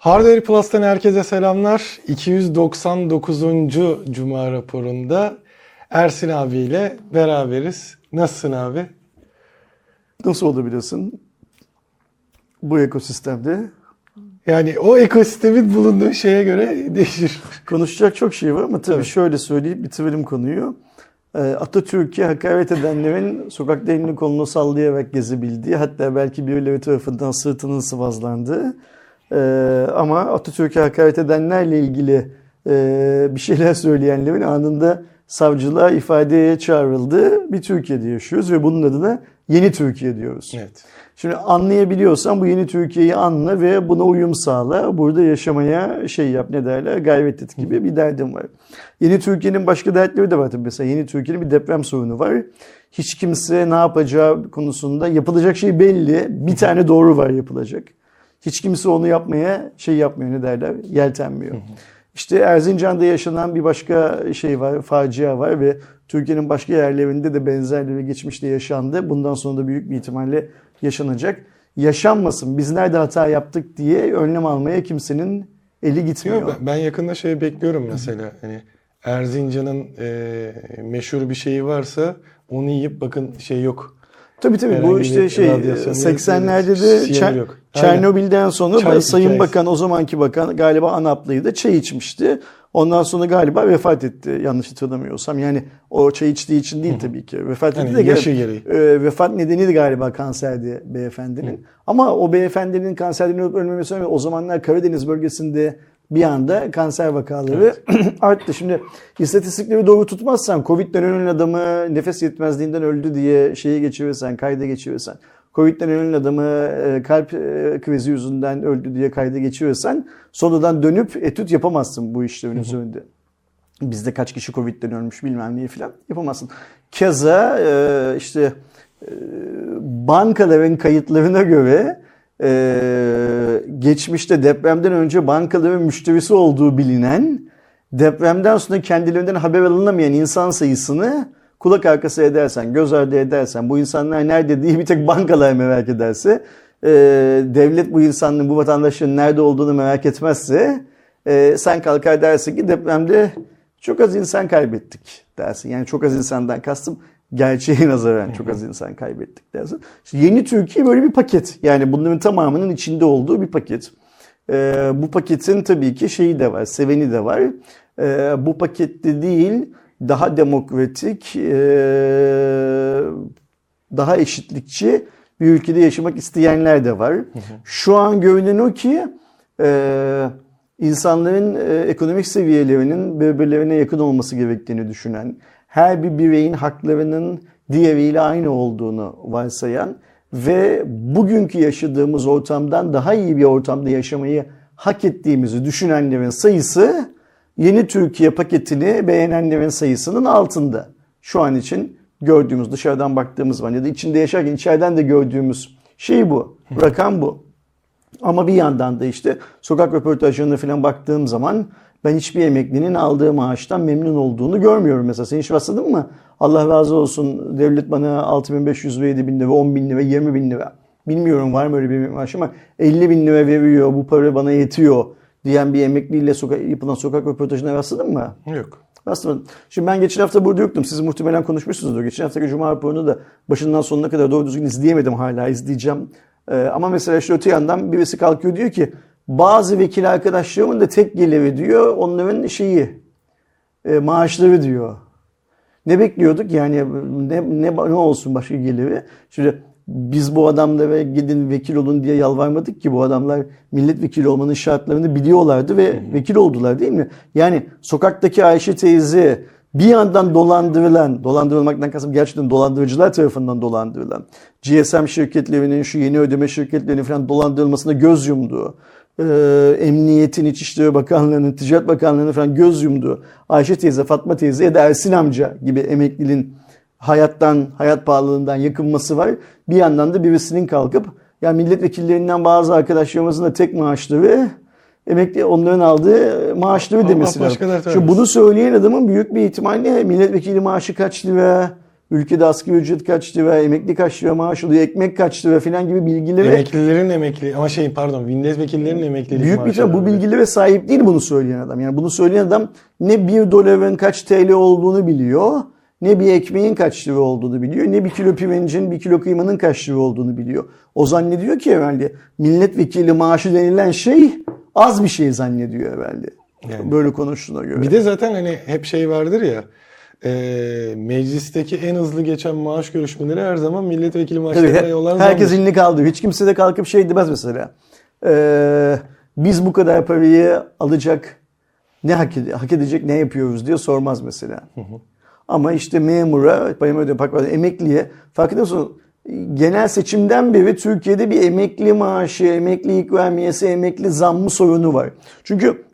Hardware Plus'tan herkese selamlar. 299. Cuma raporunda Ersin abiyle beraberiz. Nasılsın abi? Nasıl olabiliyorsun bu ekosistemde? Yani o ekosistemin bulunduğu şeye göre değişir. Konuşacak çok şey var ama tabii Evet. şöyle söyleyip bitirelim konuyu. Ee, Atatürk'e hakaret edenlerin sokakta elini kolunu sallayarak gezebildiği hatta belki birileri tarafından sırtının sıvazlandığı ee, ama Atatürk'e hakaret edenlerle ilgili e, bir şeyler söyleyenlerin anında savcılığa ifadeye çağrıldığı bir Türkiye'de yaşıyoruz ve bunun adına yeni Türkiye diyoruz. Evet. Şimdi anlayabiliyorsan bu yeni Türkiye'yi anla ve buna uyum sağla. Burada yaşamaya şey yap ne derler gayret et gibi bir derdim var. Yeni Türkiye'nin başka dertleri de var tabii. Mesela yeni Türkiye'nin bir deprem sorunu var. Hiç kimse ne yapacağı konusunda yapılacak şey belli. Bir tane doğru var yapılacak. Hiç kimse onu yapmaya şey yapmıyor ne derler yeltenmiyor. İşte Erzincan'da yaşanan bir başka şey var, facia var ve Türkiye'nin başka yerlerinde de benzerleri geçmişte yaşandı. Bundan sonra da büyük bir ihtimalle yaşanacak. Yaşanmasın, biz nerede hata yaptık diye önlem almaya kimsenin eli gitmiyor. Yok, ben- ben yakında şey bekliyorum mesela. Hani Erzincan'ın e, meşhur bir şeyi varsa onu yiyip bakın şey yok. Tabii tabii Herhangi bu işte şey radyasyon yok, 80'lerde de Çer-. Çernobil'den sonra Çay Sayın hikayesi. Bakan o zamanki bakan galiba Anaplıydı çay içmişti. Ondan sonra galiba vefat etti yanlış hatırlamıyorsam. Yani o çay içtiği için değil tabii ki. Vefat etti Hani de yaşı gereği. e, vefat nedeni de galiba kanserdi beyefendinin. Ama o beyefendinin kanserden ölüp ölmemesi önemli. O zamanlar Karadeniz bölgesinde bir anda kanser vakaları arttı. Şimdi istatistikleri doğru tutmazsan Covid'den ölen adamı nefes yetmezliğinden öldü diye şeyi geçirirsen, kayda geçirirsen, Covid'den ölen adamı e, kalp e, krizi yüzünden öldü diye kayda geçirirsen sonradan dönüp etüt yapamazsın bu işlerin üzerinde. Bizde kaç kişi Covid'den ölmüş bilmem neyi falan yapamazsın. Keza e, işte bankaların kayıtlarına göre e, geçmişte depremden önce bankaların müşterisi olduğu bilinen depremden sonra kendilerinden haber alınamayan insan sayısını kulak arkası edersen, göz ardı edersen, bu insanlar nerede diye bir tek bankalar merak ederse, e, devlet bu insanların, bu vatandaşların nerede olduğunu merak etmezse, e, sen kalkar dersin ki depremde çok az insan kaybettik dersin. Yani çok az insandan kastım gerçeğe nazaran çok az insan kaybettik dersin. İşte yeni Türkiye böyle bir paket. Yani bunların tamamının içinde olduğu bir paket. Ee, bu paketin tabii ki şeyi de var, seveni de var. Ee, bu pakette değil, daha demokratik, ee, daha eşitlikçi bir ülkede yaşamak isteyenler de var. Şu an görünen o ki ee, insanların e, ekonomik seviyelerinin birbirlerine yakın olması gerektiğini düşünen, her bir bireyin haklarının diğeriyle aynı olduğunu varsayan ve bugünkü yaşadığımız ortamdan daha iyi bir ortamda yaşamayı hak ettiğimizi düşünenlerin sayısı yeni Türkiye paketini beğenenlerin sayısının altında. Şu an için gördüğümüz dışarıdan baktığımız zaman ya da içinde yaşarken içeriden de gördüğümüz şey bu. Rakam bu. Ama bir yandan da işte sokak röportajlarına falan baktığım zaman ben hiçbir emeklinin aldığı maaştan memnun olduğunu görmüyorum mesela. Sen hiç rastladın mı? Allah razı olsun devlet bana 6500 ve 7000 lira, 10 bin lira, 20 bin lira. Bilmiyorum var mı öyle bir maaş ama 50 bin lira veriyor bu para bana yetiyor diyen bir emekliyle soka- yapılan sokak röportajına rastladın mı? Yok. Aslında şimdi ben geçen hafta burada yoktum. Siz muhtemelen konuşmuşsunuzdur. Geçen haftaki Cuma raporunu da başından sonuna kadar doğru düzgün izleyemedim hala izleyeceğim. Ee, ama mesela işte öte yandan birisi kalkıyor diyor ki bazı vekil arkadaşlarımın da tek geliri diyor onların şeyi e, maaşları diyor. Ne bekliyorduk yani ne, ne, ne olsun başka geliri? Şimdi biz bu adamlara gidin vekil olun diye yalvarmadık ki bu adamlar milletvekili olmanın şartlarını biliyorlardı ve vekil oldular değil mi? Yani sokaktaki Ayşe teyze bir yandan dolandırılan, dolandırılmaktan kastım gerçekten dolandırıcılar tarafından dolandırılan, GSM şirketlerinin şu yeni ödeme şirketlerinin falan dolandırılmasına göz yumduğu, e, Emniyetin, İçişleri Bakanlığı'nın, Ticaret Bakanlığı'nın falan göz yumduğu Ayşe teyze, Fatma teyze ya da Ersin amca gibi emeklinin hayattan, hayat pahalılığından yakınması var. Bir yandan da birisinin kalkıp ya milletvekillerinden bazı arkadaşlarımızın da tek maaşları emekli onların aldığı maaşları demesi lazım. Şu bunu söyleyen adamın büyük bir ihtimalle milletvekili maaşı kaç lira, ülkede asgari ücret kaç lira, emekli kaç lira maaş alıyor, ekmek kaç lira filan gibi bilgileri Emeklilerin emekli ama şey pardon milletvekillerinin emeklilik büyük bir ihtimal bu bilgilere sahip değil bunu söyleyen adam. Yani bunu söyleyen adam ne bir doların kaç TL olduğunu biliyor, ne bir ekmeğin kaç lira olduğunu biliyor, ne bir kilo pirincin, bir kilo kıymanın kaç lira olduğunu biliyor. O zannediyor ki herhalde milletvekili maaşı denilen şey az bir şey zannediyor herhalde. Yani. Böyle konuştuğuna göre. Bir de zaten hani hep şey vardır ya e, meclisteki en hızlı geçen maaş görüşmeleri her zaman milletvekili maaşlarına yollar herkes zamdır. elini kaldı. Hiç kimse de kalkıp şey demez mesela. Ee, biz bu kadar parayı alacak ne hak, ede- hak edecek ne yapıyoruz diye sormaz mesela. Ama işte memura, payımı ödeme, bak, emekliye fark ediyor musun? Genel seçimden beri Türkiye'de bir emekli maaşı, emekli ikramiyesi, emekli zammı sorunu var. Çünkü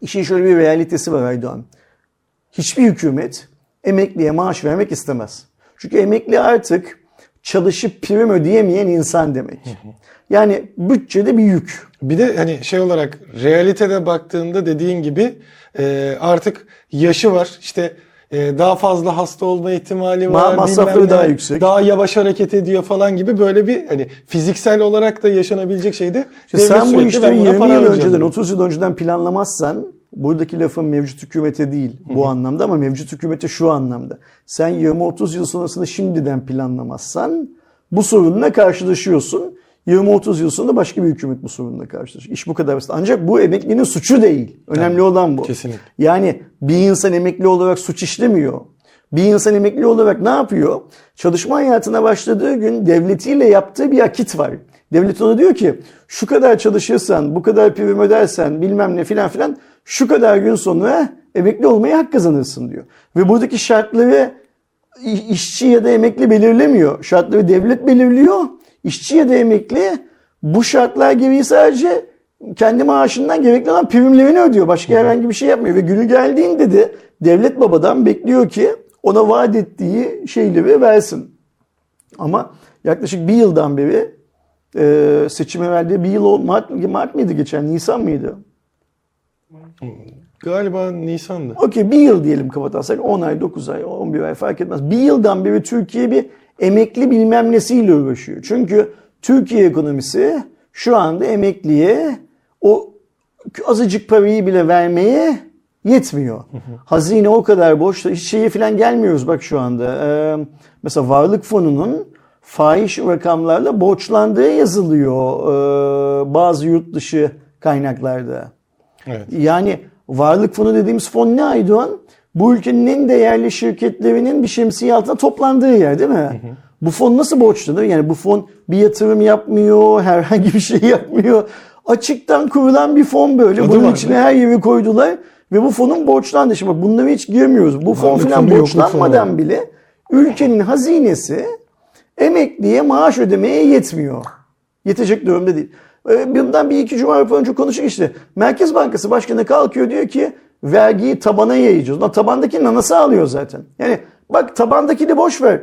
işin şöyle bir realitesi var Aydoğan hiçbir hükümet emekliye maaş vermek istemez. Çünkü emekli artık çalışıp prim ödeyemeyen insan demek. Yani bütçede bir yük. Bir de hani şey olarak realitede baktığında dediğin gibi e, artık yaşı var. İşte e, daha fazla hasta olma ihtimali var. masrafları daha yüksek. Daha yavaş hareket ediyor falan gibi böyle bir hani fiziksel olarak da yaşanabilecek şeyde İşte sen bu işleri ben buna 20 para yıl önceden, diyor. 30 yıl önceden planlamazsan buradaki lafın mevcut hükümete değil bu anlamda ama mevcut hükümete şu anlamda. Sen 20-30 yıl sonrasını şimdiden planlamazsan bu sorunla karşılaşıyorsun. 20-30 yıl sonra başka bir hükümet bu sorunla karşılaşıyor. İş bu kadar basit. Ancak bu emeklinin suçu değil. Önemli olan bu. kesinlikle. Yani bir insan emekli olarak suç işlemiyor. Bir insan emekli olarak ne yapıyor? Çalışma hayatına başladığı gün devletiyle yaptığı bir akit var. Devlet ona diyor ki şu kadar çalışırsan, bu kadar prim ödersen bilmem ne filan filan şu kadar gün sonra emekli olmaya hak kazanırsın diyor. Ve buradaki şartları işçi ya da emekli belirlemiyor. Şartları devlet belirliyor. İşçi ya da emekli bu şartlar gereği sadece kendi maaşından gerekli olan primlerini ödüyor. Başka herhangi bir şey yapmıyor. Ve günü geldiğinde de devlet babadan bekliyor ki ona vaat ettiği şeyleri versin. Ama yaklaşık bir yıldan beri e, seçime verdiği bir yıl Mart, Mart mıydı geçen Nisan mıydı? Galiba Nisan'dı. Okey bir yıl diyelim kapatarsak 10 ay 9 ay 11 ay fark etmez. Bir yıldan beri Türkiye bir emekli bilmem nesiyle uğraşıyor. Çünkü Türkiye ekonomisi şu anda emekliye o azıcık parayı bile vermeye yetmiyor. Hazine o kadar boş. Hiç şeye falan gelmiyoruz bak şu anda. Ee, mesela Varlık Fonu'nun fahiş rakamlarla borçlandığı yazılıyor ee, bazı yurt dışı kaynaklarda. Evet. Yani varlık fonu dediğimiz fon ne Aydoğan? Bu ülkenin en değerli şirketlerinin bir şemsiye altında toplandığı yer değil mi? Bu fon nasıl borçludur? Yani bu fon bir yatırım yapmıyor, herhangi bir şey yapmıyor. Açıktan kurulan bir fon böyle. Adı Bunun içine her yeri koydular ve bu fonun borçlandı. Şimdi bak bunlara hiç girmiyoruz. Bu fon falan borçlanmadan fonu. bile ülkenin hazinesi emekliye maaş ödemeye yetmiyor. Yetecek durumda değil. Ee, Bundan bir iki cuma önce konuştuk işte. Merkez Bankası Başkanı kalkıyor diyor ki vergiyi tabana yayacağız. Lan tabandaki nanası alıyor zaten. Yani bak tabandakini boş ver.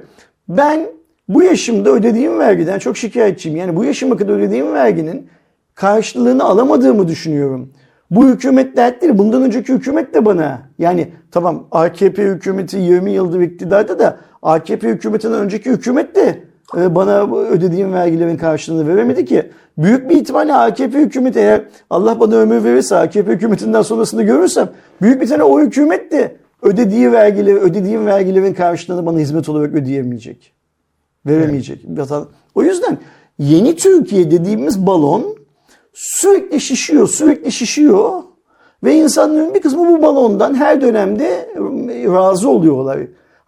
Ben bu yaşımda ödediğim vergiden çok şikayetçiyim. Yani bu yaşıma kadar ödediğim verginin karşılığını alamadığımı düşünüyorum. Bu hükümet dertleri bundan önceki hükümet de bana yani tamam AKP hükümeti 20 yıldır iktidarda da AKP hükümetinden önceki hükümet de bana ödediğim vergilerin karşılığını veremedi ki. Büyük bir ihtimalle AKP hükümeti eğer Allah bana ömür verirse AKP hükümetinden sonrasını görürsem büyük bir tane o hükümet de ödediği vergileri, ödediğim vergilerin karşılığını bana hizmet olarak ödeyemeyecek. Veremeyecek. Vatan- O yüzden yeni Türkiye dediğimiz balon sürekli şişiyor, sürekli şişiyor ve insanların bir kısmı bu balondan her dönemde e, razı oluyorlar.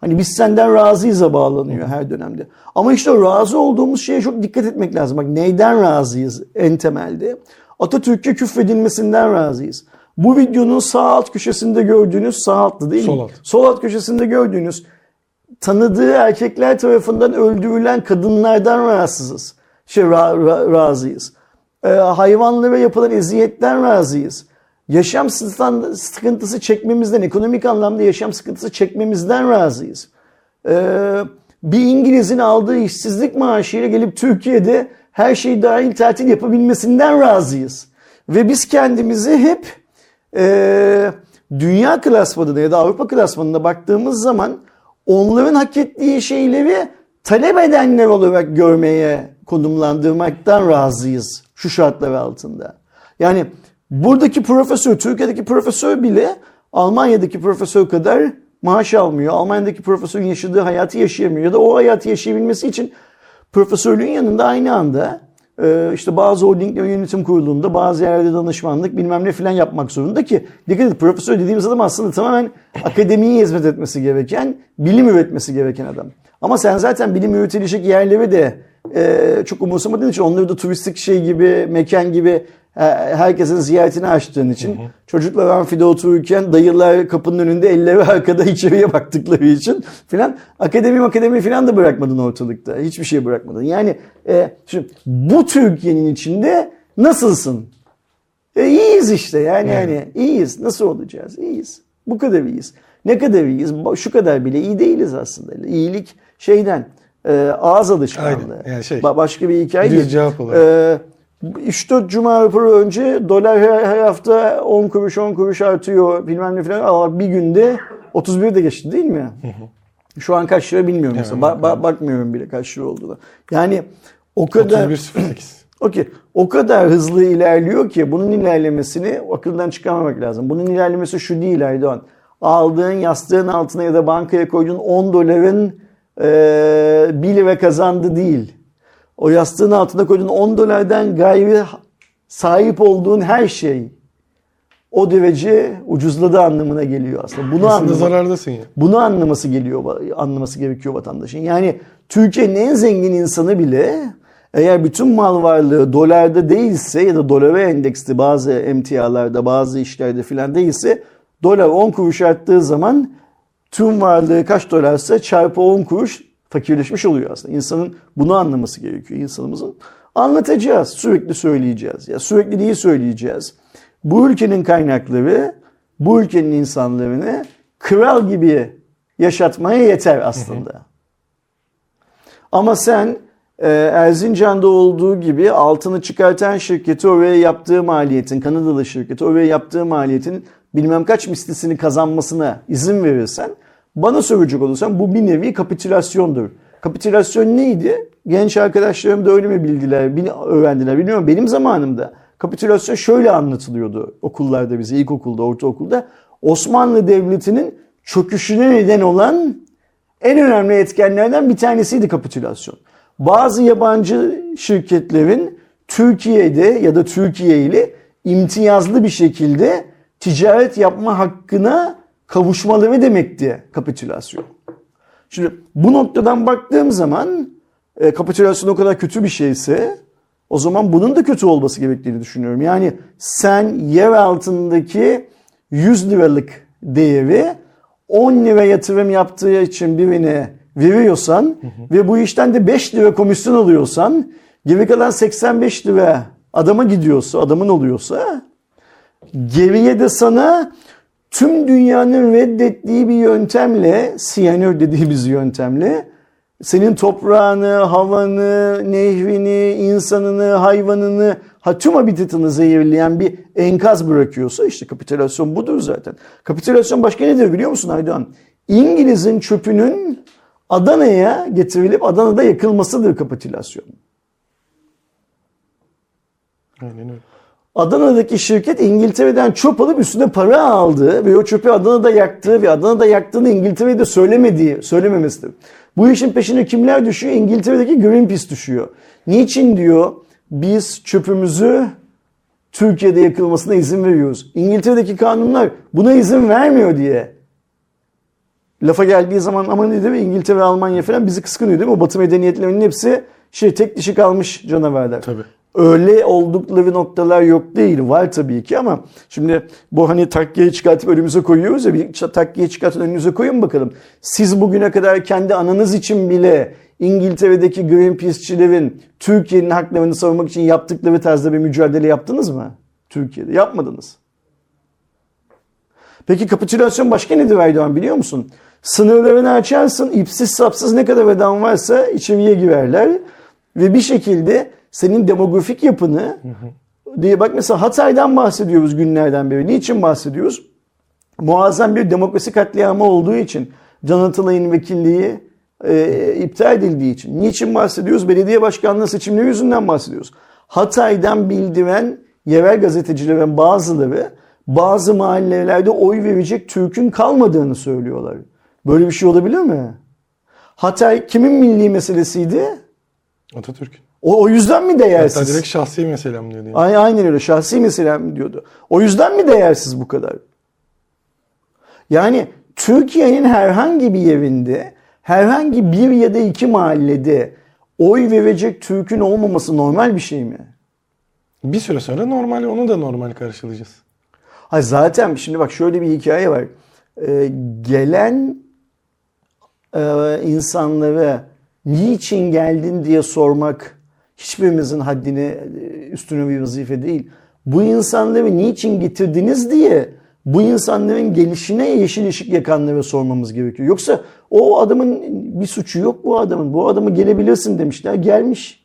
Hani biz senden razıyız'a bağlanıyor her dönemde. Ama işte o razı olduğumuz şeye çok dikkat etmek lazım. Bak neyden razıyız en temelde? Atatürk'e küfredilmesinden razıyız. Bu videonun sağ alt köşesinde gördüğünüz sağ altta değil Sol mi? alt. Sol alt köşesinde gördüğünüz tanıdığı erkekler tarafından öldürülen kadınlardan rahatsızız. Şey ra- ra- razıyız. Ee, hayvanlara yapılan eziyetten razıyız. Yaşam sıkıntısı çekmemizden, ekonomik anlamda yaşam sıkıntısı çekmemizden razıyız. Ee, bir İngiliz'in aldığı işsizlik maaşıyla gelip Türkiye'de her şey dahil tatil yapabilmesinden razıyız. Ve biz kendimizi hep e, dünya klasmanında ya da Avrupa klasmanında baktığımız zaman onların hak ettiği şeyleri talep edenler olarak görmeye konumlandırmaktan razıyız şu şartlar altında. Yani buradaki profesör, Türkiye'deki profesör bile Almanya'daki profesör kadar maaş almıyor. Almanya'daki profesörün yaşadığı hayatı yaşayamıyor. Ya da o hayatı yaşayabilmesi için profesörlüğün yanında aynı anda e, işte bazı holdinglerin yönetim kurulunda bazı yerlerde danışmanlık bilmem ne filan yapmak zorunda ki dikkat et profesör dediğimiz adam aslında tamamen akademiye hizmet etmesi gereken, bilim üretmesi gereken adam. Ama sen zaten bilim üretilecek yerleri de e, çok umursamadığın için onları da turistik şey gibi, mekan gibi herkesin ziyaretini açtığın için çocuklar amfide otururken dayılar kapının önünde elleri arkada içeriye baktıkları için filan akademi akademi filan da bırakmadın ortalıkta. Hiçbir şey bırakmadın. Yani e, şimdi bu Türkiye'nin içinde nasılsın? E, iyiyiz işte yani yani iyiyiz. Nasıl olacağız? İyiyiz. Bu kadar iyiyiz. Ne kadar iyiyiz? Şu kadar bile iyi değiliz aslında. İyilik şeyden e, ağız alışkanlığı. Aynen. Yani şey, Ba- başka bir hikaye değil. cevap olarak. E, 3-4 cuma raporu önce dolar her, her hafta 10 kuruş 10 kuruş artıyor bilmem ne falan. Ama bir günde 31 de geçti değil mi? Şu an kaç lira bilmiyorum mesela. Ba- ba- bakmıyorum bile kaç lira olduğunu. Yani o kadar 31.08. Okey. O kadar hızlı ilerliyor ki bunun ilerlemesini akıldan çıkarmamak lazım. Bunun ilerlemesi şu değil Erdoğan. Aldığın yastığın altına ya da bankaya koyduğun 10 doların e, 1 lira kazandı değil. O yastığın altına koyduğun 10 dolardan gayri sahip olduğun her şey o derece ucuzladı anlamına geliyor aslında. Bunu Aslında zarardasın ya. bunu anlaması geliyor, anlaması gerekiyor vatandaşın. Yani Türkiye'nin en zengin insanı bile eğer bütün mal varlığı dolarda değilse ya da dolara endeksli bazı emtialarda, bazı işlerde filan değilse dolar 10 kuruş arttığı zaman tüm varlığı kaç dolarsa çarpı 10 kuruş fakirleşmiş oluyor aslında. İnsanın bunu anlaması gerekiyor insanımızın. Anlatacağız, sürekli söyleyeceğiz. Ya sürekli neyi söyleyeceğiz? Bu ülkenin kaynakları, bu ülkenin insanlarını kral gibi yaşatmaya yeter aslında. Ama sen e, Erzincan'da olduğu gibi altını çıkartan şirketi oraya yaptığı maliyetin, Kanadalı şirketi oraya yaptığı maliyetin bilmem kaç mislisini kazanmasına izin verirsen bana soracak olursan bu bir nevi kapitülasyondur. Kapitülasyon neydi? Genç arkadaşlarım da öyle mi bildiler, bil- öğrendiler bilmiyorum. Benim zamanımda kapitülasyon şöyle anlatılıyordu okullarda bize, ilkokulda, ortaokulda. Osmanlı Devleti'nin çöküşüne neden olan en önemli etkenlerden bir tanesiydi kapitülasyon. Bazı yabancı şirketlerin Türkiye'de ya da Türkiye ile imtiyazlı bir şekilde ticaret yapma hakkına kavuşmaları demekti kapitülasyon. Şimdi bu noktadan baktığım zaman e, kapitülasyon o kadar kötü bir şeyse o zaman bunun da kötü olması gerektiğini düşünüyorum. Yani sen yer altındaki 100 liralık değeri 10 lira yatırım yaptığı için birine veriyorsan ve bu işten de 5 lira komisyon alıyorsan geri kalan 85 lira adama gidiyorsa, adamın oluyorsa geriye de sana tüm dünyanın reddettiği bir yöntemle, siyanür dediğimiz yöntemle senin toprağını, havanı, nehrini, insanını, hayvanını, ha tüm habitatını zehirleyen bir enkaz bırakıyorsa işte kapitülasyon budur zaten. Kapitülasyon başka nedir biliyor musun Aydoğan? İngiliz'in çöpünün Adana'ya getirilip Adana'da yakılmasıdır kapitülasyon. Aynen öyle. Adana'daki şirket İngiltere'den çöp alıp üstüne para aldı ve o çöpü Adana'da yaktığı ve Adana'da yaktığını İngiltere'ye de söylemediği, söylememesidir. Bu işin peşine kimler düşüyor? İngiltere'deki Greenpeace düşüyor. Niçin diyor biz çöpümüzü Türkiye'de yakılmasına izin veriyoruz. İngiltere'deki kanunlar buna izin vermiyor diye. Lafa geldiği zaman aman ne değil mi İngiltere, Almanya falan bizi kıskanıyor değil mi? O batı medeniyetlerinin hepsi şey tek dişi kalmış canavarlar. Tabii. Öyle oldukları noktalar yok değil. Var tabii ki ama şimdi bu hani takkiye çıkartıp önümüze koyuyoruz ya bir takkiye çıkartıp önünüze koyun bakalım. Siz bugüne kadar kendi ananız için bile İngiltere'deki Greenpeace'çilerin Türkiye'nin haklarını savunmak için yaptıkları tarzda bir mücadele yaptınız mı? Türkiye'de yapmadınız. Peki kapitülasyon başka nedir Erdoğan biliyor musun? Sınırlarını açarsın, ipsiz sapsız ne kadar adam varsa içeriye girerler ve bir şekilde senin demografik yapını diye bak mesela Hatay'dan bahsediyoruz günlerden beri. Niçin bahsediyoruz? Muazzam bir demokrasi katliamı olduğu için Can Atalay'ın vekilliği e, iptal edildiği için. Niçin bahsediyoruz? Belediye başkanlığı seçimleri yüzünden bahsediyoruz. Hatay'dan bildiren yerel gazetecilerin bazıları bazı mahallelerde oy verecek Türk'ün kalmadığını söylüyorlar. Böyle bir şey olabilir mi? Hatay kimin milli meselesiydi? Atatürk'ün. O, o yüzden mi değersiz? Hatta direkt şahsi meselem diyordu. Yani. Ay- Aynen öyle. Şahsi meselem diyordu. O yüzden mi değersiz bu kadar? Yani Türkiye'nin herhangi bir yerinde, herhangi bir ya da iki mahallede oy verecek Türk'ün olmaması normal bir şey mi? Bir süre sonra normal onu da normal karşılayacağız. Ha zaten şimdi bak şöyle bir hikaye var. Ee, gelen e, insanlara niçin geldin diye sormak hiçbirimizin haddine e, üstüne bir vazife değil. Bu insanları niçin getirdiniz diye bu insanların gelişine yeşil ışık yakanlara sormamız gerekiyor. Yoksa o adamın bir suçu yok bu adamın. Bu adamı gelebilirsin demişler. Gelmiş.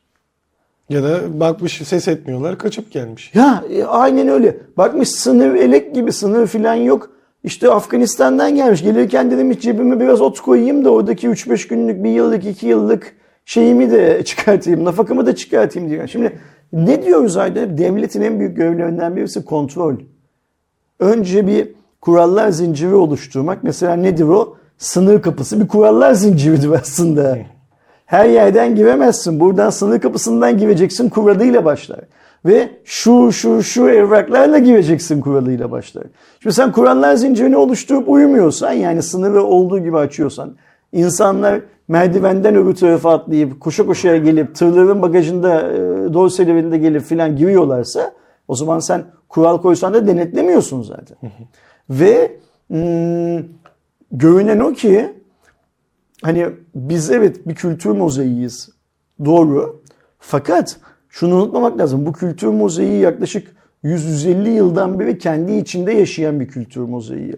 Ya da bakmış ses etmiyorlar kaçıp gelmiş. Ya e, aynen öyle. Bakmış sınır elek gibi sınır filan yok. İşte Afganistan'dan gelmiş. Gelirken dedim hiç cebime biraz ot koyayım da oradaki 3-5 günlük, bir yıllık, iki yıllık şeyimi de çıkartayım. Nafakamı da çıkartayım diyor. Şimdi ne diyoruz Ayda? Devletin en büyük görevlerinden birisi kontrol. Önce bir kurallar zinciri oluşturmak. Mesela nedir o? Sınır kapısı bir kurallar zinciridir aslında. Her yerden giremezsin. Buradan sınır kapısından gireceksin kuralıyla başlar. Ve şu şu şu evraklarla gireceksin kuralıyla başlar. Şimdi sen kurallar zincirini oluşturup uyumuyorsan yani sınırı olduğu gibi açıyorsan insanlar merdivenden öbür tarafa atlayıp koşa koşa gelip tırların bagajında e, dorselerinde gelip filan giriyorlarsa o zaman sen kural koysan da denetlemiyorsun zaten. Ve hmm, görünen o ki hani biz evet bir kültür mozaiğiyiz. Doğru. Fakat şunu unutmamak lazım. Bu kültür mozaiği yaklaşık 100-150 yıldan beri kendi içinde yaşayan bir kültür mozaiği.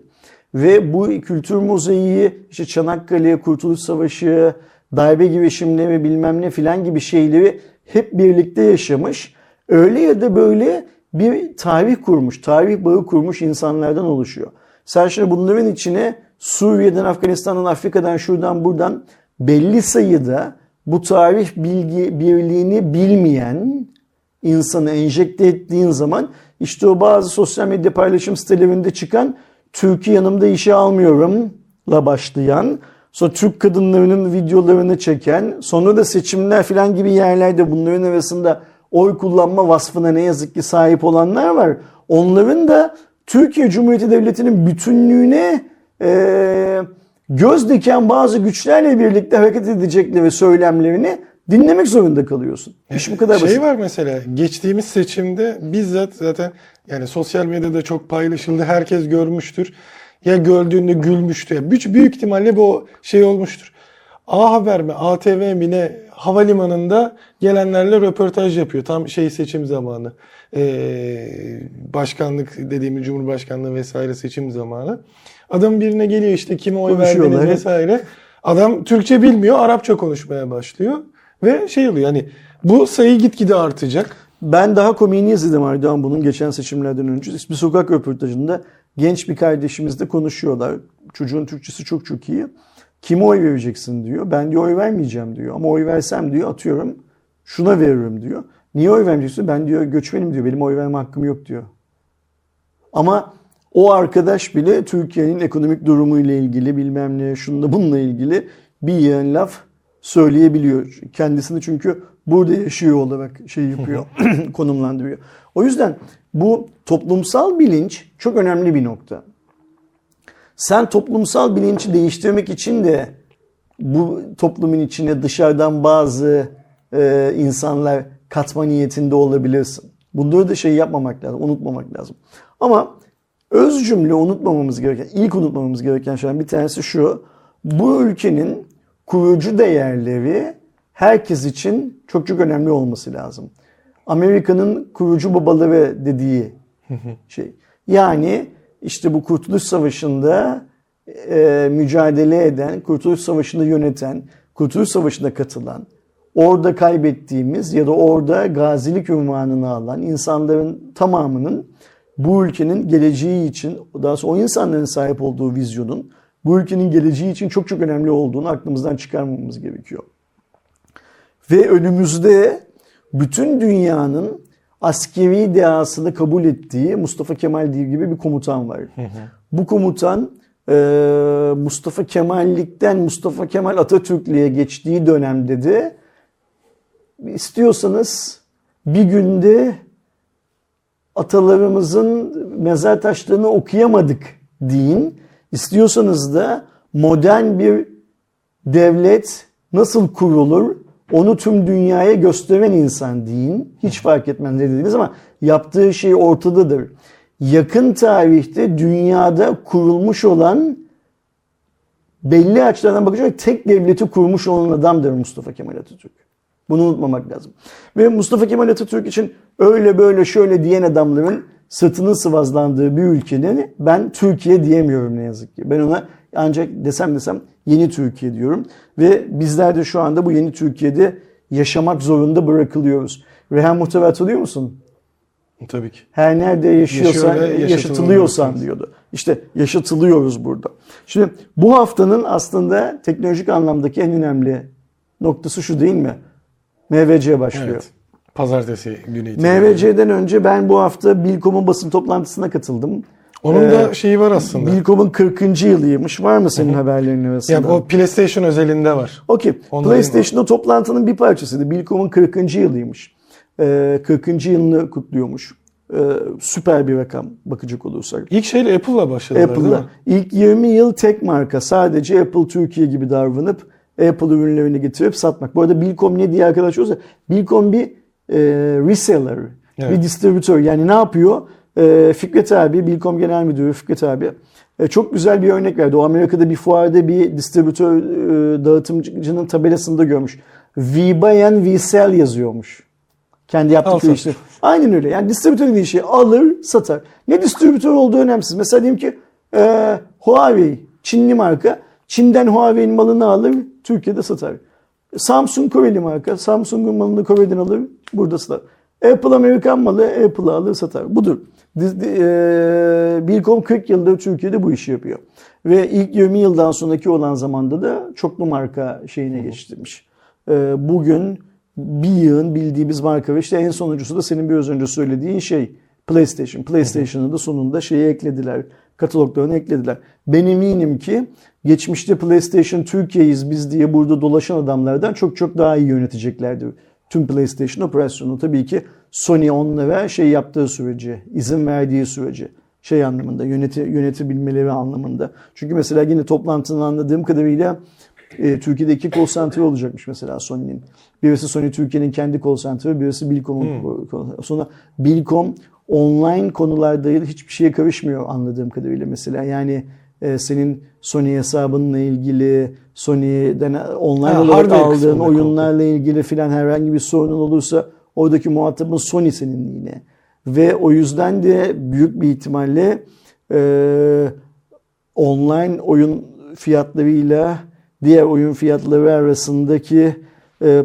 Ve bu kültür mozaiği işte Çanakkale, Kurtuluş Savaşı, darbe girişimleri bilmem ne filan gibi şeyleri hep birlikte yaşamış. Öyle ya da böyle bir tarih kurmuş, tarih bağı kurmuş insanlardan oluşuyor. Sen şimdi bunların içine Suriye'den, Afganistan'dan, Afrika'dan, şuradan buradan belli sayıda bu tarih bilgi birliğini bilmeyen insanı enjekte ettiğin zaman işte o bazı sosyal medya paylaşım sitelerinde çıkan Türkiye yanımda işe almıyorum la başlayan sonra Türk kadınlarının videolarını çeken sonra da seçimler falan gibi yerlerde bunların arasında oy kullanma vasfına ne yazık ki sahip olanlar var. Onların da Türkiye Cumhuriyeti Devleti'nin bütünlüğüne e, göz diken bazı güçlerle birlikte hareket edecekleri söylemlerini dinlemek zorunda kalıyorsun. İş bu kadar şey basit. var mesela geçtiğimiz seçimde bizzat zaten yani sosyal medyada çok paylaşıldı. Herkes görmüştür. Ya gördüğünde gülmüştü. Ya büyük, büyük ihtimalle bu şey olmuştur. A Haber mi ATV mi ne havalimanında gelenlerle röportaj yapıyor. Tam şey seçim zamanı. Ee, başkanlık dediğimiz Cumhurbaşkanlığı vesaire seçim zamanı. Adam birine geliyor işte kime oy verdiniz vesaire. Adam Türkçe bilmiyor, Arapça konuşmaya başlıyor. Ve şey oluyor yani bu sayı gitgide artacak. Ben daha komiğini izledim Aydoğan bunun geçen seçimlerden önce. Bir sokak röportajında genç bir kardeşimizle konuşuyorlar. Çocuğun Türkçesi çok çok iyi. Kime oy vereceksin diyor. Ben diyor oy vermeyeceğim diyor. Ama oy versem diyor atıyorum şuna veririm diyor. Niye oy vermeyeceksin? Ben diyor göçmenim diyor. Benim oy verme hakkım yok diyor. Ama o arkadaş bile Türkiye'nin ekonomik durumu ile ilgili bilmem ne şununla bununla ilgili bir yığın laf söyleyebiliyor. Kendisini çünkü burada yaşıyor olarak şey yapıyor, konumlandırıyor. O yüzden bu toplumsal bilinç çok önemli bir nokta. Sen toplumsal bilinci değiştirmek için de bu toplumun içine dışarıdan bazı e, insanlar katma niyetinde olabilirsin. Bunları da şey yapmamak lazım, unutmamak lazım. Ama öz cümle unutmamamız gereken, ilk unutmamamız gereken şeyden bir tanesi şu. Bu ülkenin kurucu değerleri herkes için çok çok önemli olması lazım. Amerika'nın kurucu babaları dediği şey. Yani işte bu Kurtuluş Savaşı'nda e, mücadele eden, Kurtuluş Savaşı'nı yöneten, Kurtuluş Savaşı'na katılan, orada kaybettiğimiz ya da orada gazilik ünvanını alan insanların tamamının bu ülkenin geleceği için, daha sonra o insanların sahip olduğu vizyonun bu ülkenin geleceği için çok çok önemli olduğunu aklımızdan çıkarmamamız gerekiyor. Ve önümüzde bütün dünyanın askeri dehasını kabul ettiği Mustafa Kemal Div gibi bir komutan var. Bu komutan e, Mustafa Kemallikten Mustafa Kemal Atatürklüğe geçtiği dönemde de istiyorsanız bir günde atalarımızın mezar taşlarını okuyamadık deyin. İstiyorsanız da modern bir devlet nasıl kurulur onu tüm dünyaya gösteren insan deyin. Hiç fark etmez ne ama yaptığı şey ortadadır. Yakın tarihte dünyada kurulmuş olan belli açılardan bakacak tek devleti kurmuş olan adamdır Mustafa Kemal Atatürk. Bunu unutmamak lazım. Ve Mustafa Kemal Atatürk için öyle böyle şöyle diyen adamların sırtının sıvazlandığı bir ülkenin ben Türkiye diyemiyorum ne yazık ki. Ben ona ancak desem desem yeni Türkiye diyorum. Ve bizler de şu anda bu yeni Türkiye'de yaşamak zorunda bırakılıyoruz. Rehan Muhtar hatırlıyor musun? Tabii ki. Her nerede yaşıyorsan, Yaşıyor yaşatılıyorsan diyordu. İşte yaşatılıyoruz burada. Şimdi bu haftanın aslında teknolojik anlamdaki en önemli noktası şu değil mi? MVC başlıyor. Evet. Pazartesi günü itibariyle. MVC'den önce ben bu hafta Bilkom'un basın toplantısına katıldım. Onun Ee, da şeyi var aslında. Bilkom'un 40. yılıymış. Var mı senin haberlerin arasında? Yani o PlayStation özelinde var. Okey. PlayStation'da toplantının bir parçasıydı. Bilkom'un 40. yılıymış. Ee, 40. yılını kutluyormuş. Ee, süper bir rakam bakacak olursak. İlk şeyle Apple'la başladılar mi? ilk 20 yıl tek marka sadece Apple Türkiye gibi davranıp Apple ürünlerini getirip satmak. Bu arada Bilkom ne diye arkadaş olsa Bilkom bir e, reseller, Evet. bir distribütör. Yani ne yapıyor? E, Fikret abi, Bilkom Genel Müdürü Fikret abi e, çok güzel bir örnek verdi. O Amerika'da bir fuarda bir distribütör e, dağıtımcının tabelasında görmüş. We buy and we sell yazıyormuş. Kendi yaptıkları işte. Aynen öyle. Yani distribütör dediği şey alır, satar. Ne distribütör olduğu önemsiz. Mesela diyelim ki e, Huawei, Çinli marka. Çin'den Huawei'nin malını alır, Türkiye'de satar. Samsung Koreli marka. Samsung'un malını Kore'den alır, burada satar. Apple Amerikan malı, Apple'ı alır, satar. Budur. E, Bilkom 40 yıldır Türkiye'de bu işi yapıyor. Ve ilk 20 yıldan sonraki olan zamanda da çoklu marka şeyine geçtirmiş. E, bugün bir yığın bildiğimiz marka ve işte en sonuncusu da senin biraz önce söylediğin şey PlayStation. PlayStation'ı da sonunda şeyi eklediler. Kataloglarını eklediler. Ben eminim ki geçmişte PlayStation Türkiye'yiz biz diye burada dolaşan adamlardan çok çok daha iyi yöneteceklerdir. Tüm PlayStation operasyonu tabii ki Sony onlara şey yaptığı sürece, izin verdiği sürece şey anlamında yöneti, yönetebilmeleri anlamında. Çünkü mesela yine toplantının anladığım kadarıyla e, Türkiye'de iki call center olacakmış mesela Sony'nin. Birisi Sony Türkiye'nin kendi call center'ı, birisi Bilkom'un. call- Sonra Bilkom online konularda hiçbir şeye karışmıyor anladığım kadarıyla mesela. Yani e, senin Sony hesabınla ilgili, Sony'den online Ha, olarak aldığın oyunlarla ilgili filan herhangi bir sorunun olursa oradaki muhatabın Sony senin yine. Ve o yüzden de büyük bir ihtimalle e, online oyun fiyatlarıyla diğer oyun fiyatları arasındaki e,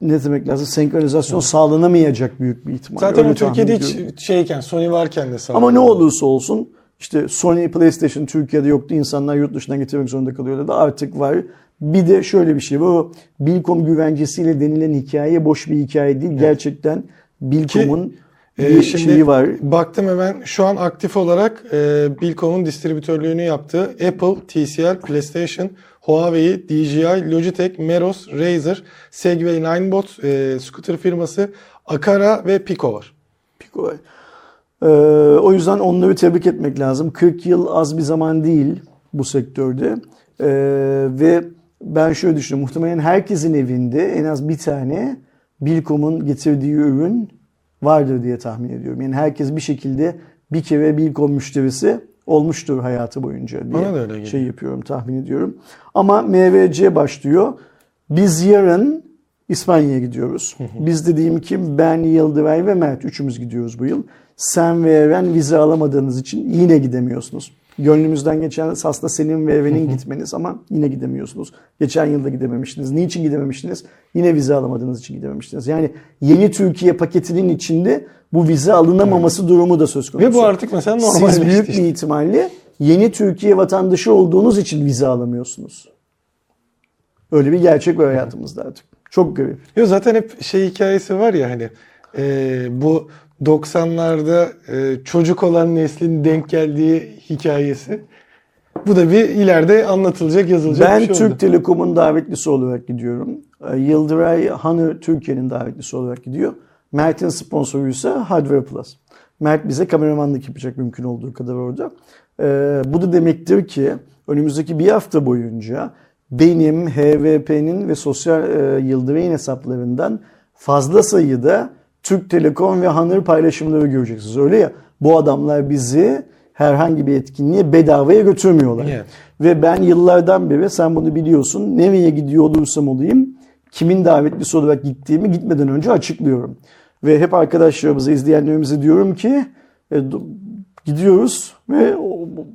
ne demek lazım senkronizasyon sağlanamayacak büyük bir ihtimal. Zaten Öyle Türkiye'de hiç şeyken Sony varken de sağ Ama ne olursa olsun işte Sony PlayStation Türkiye'de yoktu. İnsanlar yurt dışından getirmek zorunda kalıyordu da artık var. Bir de şöyle bir şey var. O Bilkom güvencesiyle denilen hikaye boş bir hikaye değil. Gerçekten Bilkom'un bir şimdi şeyi var. Baktım hemen şu an aktif olarak e, Bilkom'un distribütörlüğünü yaptığı Apple, TCL, PlayStation, Huawei, DJI, Logitech, Meros, Razer, Segway Ninebot, e, scooter firması, Akara ve Pico var. Pico var. Ee, o yüzden onları tebrik etmek lazım. 40 yıl az bir zaman değil bu sektörde. Ee, ve ben şöyle düşünüyorum. Muhtemelen herkesin evinde en az bir tane Bilkom'un getirdiği ürün vardır diye tahmin ediyorum. Yani herkes bir şekilde bir kere Bilkom müşterisi olmuştur hayatı boyunca diye Bana da öyle şey yapıyorum, tahmin ediyorum. Ama MVC başlıyor. Biz yarın İspanya'ya gidiyoruz. Biz dediğim kim? Ben, Yıldıray ve Mert. Üçümüz gidiyoruz bu yıl. Sen ve Eren vize alamadığınız için yine gidemiyorsunuz. Gönlümüzden geçen aslında senin ve Eren'in gitmeniz ama yine gidemiyorsunuz. Geçen yılda gidememiştiniz. Niçin gidememiştiniz? Yine vize alamadığınız için gidememiştiniz. Yani yeni Türkiye paketinin içinde bu vize alınamaması durumu da söz konusu. Ve bu artık mesela normal Siz büyük işte. bir ihtimalle yeni Türkiye vatandaşı olduğunuz için vize alamıyorsunuz. Öyle bir gerçek var hayatımızda artık. Çok garip. Yo zaten hep şey hikayesi var ya hani e, bu 90'larda e, çocuk olan neslin denk geldiği hikayesi. Bu da bir ileride anlatılacak, yazılacak Ben bir şey Türk oldu. Telekom'un davetlisi olarak gidiyorum. Ee, Yıldıray Hanı Türkiye'nin davetlisi olarak gidiyor. Mert'in sponsoruysa Hardware Plus. Mert bize kameramanlık yapacak mümkün olduğu kadar orada. Ee, bu da demektir ki önümüzdeki bir hafta boyunca benim HVP'nin ve sosyal e, Yıldıray'ın hesaplarından fazla sayıda Türk Telekom ve Hanır paylaşımları göreceksiniz. Öyle ya bu adamlar bizi herhangi bir etkinliğe bedavaya götürmüyorlar. Evet. Ve ben yıllardan beri sen bunu biliyorsun nereye gidiyor olursam olayım kimin davetlisi olarak gittiğimi gitmeden önce açıklıyorum. Ve hep arkadaşlarımıza, izleyenlerimize diyorum ki e, gidiyoruz ve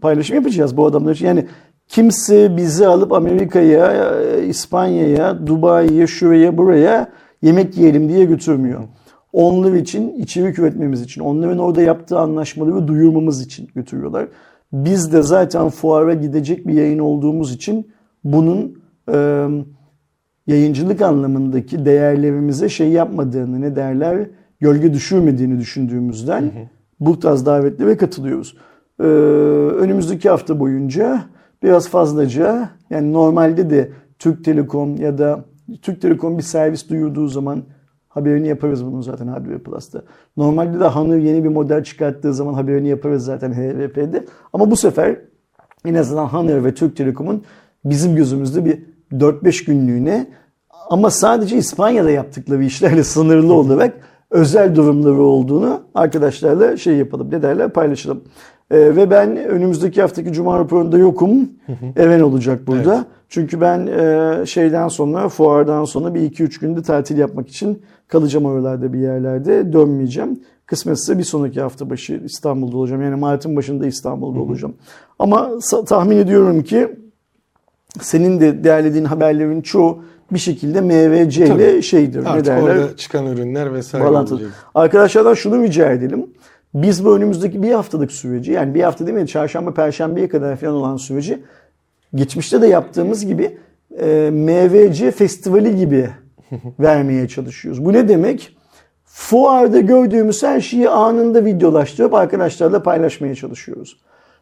paylaşım yapacağız bu adamlar için. Yani kimse bizi alıp Amerika'ya, e, İspanya'ya, Dubai'ye, şuraya, buraya yemek yiyelim diye götürmüyor. Onlar için içerik üretmemiz için, onların orada yaptığı anlaşmaları duyurmamız için götürüyorlar. Biz de zaten fuara gidecek bir yayın olduğumuz için bunun e, yayıncılık anlamındaki değerlerimize şey yapmadığını, ne derler, gölge düşürmediğini düşündüğümüzden bu tarz davetlere katılıyoruz. Ee, önümüzdeki hafta boyunca biraz fazlaca, yani normalde de Türk Telekom ya da Türk Telekom bir servis duyurduğu zaman haberini yaparız bunun zaten Hardware Plus'ta. Normalde de Hanır yeni bir model çıkarttığı zaman haberini yaparız zaten HVP'de. Ama bu sefer en azından Hanır ve Türk Telekom'un bizim gözümüzde bir 4-5 günlüğüne ama sadece İspanya'da yaptıkları işlerle sınırlı olarak özel durumları olduğunu arkadaşlarla şey yapalım, ne derler paylaşalım. Ee, ve ben önümüzdeki haftaki Cuma raporunda yokum. Even olacak burada. Çünkü ben e, şeyden sonra, fuardan sonra bir 2-3 günde tatil yapmak için kalacağım oralarda bir yerlerde. Dönmeyeceğim. Kısmetse bir sonraki hafta başı İstanbul'da olacağım. Yani Mart'ın başında İstanbul'da olacağım. Ama tahmin ediyorum ki senin de değerlediğin haberlerin çoğu bir şekilde MVC ile şeydir. ne Artık derler? orada çıkan ürünler vesaire bağlantılı. olacak. Arkadaşlardan şunu rica edelim. Biz bu önümüzdeki bir haftalık süreci yani bir hafta değil mi çarşamba perşembeye kadar falan olan süreci geçmişte de yaptığımız gibi e, MVC festivali gibi vermeye çalışıyoruz. Bu ne demek? Fuarda gördüğümüz her şeyi anında videolaştırıp arkadaşlarla paylaşmaya çalışıyoruz.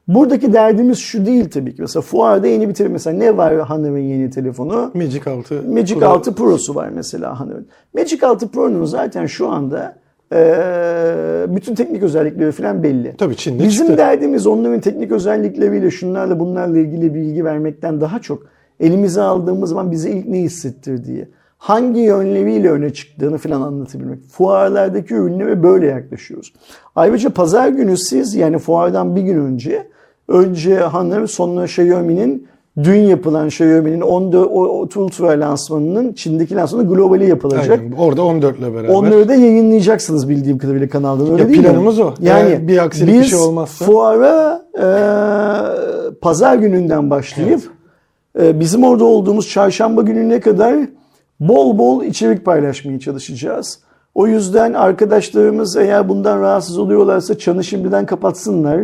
Buradaki derdimiz şu değil tabii ki. Mesela fuarda yeni bir telefon. Mesela ne var hanımın yeni telefonu? Magic 6 Magic Pro. 6 Pro'su var mesela hanımın. Magic 6 Pro'nun zaten şu anda eee, bütün teknik özellikleri falan belli. Tabii Çin'de Bizim çıktı. derdimiz onların teknik özellikleriyle şunlarla bunlarla ilgili bilgi vermekten daha çok elimize aldığımız zaman bize ilk ne hissettirdiği, hangi yönleriyle öne çıktığını falan anlatabilmek. Fuarlardaki ürünlere böyle yaklaşıyoruz. Ayrıca pazar günü siz yani fuardan bir gün önce önce Hanır sonra Xiaomi'nin dün yapılan Xiaomi'nin 14 Ultra lansmanının Çin'deki lansmanı globali yapılacak. Aynen. Orada 14 ile beraber. Onları da yayınlayacaksınız bildiğim kadarıyla kanaldan öyle Ya değil mi? planımız o. Eğer bir aksilik, bir biz şey olmazsa. fuara e, pazar gününden başlayıp e, bizim orada olduğumuz çarşamba gününe kadar bol bol içerik paylaşmaya çalışacağız. O yüzden arkadaşlarımız eğer bundan rahatsız oluyorlarsa çanı şimdiden kapatsınlar.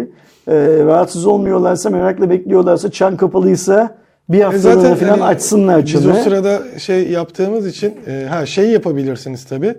E, rahatsız olmuyorlarsa merakla bekliyorlarsa çan kapalıysa bir E haftalığına falan hani açsınlar Biz çanı. o sırada şey yaptığımız için e, ha şey yapabilirsiniz tabii.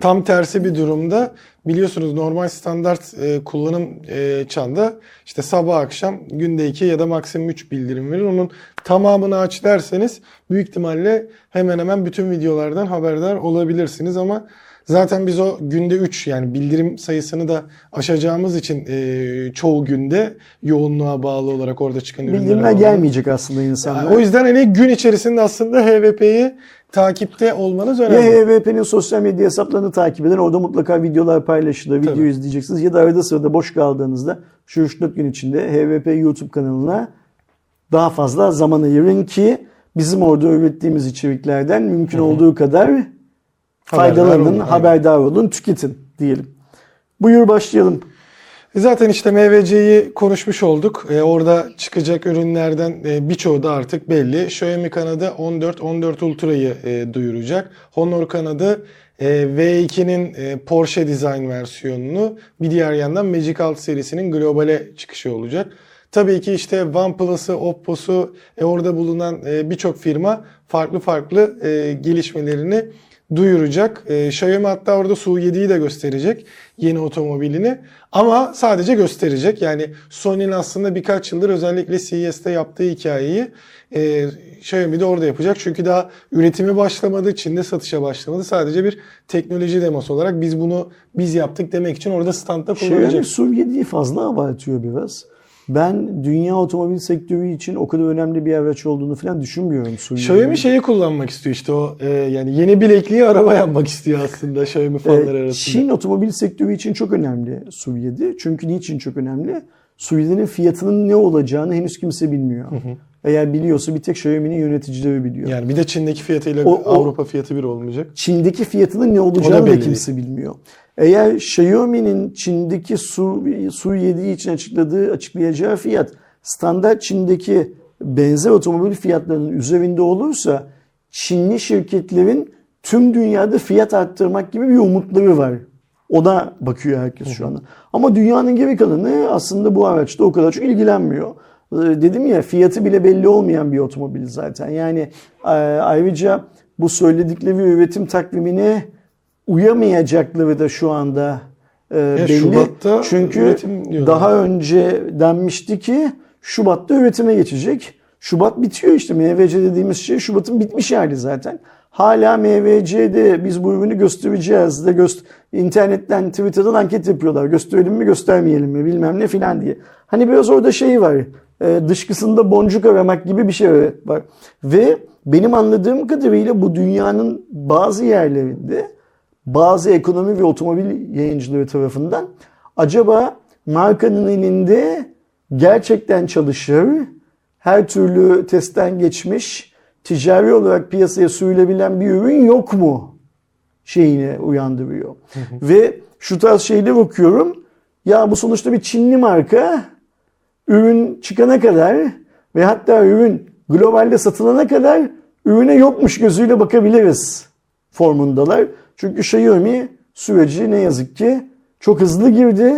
Tam tersi bir durumda biliyorsunuz normal standart e, kullanım e, çanda işte sabah akşam günde 2 ya da maksimum 3 bildirim verir. Onun tamamını aç derseniz büyük ihtimalle hemen hemen bütün videolardan haberdar olabilirsiniz ama Zaten biz o günde 3 yani bildirim sayısını da aşacağımız için e, çoğu günde yoğunluğa bağlı olarak orada çıkan ürünlere Bildirimler gelmeyecek aslında insanlar. O yüzden hani gün içerisinde aslında HVP'yi takipte olmanız Ya önemli. HVP'nin sosyal medya hesaplarını takip edin. Orada mutlaka videolar paylaşılır, video Tabii. izleyeceksiniz. Ya da arada sırada boş kaldığınızda şu 3-4 gün içinde HVP YouTube kanalına daha fazla zaman ayırın ki bizim orada ürettiğimiz içeriklerden mümkün olduğu kadar faydalanın, olun, haberdar olun, tüketin diyelim. Buyur başlayalım. E Zaten işte MVC'yi konuşmuş olduk. E, orada çıkacak ürünlerden e, birçoğu da artık belli. Xiaomi kanadı 14 14 Ultra'yı e, duyuracak. Honor kanadı e, V2'nin e, Porsche Design versiyonunu bir diğer yandan Magic 6 serisinin globale çıkışı olacak. Tabii ki işte OnePlus'ı, Oppo'su, e, orada bulunan e, birçok firma farklı farklı e, gelişmelerini duyuracak. E, Xiaomi hatta orada Su7'yi de gösterecek yeni otomobilini. Ama sadece gösterecek. Yani Sony'nin aslında birkaç yıldır özellikle CES'te yaptığı hikayeyi e, Xiaomi de orada yapacak. Çünkü daha üretimi başlamadı, Çin'de satışa başlamadı. Sadece bir teknoloji demosu olarak biz bunu biz yaptık demek için orada standta kullanacak. Xiaomi Su7'yi fazla abartıyor biraz. Ben dünya otomobil sektörü için o kadar önemli bir araç olduğunu falan düşünmüyorum Su7'nin. Xiaomi şeyi kullanmak istiyor işte o e, yani yeni bilekliği araba yapmak istiyor aslında Xiaomi fanları Ee, arasında. Çin otomobil sektörü için çok önemli Su7. Çünkü niçin çok önemli? Su7'nin fiyatının ne olacağını henüz kimse bilmiyor. Eğer biliyorsa bir tek Xiaomi'nin yöneticileri biliyor. Yani bir de Çin'deki fiyatıyla O- o- Avrupa fiyatı bir olmayacak. Çin'deki fiyatının ne olacağını da kimse bilmiyor. Eğer Xiaomi'nin Çin'deki su su yediği için açıkladığı açıklayacağı fiyat standart Çin'deki benzer otomobil fiyatlarının üzerinde olursa Çinli şirketlerin tüm dünyada fiyat arttırmak gibi bir umutları var. Ona bakıyor herkes şu anda. Ama dünyanın geri kalanı aslında bu araçta o kadar çok ilgilenmiyor. Ee, Dedim ya fiyatı bile belli olmayan bir otomobil zaten. Yani e, ayrıca bu söyledikleri üretim takvimine uyamayacakları da şu anda e, belli. Şubat'ta Çünkü daha önce denmişti ki Şubat'ta üretime geçecek. Şubat bitiyor işte MVC dediğimiz şey Şubat'ın bitmiş hali zaten. Hala MVC'de biz bu ürünü göstereceğiz de göst internetten Twitter'dan anket yapıyorlar. Gösterelim mi göstermeyelim mi bilmem ne filan diye. Hani biraz orada şey var. e, dışkısında boncuk aramak gibi bir şey var. Ve benim anladığım kadarıyla bu dünyanın bazı yerlerinde bazı ekonomi ve otomobil yayıncıları tarafından acaba markanın elinde gerçekten çalışır, her türlü testten geçmiş, ticari olarak piyasaya sürülebilen bir ürün yok mu? şeyini uyandırıyor. Ve şu tarz şeyleri okuyorum. Ya bu sonuçta bir Çinli marka. Ürün çıkana kadar ve hatta ürün globalde satılana kadar ürüne yokmuş gözüyle bakabiliriz formundalar. Çünkü Xiaomi süreci ne yazık ki çok hızlı girdi.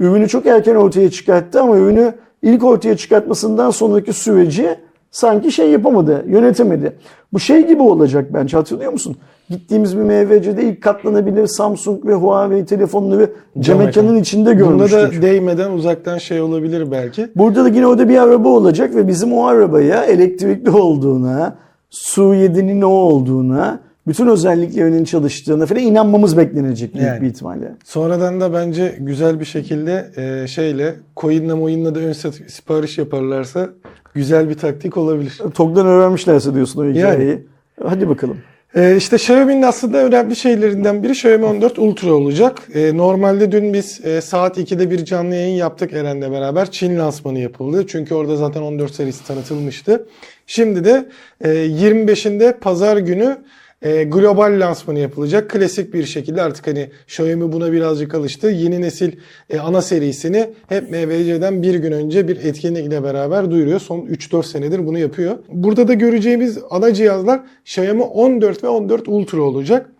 Ürünü çok erken ortaya çıkarttı ama ürünü ilk ortaya çıkartmasından sonraki süreci sanki şey yapamadı, yönetemedi. Bu şey gibi olacak bence hatırlıyor musun? Gittiğimiz bir MVC'de ilk katlanabilir Samsung ve Huawei telefonları cam ekranın içinde Bunda görmüştük. da değmeden uzaktan şey olabilir belki. Burada da yine orada bir araba olacak ve bizim o arabaya elektrikli olduğuna, Su7'nin o olduğuna, bütün özelliklerinin çalıştığına falan inanmamız beklenecek büyük Yani. bir ihtimalle. Sonradan da bence güzel bir şekilde e, şeyle coin'le moin'le de ön sipariş yaparlarsa güzel bir taktik olabilir. TOG'dan öğrenmişlerse diyorsun o hikayeyi. Hadi bakalım. Ee, işte Xiaomi'nin aslında önemli şeylerinden biri Xiaomi 14 Ultra olacak. Ee, normalde dün biz e, saat 2'de bir canlı yayın yaptık Eren'le beraber. Çin lansmanı yapıldı. Çünkü orada zaten 14 serisi tanıtılmıştı. Şimdi de e, 25'inde pazar günü e, global lansmanı yapılacak. Klasik bir şekilde artık hani Xiaomi buna birazcık alıştı. Yeni nesil e, ana serisini hep MVC'den bir gün önce bir etkinlikle beraber duyuruyor. Son 3-4 senedir bunu yapıyor. Burada da göreceğimiz ana cihazlar Xiaomi 14 ve 14 Ultra olacak.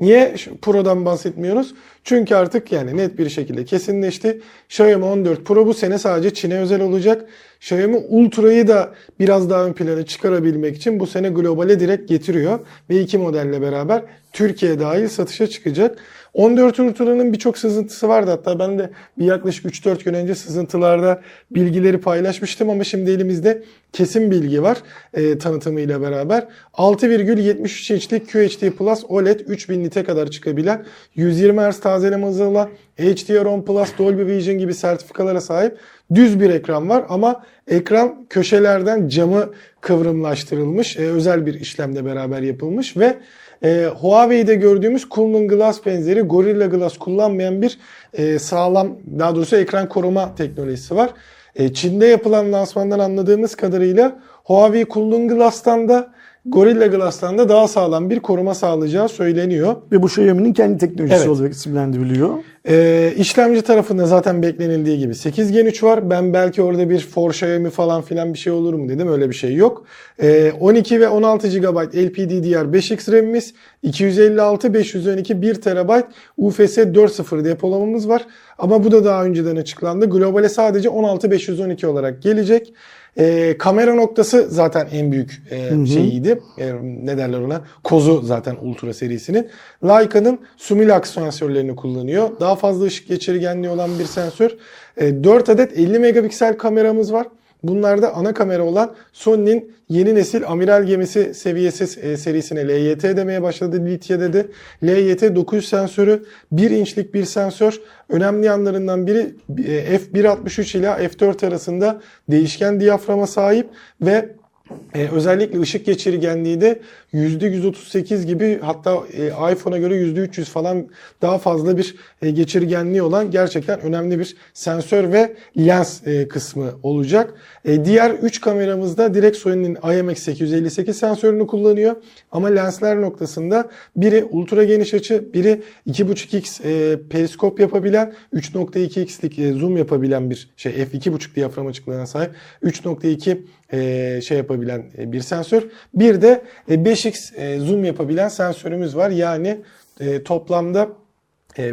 Niye Pro'dan bahsetmiyoruz? Çünkü artık yani net bir şekilde kesinleşti. Xiaomi 14 Pro bu sene sadece Çin'e özel olacak. Xiaomi Ultra'yı da biraz daha ön plana çıkarabilmek için bu sene globale direkt getiriyor. Ve iki modelle beraber Türkiye dahil satışa çıkacak. 14 Ultra'nın birçok sızıntısı vardı. Hatta ben de bir yaklaşık 3-4 gün önce sızıntılarda bilgileri paylaşmıştım ama şimdi elimizde kesin bilgi var e, tanıtımıyla beraber. 6,73 inçlik QHD Plus OLED 3000 nite kadar çıkabilen 120 Hz tazeleme hızı olan HDR10 Plus Dolby Vision gibi sertifikalara sahip düz bir ekran var ama ekran köşelerden camı kıvrımlaştırılmış. e, özel bir işlemle beraber yapılmış ve e, Huawei'de gördüğümüz Kunlun Glass benzeri Gorilla Glass kullanmayan bir e, sağlam daha doğrusu ekran koruma teknolojisi var. E, Çin'de yapılan lansmandan anladığımız kadarıyla Huawei Kunlun Glass'tan da Gorilla Glass'tan da daha sağlam bir koruma sağlayacağı söyleniyor. Ve bu Xiaomi'nin kendi teknolojisi Evet. olarak isimlendiriliyor. Ee, işlemci tarafında zaten beklenildiği gibi 8 Gen 3 var. Ben belki orada bir for Xiaomi falan filan bir şey olur mu dedim. Öyle bir şey yok. Ee, 12 ve 16 GB LPDDR5X RAM'imiz, 256, 512, 1 TB UFS 4.0 depolamamız var. Ama bu da daha önceden açıklandı. Globale sadece 16 512 olarak gelecek. Ee, kamera noktası zaten en büyük e, şeyiydi. E, ne derler ona? Kozu zaten Ultra serisinin. Leica'nın Sumilax sensörlerini kullanıyor. Daha fazla ışık geçirgenliği olan bir sensör. E, 4 adet 50 megapiksel kameramız var. Bunlarda ana kamera olan Sony'nin yeni nesil amiral gemisi seviyesi e, serisine LYT demeye başladı. Litya dedi. LYT 900 sensörü 1 inçlik bir sensör. Önemli yanlarından biri e, f1.63 ile f4 arasında değişken diyaframa sahip ve ee, özellikle ışık geçirgenliği de %138 gibi hatta e, iPhone'a göre %300 falan daha fazla bir e, geçirgenliği olan gerçekten önemli bir sensör ve lens e, kısmı olacak. E, diğer 3 kameramızda direkt Sony'nin IMX858 sensörünü kullanıyor. Ama lensler noktasında biri ultra geniş açı, biri 2.5x e, periskop yapabilen, 3.2x'lik e, zoom yapabilen bir şey f2.5 diyafram açıklığına sahip 3.2 e, şey yapabilen bir sensör. Bir de e, 5x e, zoom yapabilen sensörümüz var. Yani e, toplamda e,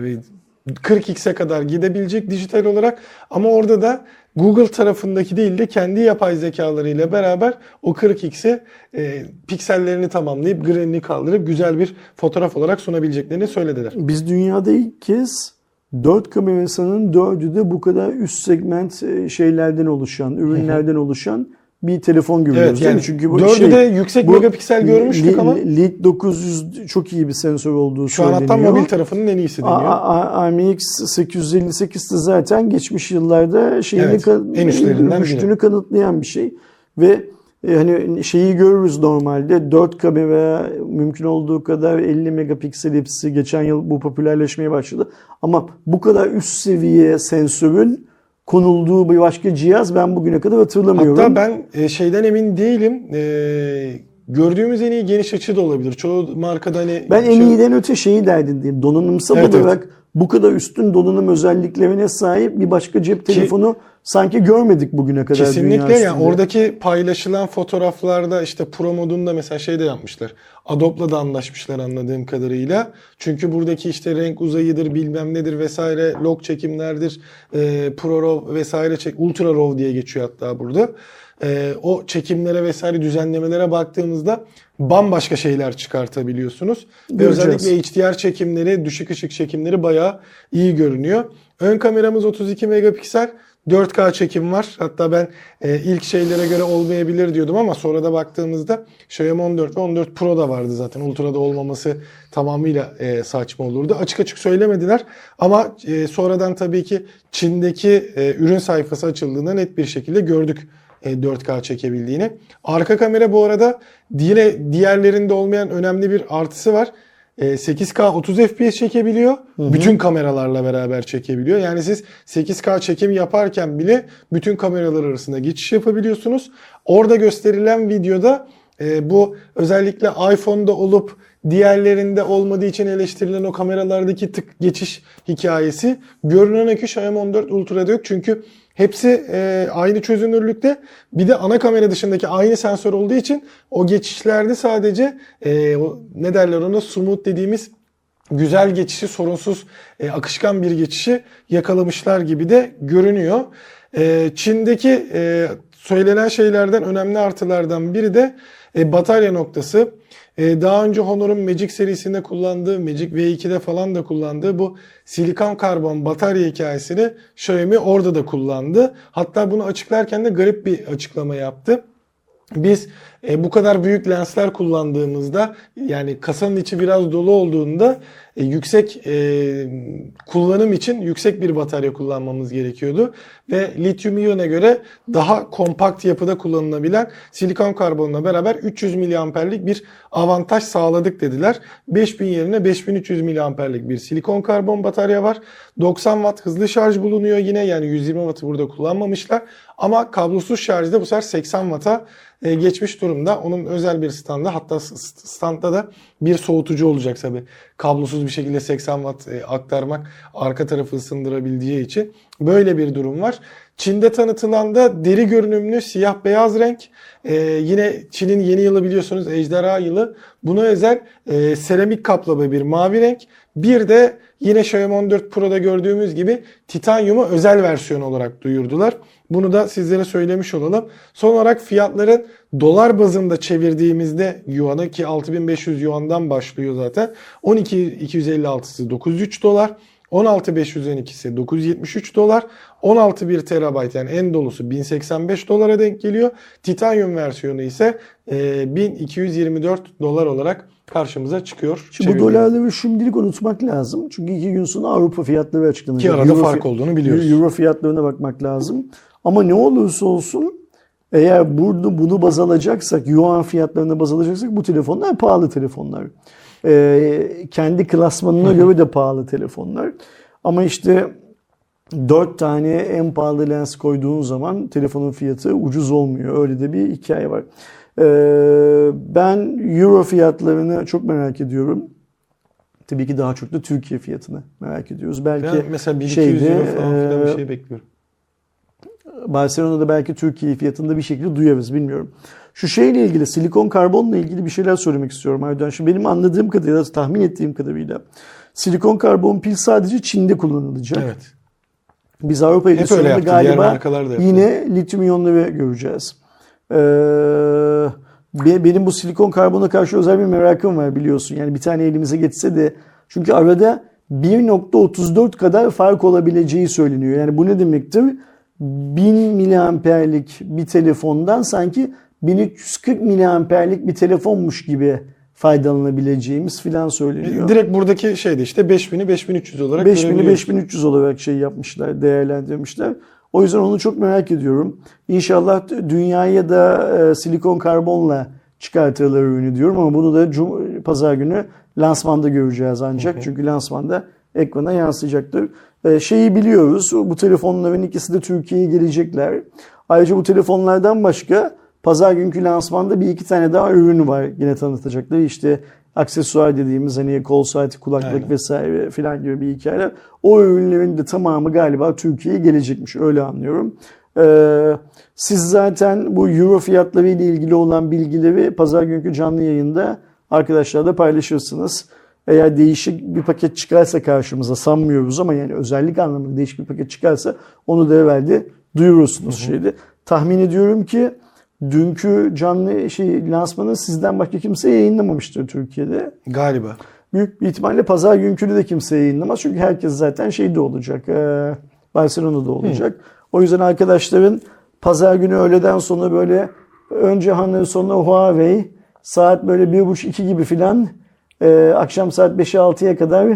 40x'e kadar gidebilecek dijital olarak ama orada da Google tarafındaki değil de kendi yapay zekalarıyla beraber o 40x'i e, piksellerini tamamlayıp grenini kaldırıp güzel bir fotoğraf olarak sunabileceklerini söylediler. Biz dünyada ilk kez 4 kamerasının 4'ü de bu kadar üst segment e, şeylerden oluşan, ürünlerden oluşan bir telefon görüyoruz. Evet yani Çünkü bu dördü şey, de yüksek bu megapiksel görmüştük Li- ama Lead 900 çok iyi bir sensör olduğu şu an söyleniyor. hatta mobil tarafının en iyisi deniyor. AMX 858 de zaten geçmiş yıllarda şeyini Evet, en üstlerinden rüştünü kanıtlayan bir şey ve e, hani şeyi görürüz normalde 4 kamera mümkün olduğu kadar 50 megapiksel hepsi geçen yıl bu popülerleşmeye başladı. Ama bu kadar üst seviye sensörün konulduğu bir başka cihaz ben bugüne kadar hatırlamıyorum. Hatta ben e, şeyden emin değilim. E, gördüğümüz en iyi geniş açı da olabilir. Çoğu markada hani Ben en şey- iyiden öte şeyi derdindeyim. Donanımsal Evet, olarak bu kadar üstün donanım özelliklerine sahip bir başka cep telefonu sanki görmedik bugüne kadar Kesinlikle yani üstünde. oradaki paylaşılan fotoğraflarda işte Pro modunda mesela şey de yapmışlar. Adobe'la da anlaşmışlar anladığım kadarıyla. Çünkü buradaki işte renk uzayıdır bilmem nedir vesaire log çekimlerdir. E, Pro RAW vesaire çek Ultra RAW diye geçiyor hatta burada. E, o çekimlere vesaire düzenlemelere baktığımızda bambaşka şeyler çıkartabiliyorsunuz. Ve özellikle HDR çekimleri, düşük ışık çekimleri bayağı iyi görünüyor. Ön kameramız 32 megapiksel. 4K çekim var. Hatta ben e, ilk şeylere göre olmayabilir diyordum ama sonra da baktığımızda Xiaomi 14 ve 14 Pro da vardı zaten. Ultra'da olmaması tamamıyla e, saçma olurdu. Açık açık söylemediler ama e, sonradan tabii ki Çin'deki e, ürün sayfası açıldığında net bir şekilde gördük e, 4K çekebildiğini. Arka kamera bu arada diğer, diğerlerinde olmayan önemli bir artısı var. E, 8K 30 FPS çekebiliyor. Bütün kameralarla beraber çekebiliyor. Yani siz 8K çekim yaparken bile bütün kameralar arasında geçiş yapabiliyorsunuz. Orada gösterilen videoda e, bu özellikle iPhone'da olup diğerlerinde olmadığı için eleştirilen o kameralardaki tık geçiş hikayesi görünen ki Xiaomi 14 Ultra'da yok. Çünkü hepsi e, aynı çözünürlükte. Bir de ana kamera dışındaki aynı sensör olduğu için o geçişlerde sadece e, o, ne derler ona smooth dediğimiz güzel geçişi, sorunsuz, e, akışkan bir geçişi yakalamışlar gibi de görünüyor. E, Çin'deki e, söylenen şeylerden önemli artılardan biri de e, batarya noktası. E, daha önce Honor'un Magic serisinde kullandığı, Magic V2'de falan da kullandığı bu silikon karbon batarya hikayesini Xiaomi orada da kullandı. Hatta bunu açıklarken de garip bir açıklama yaptı. Biz e, bu kadar büyük lensler kullandığımızda yani kasanın içi biraz dolu olduğunda e, yüksek e, kullanım için yüksek bir batarya kullanmamız gerekiyordu. Ve lityum iyona göre daha kompakt yapıda kullanılabilen silikon karbonla beraber 300 miliamperlik bir avantaj sağladık dediler. 5000 yerine 5300 miliamperlik bir silikon karbon batarya var. 90 watt hızlı şarj bulunuyor yine yani 120 wattı burada kullanmamışlar. Ama kablosuz şarjda bu sefer 80 watt'a e, geçmiş durumda. Onun özel bir standı hatta standda da bir soğutucu olacak tabi. Kablosuz bir şekilde 80 watt e, aktarmak arka tarafı ısındırabildiği için böyle bir durum var. Çin'de tanıtılan da deri görünümlü siyah beyaz renk. E, yine Çin'in yeni yılı biliyorsunuz ejderha yılı. Buna özel e, seramik kaplama bir mavi renk. Bir de yine Xiaomi 14 Pro'da gördüğümüz gibi titanyumu özel versiyon olarak duyurdular. Bunu da sizlere söylemiş olalım. Son olarak fiyatların dolar bazında çevirdiğimizde yuanı ki 6500 yuandan başlıyor zaten. 12256'sı 903 dolar. 16512'si 973 dolar. 16 1 terabayt yani en dolusu 1085 dolara denk geliyor. Titanium versiyonu ise e, 1224 dolar olarak karşımıza çıkıyor. Şimdi bu dolarları şimdilik unutmak lazım. Çünkü iki gün sonra Avrupa fiyatları açıklanacak. Ki arada Euro fark olduğunu biliyoruz. Euro fiyatlarına bakmak lazım. Ama ne olursa olsun eğer bunu, bunu baz alacaksak, yuan fiyatlarına baz alacaksak bu telefonlar pahalı telefonlar. Ee, kendi klasmanına göre de pahalı telefonlar. Ama işte 4 tane en pahalı lens koyduğun zaman telefonun fiyatı ucuz olmuyor. Öyle de bir hikaye var. Ee, ben euro fiyatlarını çok merak ediyorum. Tabii ki daha çok da Türkiye fiyatını merak ediyoruz. Belki Ben mesela 1200 şeyde, euro falan filan bir e, şey bekliyorum. Barcelona'da belki Türkiye fiyatında bir şekilde duyarız bilmiyorum. Şu şeyle ilgili silikon karbonla ilgili bir şeyler söylemek istiyorum Aydan. Şimdi benim anladığım kadarıyla, tahmin ettiğim kadarıyla silikon karbon pil sadece Çin'de kullanılacak. Evet. Biz Avrupa edisyonunda galiba yine lityum iyonları göreceğiz. Ee, be- benim bu silikon karbona karşı özel bir merakım var biliyorsun. Yani bir tane elimize geçse de çünkü arada 1.34 kadar fark olabileceği söyleniyor. Yani bu ne demektir? 1000 miliamperlik bir telefondan sanki 1340 miliamperlik bir telefonmuş gibi faydalanabileceğimiz filan söyleniyor. Direkt buradaki şeyde işte 5000'i 5300 olarak 5000'i görebiliyoruz. 5300 olarak şey yapmışlar, değerlendirmişler. O yüzden onu çok merak ediyorum. İnşallah dünyaya da e, silikon karbonla çıkartırlar ürünü diyorum ama bunu da cum- pazar günü lansmanda göreceğiz ancak. Çünkü lansmanda ekrana yansıyacaktır. E, şeyi biliyoruz. Bu telefonların ikisi de Türkiye'ye gelecekler. Ayrıca bu telefonlardan başka pazar günkü lansmanda bir iki tane daha ürün var yine tanıtacakları. İşte aksesuar dediğimiz hani kol saati, kulaklık Aynen. vesaire filan gibi bir hikayeler. O ürünlerin de tamamı galiba Türkiye'ye gelecekmiş öyle anlıyorum. Ee, siz zaten bu euro fiyatları ile ilgili olan bilgileri pazar günkü canlı yayında arkadaşlarla paylaşırsınız. Eğer değişik bir paket çıkarsa karşımıza sanmıyoruz ama yani özellik anlamında değişik bir paket çıkarsa onu da evvelde duyurursunuz şeyde. Tahmin ediyorum ki dünkü canlı şey lansmanı sizden başka kimse yayınlamamıştır Türkiye'de. Galiba. Büyük bir ihtimalle pazar günkünü de kimse yayınlamaz. Çünkü herkes zaten şeyde olacak. E, Barcelona'da olacak. O yüzden arkadaşların pazar günü öğleden sonra böyle önce Hanır sonra Huawei saat böyle bir buçuk iki gibi filan e, akşam saat 5'e 6'ya kadar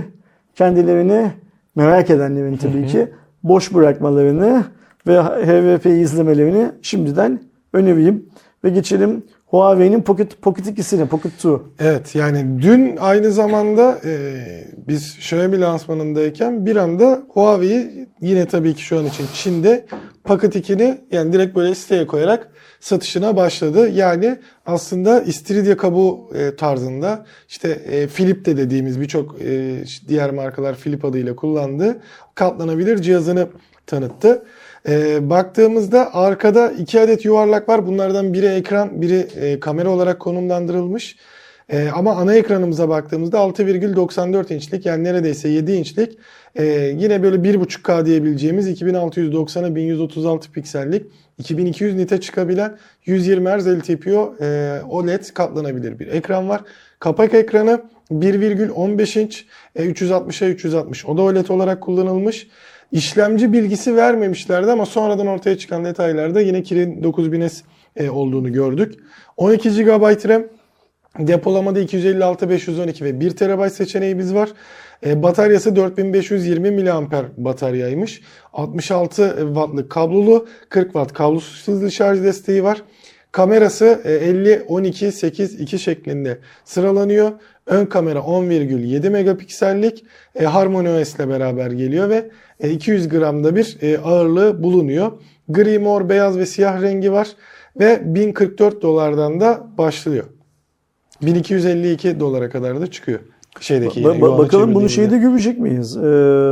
kendilerini merak edenlerin tabii ki boş bırakmalarını ve HVP'yi izlemelerini şimdiden önereyim. Ve geçelim Huawei'nin Pocket, Pocket 2'sine, Pocket 2. Evet yani dün aynı zamanda e, biz Xiaomi lansmanındayken bir anda Huawei yine tabii ki şu an için Çin'de Pocket 2'ni yani direkt böyle siteye koyarak satışına başladı. Yani aslında istiridye kabuğu e, tarzında işte e, Philip de dediğimiz birçok e, diğer markalar Philip adıyla kullandığı katlanabilir cihazını tanıttı. E, baktığımızda arkada iki adet yuvarlak var. Bunlardan biri ekran, biri e, kamera olarak konumlandırılmış. E, ama ana ekranımıza baktığımızda 6,94 inçlik yani neredeyse 7 inçlik e, yine böyle 1.5K diyebileceğimiz 2690'a 1136 piksellik 2200 nite çıkabilen 120 Hz LTPO e, OLED katlanabilir bir ekran var. Kapak ekranı 1,15 inç e, 360'a 360 o da OLED olarak kullanılmış. İşlemci bilgisi vermemişlerdi ama sonradan ortaya çıkan detaylarda yine Kirin 9000S e, olduğunu gördük. 12 GB RAM Depolamada 256, 512 ve 1 TB seçeneğimiz var. E, bataryası 4520 mAh bataryaymış. 66 wattlık kablolu, 40 watt kablosuz hızlı şarj desteği var. Kamerası e, 50 12 8 2 şeklinde sıralanıyor. Ön kamera 10,7 megapiksellik e, Harmony OS ile beraber geliyor ve e, 200 gramda bir e, ağırlığı bulunuyor. Gri, mor, beyaz ve siyah rengi var ve 1044 dolardan da başlıyor. 1252 dolara kadar da çıkıyor. Şeydeki Ba- ba- bakalım bunu şeyde görecek miyiz? Ee,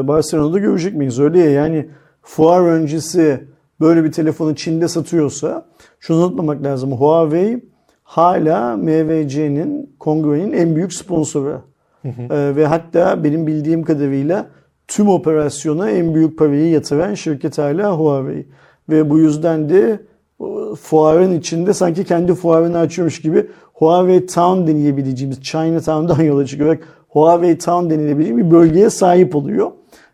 Barcelona'da görecek miyiz? Öyle ya yani fuar öncesi böyle bir telefonu Çin'de satıyorsa şunu unutmamak lazım. Huawei hala MVC'nin, Kongre'nin en büyük sponsoru. Ee, ve hatta benim bildiğim kadarıyla tüm operasyona en büyük parayı yatıran şirket hala Huawei. Ve bu yüzden de o fuarın içinde sanki kendi fuarını açıyormuş gibi Huawei Town denilebileceğimiz Chinatown'dan yola çıkarak Huawei Town denilebileceğim bir bölgeye sahip oluyor.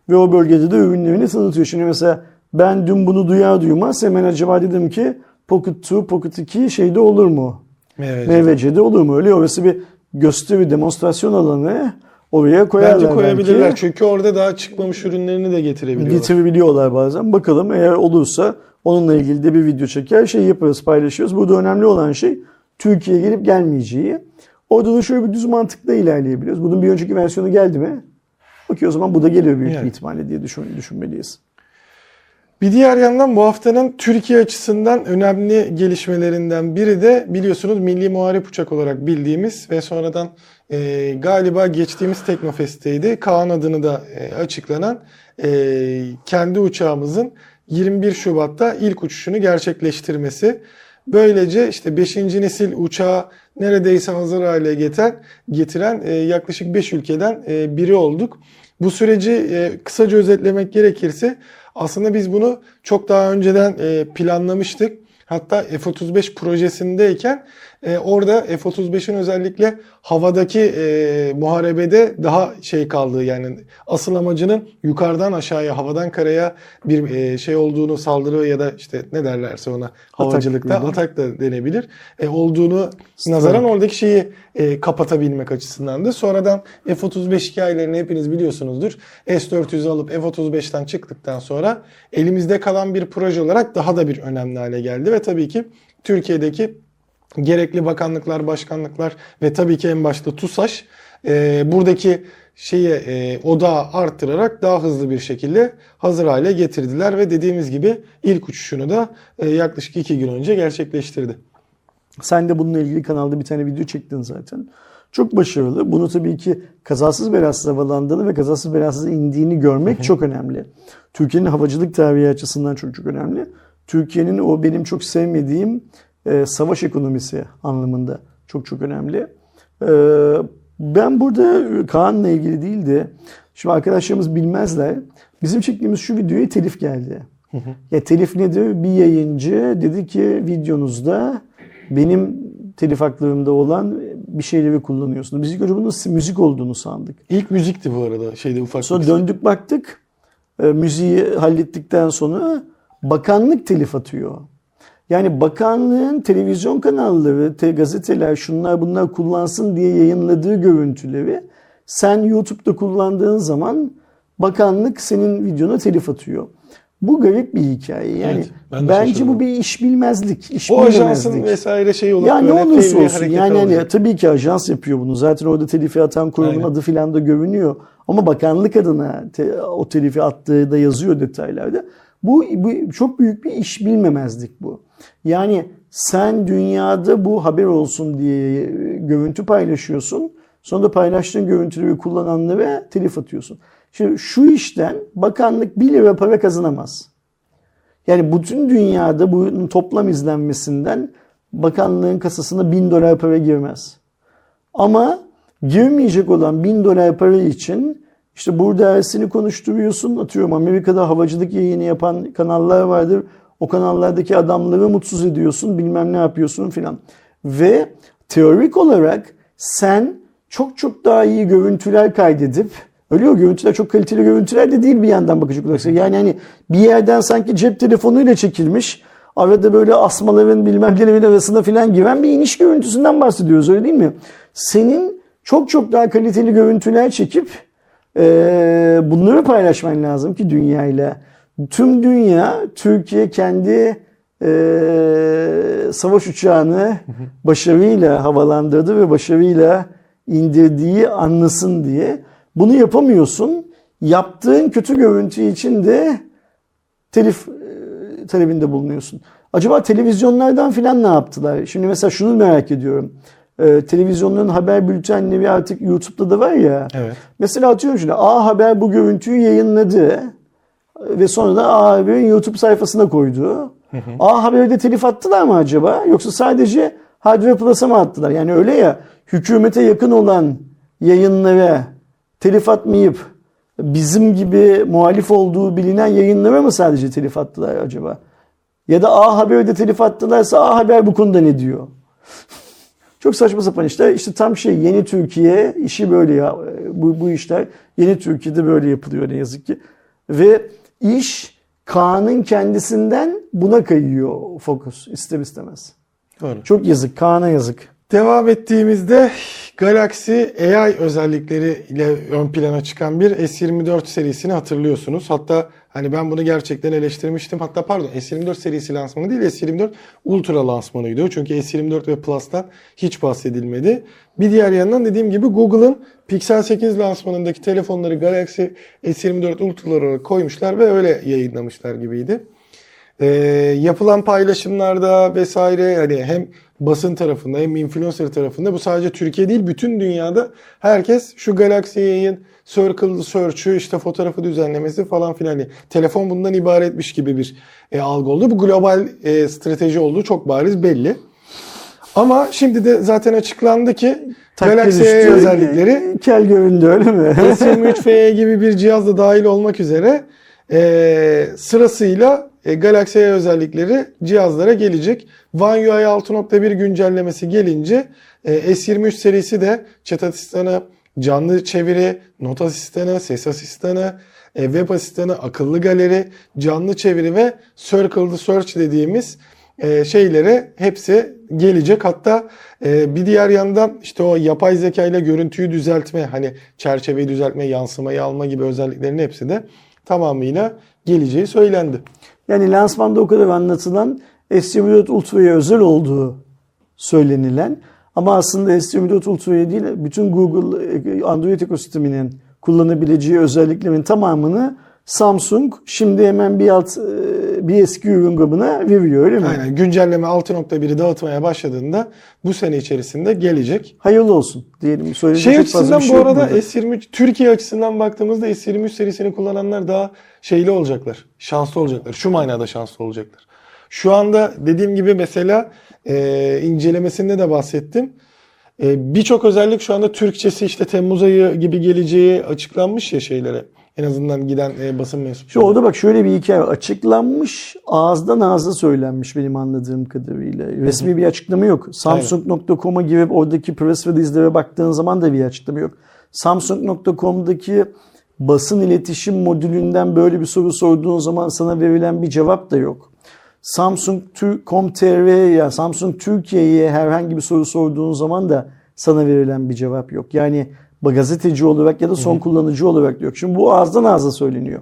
Ve o bölgede de ürünlerini tanıtıyor. Şimdi mesela ben dün bunu duyar duymaz hemen acaba dedim ki Pocket 2, Pocket 2 şeyde olur mu? MVC'de olur mu? Öyle orası bir gösteri, demonstrasyon alanı oraya koyarlar Bence koyabilirler belki. çünkü orada daha çıkmamış ürünlerini de getirebiliyorlar. Getirebiliyorlar bazen. Bakalım eğer olursa onunla ilgili de bir video çeker şey yaparız paylaşıyoruz. Burada önemli olan şey Türkiye'ye gelip gelmeyeceği. Orada da şöyle bir düz mantıkla ilerleyebiliyoruz. Bunun bir önceki versiyonu geldi mi? Okey o zaman bu da geliyor büyük Yani. bir ihtimalle diye düşün, düşünmeliyiz. Bir diğer yandan bu haftanın Türkiye açısından önemli gelişmelerinden biri de biliyorsunuz Milli Muharip Uçak olarak bildiğimiz ve sonradan e, galiba geçtiğimiz Teknofest'teydi. Kaan adını da e, açıklanan e, kendi uçağımızın 21 Şubat'ta ilk uçuşunu gerçekleştirmesi. Böylece işte 5. nesil uçağı neredeyse hazır hale getiren, getiren e, yaklaşık 5 ülkeden e, biri olduk. Bu süreci e, kısaca özetlemek gerekirse aslında biz bunu çok daha önceden e, planlamıştık. Hatta F-35 projesindeyken e, orada F-35'in özellikle havadaki e, muharebede daha şey kaldığı yani asıl amacının yukarıdan aşağıya havadan karaya bir e, şey olduğunu saldırı ya da işte ne derlerse ona havacılıkta mıydı? atak da denebilir e, olduğunu nazaran oradaki şeyi e, kapatabilmek açısından da sonradan F-35 hikayelerini hepiniz biliyorsunuzdur. S-400'ü alıp F-35'ten çıktıktan sonra elimizde kalan bir proje olarak daha da bir önemli hale geldi ve tabii ki Türkiye'deki gerekli bakanlıklar, başkanlıklar ve tabii ki en başta TUSAŞ e, buradaki şeyi e, odağı arttırarak daha hızlı bir şekilde hazır hale getirdiler ve dediğimiz gibi ilk uçuşunu da e, yaklaşık iki gün önce gerçekleştirdi. Sen de bununla ilgili kanalda bir tane video çektin zaten. Çok başarılı. Bunu tabii ki kazasız belasız havalandığını ve kazasız belasız indiğini görmek çok önemli. Türkiye'nin havacılık tarihi açısından çok çok önemli. Türkiye'nin o benim çok sevmediğim e, savaş ekonomisi anlamında çok çok önemli. E, ben burada Kaan'la ilgili değil de şimdi arkadaşlarımız bilmezler. Bizim çektiğimiz şu videoya telif geldi. Ya telif nedir? Bir yayıncı dedi ki videonuzda benim telif haklarımda olan bir şeyleri kullanıyorsunuz. Biz ilk önce bunun müzik olduğunu sandık. İlk müzikti bu arada şeyde ufak Sonra döndük baktık. E, müziği hallettikten sonra bakanlık telif atıyor. Yani bakanlığın televizyon kanalları, te, gazeteler, şunlar bunlar kullansın diye yayınladığı görüntüleri sen YouTube'da kullandığın zaman bakanlık senin videona telif atıyor. Bu garip bir hikaye. Yani Evet, ben bence şaşırdım. bu bir iş bilmezlik. Iş o ajansın bilemezlik. vesaire şey olup Ya ne olursa olsun yani hani alacak. tabii ki ajans yapıyor bunu. Zaten orada telifi atan kurumun Aynen. adı filan da görünüyor. Ama bakanlık adına te- o telifi attığı da yazıyor detaylarda. Bu, bu çok büyük bir iş bilmemezlik bu. Yani sen dünyada bu haber olsun diye e, görüntü paylaşıyorsun. Sonra da paylaştığın görüntüleri kullananlara telif atıyorsun. Şimdi şu işten bakanlık 1 lira para kazanamaz. Yani bütün dünyada bunun toplam izlenmesinden bakanlığın kasasına 1000 dolar para girmez. Ama girmeyecek olan 1000 dolar para için işte burada Ersin'i konuşturuyorsun. Atıyorum Amerika'da havacılık yayını yapan kanallar vardır. O kanallardaki adamları mutsuz ediyorsun. Bilmem ne yapıyorsun filan. Ve teorik olarak sen çok çok daha iyi görüntüler kaydedip Öyle o görüntüler çok kaliteli görüntüler de değil bir yandan bakacak olursa. Yani hani bir yerden sanki cep telefonuyla çekilmiş. Arada böyle asmaların bilmem nelerin arasında filan giren bir iniş görüntüsünden bahsediyoruz öyle değil mi? Senin çok çok daha kaliteli görüntüler çekip Ee, bunları paylaşman lazım ki dünyayla. Tüm dünya Türkiye kendi e, savaş uçağını başarıyla havalandırdı ve başarıyla indirdiği anlasın diye. Bunu yapamıyorsun. Yaptığın kötü görüntü için de telif e, talebinde bulunuyorsun. Acaba televizyonlardan filan ne yaptılar? Şimdi mesela şunu merak ediyorum. Ee, televizyonların haber bültenleri artık YouTube'da da var ya. Evet. Mesela atıyorum şimdi A Haber bu görüntüyü yayınladı ve sonra da A Haber'in YouTube sayfasına koydu. A Haber'de telif attılar mı acaba? Yoksa sadece Hardware Plus'a mı attılar? Yani öyle ya hükümete yakın olan yayınlara telif atmayıp bizim gibi muhalif olduğu bilinen yayınlara mı sadece telif attılar acaba? Ya da A Haber'de telif attılarsa A Haber bu konuda ne diyor? Çok saçma sapan işler. İşte tam şey yeni Türkiye işi böyle ya. Bu, bu işler yeni Türkiye'de böyle yapılıyor ne yazık ki. Ve iş Kaan'ın kendisinden buna kayıyor fokus ister istemez. Doğru. Çok yazık. Kaan'a yazık. Devam ettiğimizde Galaxy AI özellikleriyle ön plana çıkan bir S24 serisini hatırlıyorsunuz. Hatta hani ben bunu gerçekten eleştirmiştim. Hatta pardon S24 serisi lansmanı değil S24 Ultra lansmanıydı. Çünkü S24 ve Plus'tan hiç bahsedilmedi. Bir diğer yandan dediğim gibi Google'ın Pixel 8 lansmanındaki telefonları Galaxy S24 Ultra'lara koymuşlar ve öyle yayınlamışlar gibiydi. Ee, yapılan paylaşımlarda vesaire hani hem basın tarafında hem influencer tarafında bu sadece Türkiye değil bütün dünyada herkes şu Galaxy yayın Circle Search'ü işte fotoğrafı düzenlemesi falan filan hani telefon bundan ibaretmiş gibi bir e, algı oldu. Bu global e, strateji olduğu çok bariz belli. Ama şimdi de zaten açıklandı ki Galaxy Takdir üstü, özellikleri Kel göründü öyle mi? S23 FE gibi bir cihaz da dahil olmak üzere e, sırasıyla e, Galaxy özellikleri cihazlara gelecek. One UI 6.1 güncellemesi gelince e, S23 serisi de chat asistanı, canlı çeviri, not asistanı, ses asistanı, e, web asistanı, akıllı galeri, canlı çeviri ve Circled Search dediğimiz e, şeylere hepsi gelecek. Hatta e, bir diğer yandan işte o yapay zeka ile görüntüyü düzeltme, hani çerçeveyi düzeltme, yansımayı alma gibi özelliklerin hepsi de tamamıyla geleceği söylendi. Yani lansmanda o kadar anlatılan S24 Ultra'ya özel olduğu söylenilen ama aslında S24 Ultra'ya değil bütün Google e, Android ekosisteminin kullanabileceği özelliklerin tamamını Samsung şimdi hemen bir alt e, bir eski ürün grubuna veriyor öyle mi? Aynen güncelleme 6.1'i dağıtmaya başladığında bu sene içerisinde gelecek. Hayırlı olsun diyelim. Söyleyecek Şey açısından bu şey yok arada burada. S23 Türkiye açısından baktığımızda S23 serisini kullananlar daha şeyli olacaklar. Şanslı olacaklar. Şu manada şanslı olacaklar. Şu anda dediğim gibi mesela e, incelemesinde de bahsettim. E, Birçok özellik şu anda Türkçesi işte Temmuz ayı gibi geleceği açıklanmış ya şeylere. En azından giden e, basın Şu mensupları. orada bak şöyle bir hikaye var. açıklanmış ağızdan ağza söylenmiş benim anladığım kadarıyla. Resmi bir açıklama yok. Samsung.com'a girip oradaki press release'lere baktığın zaman da bir açıklama yok. Samsung.com'daki basın iletişim modülünden böyle bir soru sorduğun zaman sana verilen bir cevap da yok. Samsung.com.tr ya Samsung Türkiye'ye herhangi bir soru sorduğun zaman da sana verilen bir cevap yok. Yani gazeteci olarak ya da son kullanıcı olarak yok. Şimdi bu ağızdan ağza söyleniyor.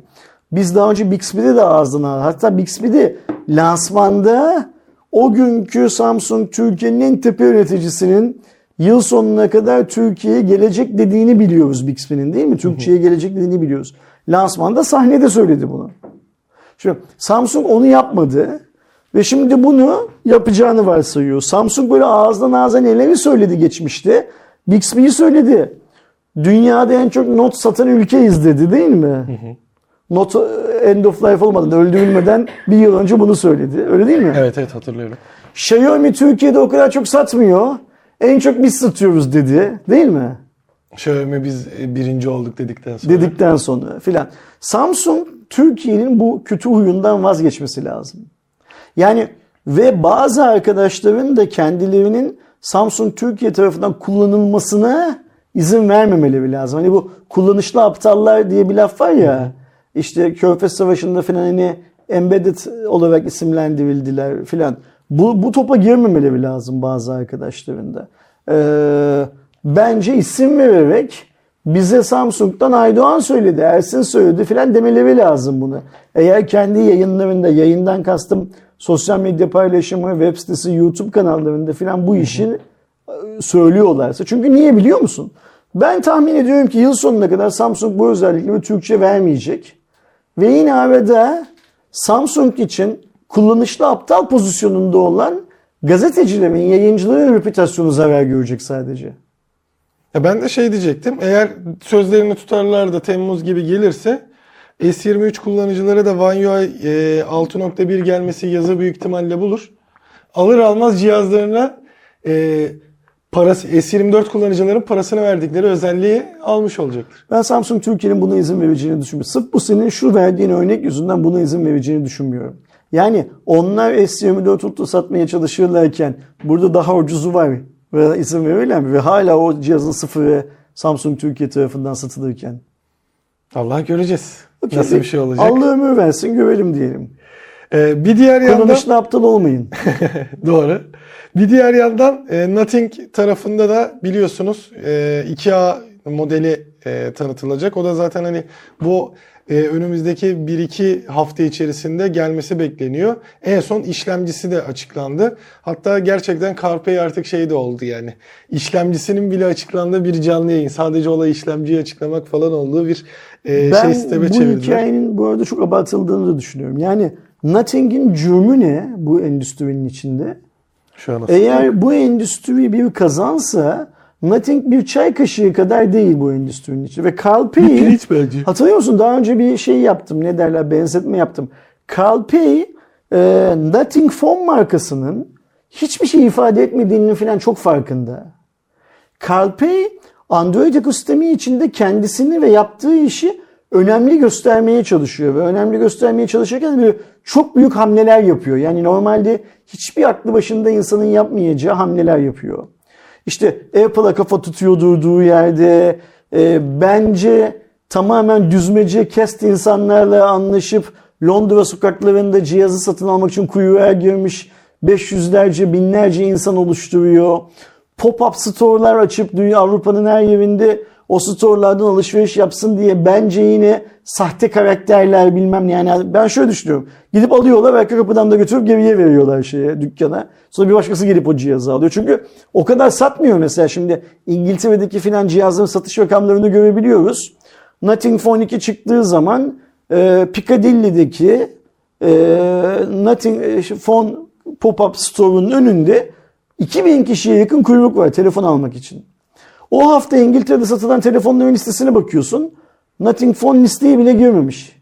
Biz daha önce Bixby'de de ağızdan ağza hatta Bixby'de lansmanda o günkü Samsung Türkiye'nin en tepe yöneticisinin yıl sonuna kadar Türkiye'ye gelecek dediğini biliyoruz Bixby'nin değil mi? Türkçe'ye gelecek dediğini biliyoruz. Lansmanda sahnede söyledi bunu. Şimdi Samsung onu yapmadı ve şimdi bunu yapacağını varsayıyor. Samsung böyle ağızdan ağza neleri söyledi geçmişte? Bixby'yi söyledi. Dünyada en çok not satan ülkeyiz dedi değil mi? Not end of life olmadan, öldürülmeden bir yıl önce bunu söyledi. Öyle değil mi? Evet evet hatırlıyorum. Xiaomi Türkiye'de o kadar çok satmıyor. En çok biz satıyoruz dedi. Değil mi? Xiaomi biz e, birinci olduk dedikten sonra. Dedikten sonra filan. Samsung Türkiye'nin bu kötü huyundan vazgeçmesi lazım. Yani ve bazı arkadaşların da kendilerinin Samsung Türkiye tarafından kullanılmasına izin vermemeleri lazım. Hani bu kullanışlı aptallar diye bir laf var ya. işte Körfez Savaşı'nda filan hani embedded olarak isimlendirildiler filan. Bu, bu topa girmemeleri lazım bazı arkadaşların da. Ee, bence isim vererek bize Samsung'dan Aydoğan söyledi, Ersin söyledi filan demeleri lazım bunu. Eğer kendi yayınlarında, yayından kastım sosyal medya paylaşımı, web sitesi, YouTube kanallarında filan bu işi e, söylüyorlarsa. Çünkü niye biliyor musun? Ben tahmin ediyorum ki yıl sonuna kadar Samsung bu özellikleri Türkçe vermeyecek. Ve yine arada Samsung için kullanışlı aptal pozisyonunda olan gazetecilerin, yayıncıların reputasyonu zarar görecek sadece. Ya ben de şey diyecektim. Eğer sözlerini tutarlar da Temmuz gibi gelirse S23 kullanıcılara da One UI e, 6.1 gelmesi yazı büyük ihtimalle bulur. Alır almaz cihazlarına e, parası S24 kullanıcıların parasını verdikleri özelliği almış olacaktır. Ben Samsung Türkiye'nin buna izin vereceğini düşünmüyorum. Sırf bu senin şu verdiğin örnek yüzünden buna izin vereceğini düşünmüyorum. Yani onlar S24 Ultra satmaya çalışırlarken burada daha ucuzu var ve izin verirler mi? Ve hala o cihazın sıfırı Samsung Türkiye tarafından satılırken. Allah göreceğiz. Okey, Nasıl bir şey olacak? Allah ömür versin görelim diyelim. E, bir diğer yandan Kullanışlı aptal olmayın. Doğru. Bir diğer yandan e, Nothing tarafında da biliyorsunuz e, 2A modeli e, tanıtılacak. O da zaten hani bu e, önümüzdeki 1-2 hafta içerisinde gelmesi bekleniyor. En son işlemcisi de açıklandı. Hatta gerçekten CarPlay artık şey de oldu yani. İşlemcisinin bile açıklandığı bir canlı yayın. Sadece olay işlemciyi açıklamak falan olduğu bir e, ben şey sisteme bu çevirdiler. hikayenin bu arada çok abartıldığını da düşünüyorum. Yani Nothing'in cürmü ne bu endüstrinin içinde? Şu an Eğer bu endüstri bir kazansa Nothing bir çay kaşığı kadar değil bu endüstrinin içi. Ve Carl Pei, hatırlıyor musun daha önce bir şey yaptım ne derler benzetme yaptım. Carl Pei e, Nothing Phone markasının hiçbir şey ifade etmediğinin falan çok farkında. Carl Pei Android ekosistemi içinde kendisini ve yaptığı işi önemli göstermeye çalışıyor ve önemli göstermeye çalışırken böyle çok büyük hamleler yapıyor. Yani normalde hiçbir aklı başında insanın yapmayacağı hamleler yapıyor. İşte Apple'a kafa tutuyor durduğu yerde e, bence tamamen düzmece kest insanlarla anlaşıp Londra sokaklarında cihazı satın almak için kuyruğa girmiş 500'lerce binlerce insan oluşturuyor. Pop-up store'lar açıp dünya Avrupa'nın her yerinde o store'lardan alışveriş yapsın diye bence yine sahte karakterler bilmem ne. yani ben şöyle düşünüyorum. Gidip alıyorlar arka kapıdan da götürüp geriye veriyorlar şeye dükkana. Sonra bir başkası gelip o cihazı alıyor. Çünkü o kadar satmıyor mesela şimdi İngiltere'deki filan cihazların satış rakamlarını görebiliyoruz. Nothing Phone 2 çıktığı zaman e, Piccadilly'deki e, Nothing e, Phone pop-up store'un önünde 2000 kişiye yakın kuyruk var telefon almak için. O hafta İngiltere'de satılan telefonların listesine bakıyorsun. Nothing Phone listeye bile girmemiş.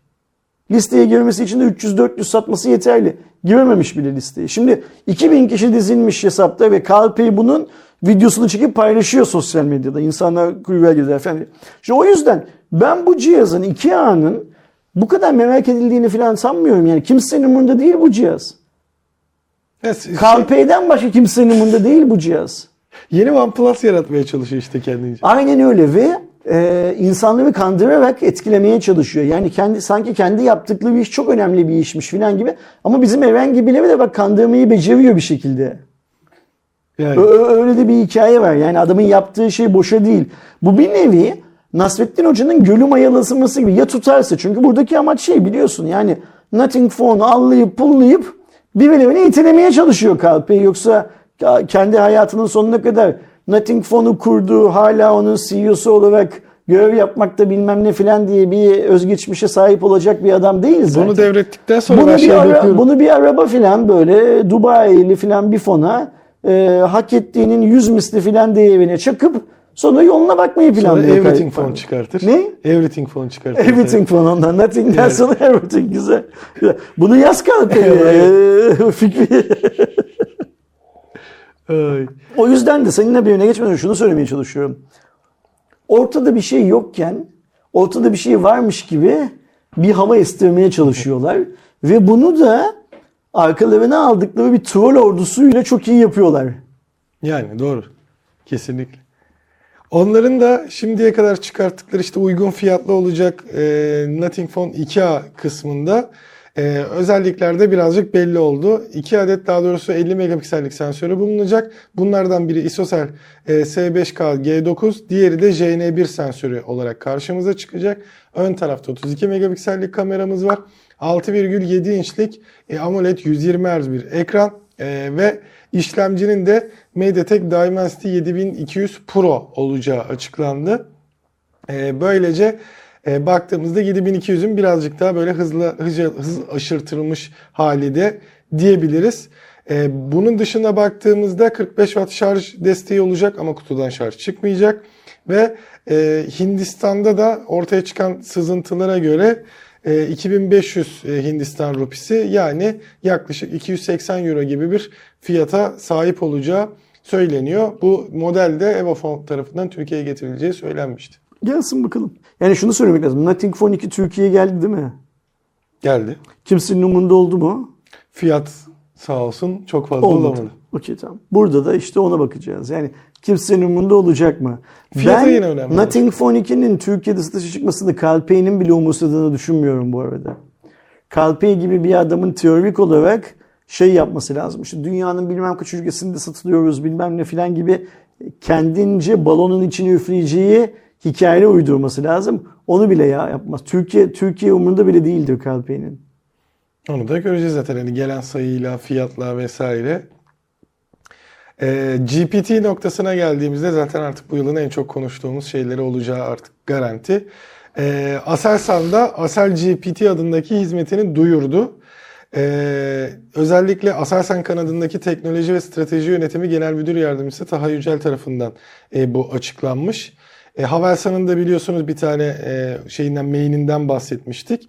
Listeye girmesi için de 300-400 satması yeterli. Girememiş bile listeye. Şimdi 2000 kişi dizilmiş hesapta ve Carl bunun videosunu çekip paylaşıyor sosyal medyada. İnsanlar kuyruğa gider falan. İşte o yüzden ben bu cihazın 2A'nın bu kadar merak edildiğini falan sanmıyorum. Yani kimsenin umurunda değil bu cihaz. Evet, Carl Pei'den başka kimsenin umurunda değil bu cihaz. Yeni OnePlus yaratmaya çalışıyor işte kendince. Aynen öyle ve e, insanları kandırarak etkilemeye çalışıyor. Yani kendi sanki kendi yaptıkları bir iş çok önemli bir işmiş filan gibi. Ama bizim Eren gibileri de bak kandırmayı beceriyor bir şekilde. Yani. Ö- öyle de bir hikaye var. Yani adamın yaptığı şey boşa değil. Bu bir nevi Nasrettin Hoca'nın gölü mayalasılması gibi ya tutarsa. Çünkü buradaki amaç şey biliyorsun yani Nothing Phone'u allayıp pullayıp birilerine itelemeye çalışıyor Kalpey. Yoksa kendi hayatının sonuna kadar Nothing Phone'u kurduğu hala onun CEO'su olarak görev yapmakta bilmem ne filan diye bir özgeçmişe sahip olacak bir adam değil zaten. Bunu devrettikten sonra Bunu ben bir, şey ara- bunu bir araba filan böyle Dubai'li filan bir fona e, hak ettiğinin 100 misli filan değerine çakıp sonra yoluna bakmayı Sonra planlıyor. Everything Kay- Phone çıkartır. Ne? Everything Phone çıkartır. Everything falan ondan. Nothing'den sonra everything güzel. Güzel. Bunu yaz. Evet. Fikri. O yüzden de seninle bir öne geçmeden şunu söylemeye çalışıyorum. Ortada bir şey yokken ortada bir şey varmış gibi bir hava estirmeye çalışıyorlar. Ve bunu da arkalarına aldıkları bir troll ordusuyla çok iyi yapıyorlar. Yani doğru. Kesinlikle. Onların da şimdiye kadar çıkarttıkları işte uygun fiyatlı olacak e, Nothing Phone 2A kısmında Ee, özelliklerde birazcık belli oldu. 2 adet daha doğrusu 50 megapiksellik sensörü bulunacak. Bunlardan biri ISOCELL e, S5K G9, diğeri de JN1 sensörü olarak karşımıza çıkacak. Ön tarafta 32 megapiksellik kameramız var. 6,7 inçlik e, AMOLED 120 Hz bir ekran e, ve işlemcinin de MediaTek Dimensity 7200 Pro olacağı açıklandı. E, böylece e, baktığımızda 7200'ün birazcık daha böyle hızlı hız, hız aşırtılmış hali de diyebiliriz. E, bunun dışında baktığımızda 45 Watt şarj desteği olacak ama kutudan şarj çıkmayacak. Ve e, Hindistan'da da ortaya çıkan sızıntılara göre e, 2500 e, Hindistan rupisi yani yaklaşık 280 euro gibi bir fiyata sahip olacağı söyleniyor. Bu model de Evofon tarafından Türkiye'ye getirileceği söylenmişti. Gelsin bakalım. Yani şunu söylemek lazım. Nothing Phone 2 Türkiye'ye geldi değil mi? Geldi. Kimsenin umurunda oldu mu? Fiyat sağ olsun çok fazla Olmadı. olamadı. Okey tamam. Burada da işte ona bakacağız. Yani kimsenin umurunda olacak mı? Fiyatı ben yine önemli. Nothing Phone 2'nin Türkiye'de satışa çıkmasını Calpay'nin bile umursadığını düşünmüyorum bu arada. Calpay gibi bir adamın teorik olarak şey yapması lazım. İşte dünyanın bilmem kaç ülkesinde satılıyoruz bilmem ne filan gibi kendince balonun içine üfleyeceği hikaye uydurması lazım. Onu bile ya yapmaz. Türkiye Türkiye umurunda bile değildir Calpay'nin. Onu da göreceğiz zaten hani gelen sayıyla, fiyatla vesaire. Ee, GPT noktasına geldiğimizde zaten artık bu yılın en çok konuştuğumuz şeyleri olacağı artık garanti. Ee, Aselsan da Asel GPT adındaki hizmetini duyurdu. Ee, özellikle Aselsan kanadındaki teknoloji ve strateji yönetimi genel müdür yardımcısı Taha Yücel tarafından e, bu açıklanmış. E, Havelsan'ın da biliyorsunuz bir tane e, şeyinden mailinden bahsetmiştik.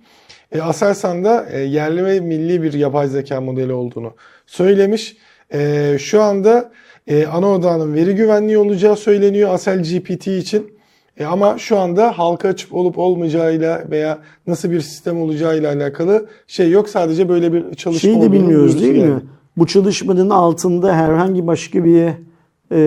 E, Aselsan da e, yerli ve milli bir yapay zeka modeli olduğunu söylemiş. E, şu anda e, ana odağının veri güvenliği olacağı söyleniyor Asel GPT için. E, ama şu anda halka açık olup olmayacağıyla veya nasıl bir sistem olacağıyla alakalı şey yok. Sadece böyle bir çalışma Şeyi de olduğunu bilmiyoruz değil mi? geldi. Bu çalışmanın altında herhangi başka bir e,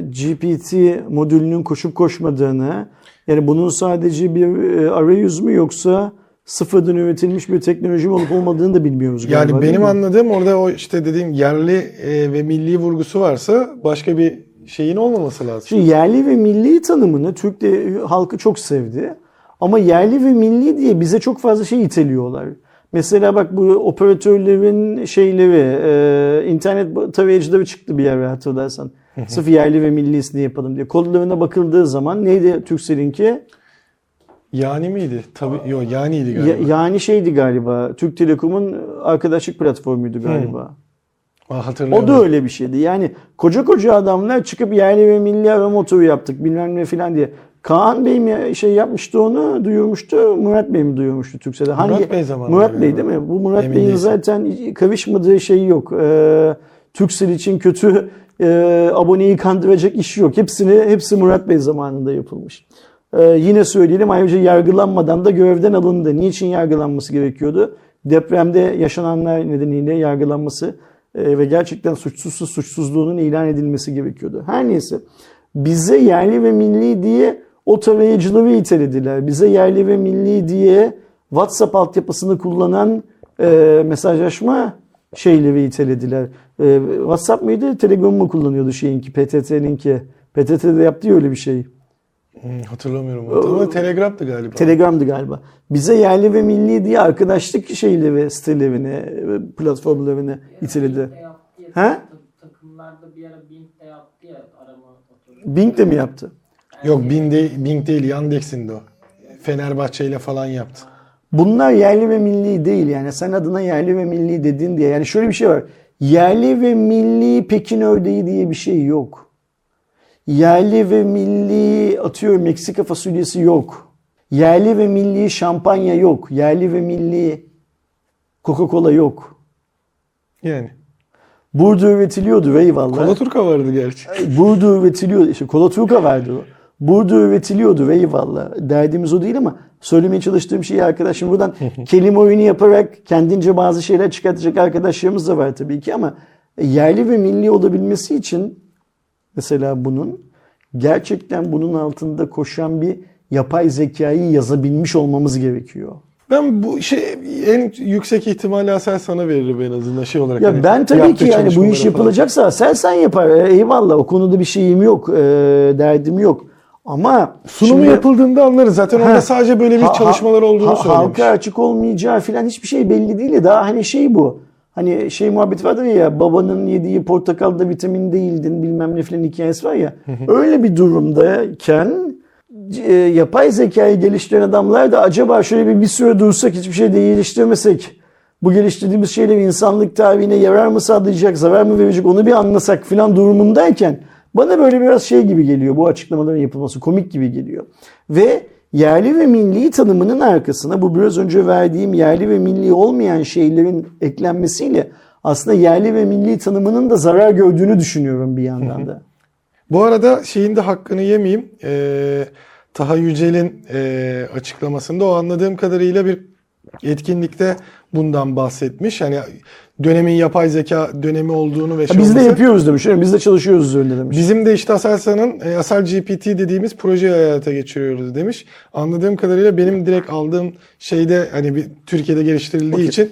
GPT modülünün koşup koşmadığını, yani bunun sadece bir e, arayüz mü yoksa sıfırdan üretilmiş bir teknoloji mi olup olmadığını da bilmiyoruz. galiba, Yani benim anladığım orada o işte dediğim yerli e, ve milli vurgusu varsa başka bir şeyin olmaması lazım. Şimdi yerli ve milli tanımını Türk de, halkı çok sevdi. Ama yerli ve milli diye bize çok fazla şey iteliyorlar. Mesela bak bu operatörlerin şeyleri, e, internet tarayıcıları çıktı bir yer hatırlarsan. Sırf yerli ve millisini yapalım diye. Kodlarına bakıldığı zaman neydi Turkcell'inki? Yani miydi? Tabii yok yaniydi Ya- galiba. yani şeydi galiba. Türk Telekom'un arkadaşlık platformuydu galiba. Aa, O da öyle bir şeydi. Yani koca koca adamlar çıkıp yerli ve milli arama motoru yaptık bilmem ne filan diye. Kaan Bey mi şey yapmıştı onu duyurmuştu. Murat Bey mi duyurmuştu Türkcell'de? Hangi? Bey zamanında Murat Bey değil mi? Bu Murat Emin Bey'in değilsin. zaten karışmadığı şey yok. Ee, Turkcell için kötü e, aboneyi kandıracak işi yok. Hepsini hepsi Murat Bey zamanında yapılmış. Ee, yine söyleyelim ayrıca yargılanmadan da görevden alındı. Niçin yargılanması gerekiyordu? Depremde yaşananlar nedeniyle yargılanması e, ve gerçekten suçsuzsuz suçsuzluğunun ilan edilmesi gerekiyordu. Her neyse bize yerli ve milli diye o tarayıcıları itelediler. Bize yerli ve milli diye WhatsApp altyapısını kullanan e, mesajlaşma şeyleri itelediler. E, WhatsApp mıydı? Telegram mı kullanıyordu şeyinki? PTT'ninki. PTT'de yaptı ya öyle bir şey. Hmm, hatırlamıyorum. Ama Telegram'dı galiba. Telegram'dı galiba. Bize yerli ve milli diye arkadaşlık şeyleri, sitelerini, e, platformlarını iteledi. Tak- Takımlarda bir ara Bing de yaptı ya arama. Bing de mi yaptı? Yok Bing değil, Bing değil Yandex'in de o. Fenerbahçe ile falan yaptı. Bunlar yerli ve milli değil yani. Sen adına yerli ve milli dedin diye. Yani şöyle bir şey var. Yerli ve milli Pekin ördeği diye bir şey yok. Yerli ve milli atıyorum Meksika fasulyesi yok. Yerli ve milli şampanya yok. Yerli ve milli Coca-Cola yok. Yani. Burada üretiliyordu eyvallah. Kola Turka vardı gerçi. Burada üretiliyordu. İşte Kola Turka vardı. Burada üretiliyordu eyvallah. Derdimiz o değil ama söylemeye çalıştığım şey arkadaşım buradan kelime oyunu yaparak kendince bazı şeyler çıkartacak arkadaşlarımız da var tabii ki ama yerli ve milli olabilmesi için mesela bunun gerçekten bunun altında koşan bir yapay zekayı yazabilmiş olmamız gerekiyor. Ben bu şey en yüksek ihtimalle Asel sana veririm en azından şey olarak. Ya Hani ben tabii ki yani bu iş yapılacaksa sen sen yapar. Eyvallah o konuda bir şeyim yok. e, derdim yok. Ama Sunumu şimdi- yapıldığında anlarız. Zaten Ha. orada sadece böyle bir Ha- çalışmalar olduğunu ha- söylemiş. Halka açık olmayacağı falan hiçbir şey belli değil. ya. Daha hani şey bu. Hani şey muhabbeti vardır ya babanın yediği portakalda vitamin değildin bilmem ne falan hikayesi var ya. öyle bir durumdayken e, yapay zekayı geliştiren adamlar da acaba şöyle bir, bir süre dursak hiçbir şey değiştirmesek bu geliştirdiğimiz şeyler insanlık tarihine yarar mı sağlayacak, zarar mı verecek onu bir anlasak filan durumundayken bana böyle biraz şey gibi geliyor bu açıklamaların yapılması komik gibi geliyor. Ve yerli ve milli tanımının arkasına bu biraz önce verdiğim yerli ve milli olmayan şeylerin eklenmesiyle aslında yerli ve milli tanımının da zarar gördüğünü düşünüyorum bir yandan da. Bu arada şeyin de hakkını yemeyeyim. Ee, Taha Yücel'in e, açıklamasında o anladığım kadarıyla bir etkinlikte bundan bahsetmiş. Hani dönemin yapay zeka dönemi olduğunu ve şey Biz de olması- yapıyoruz demiş. yani Biz de çalışıyoruz üzerinde demiş. Bizim de işte Aselsan'ın e, Asel GPT dediğimiz projeyi hayata geçiriyoruz demiş. Anladığım kadarıyla benim direkt aldığım şeyde hani bir Türkiye'de geliştirildiği için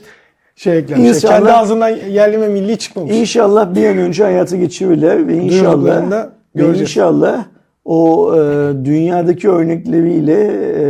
şey eklenmiş. İnşallah- Kendi ağzından yerli ve milli çıkmamış. İnşallah bir an önce hayata geçirirler ve inşallah Duyurduklarında ve göreceğiz. inşallah o e, dünyadaki örnekleriyle e,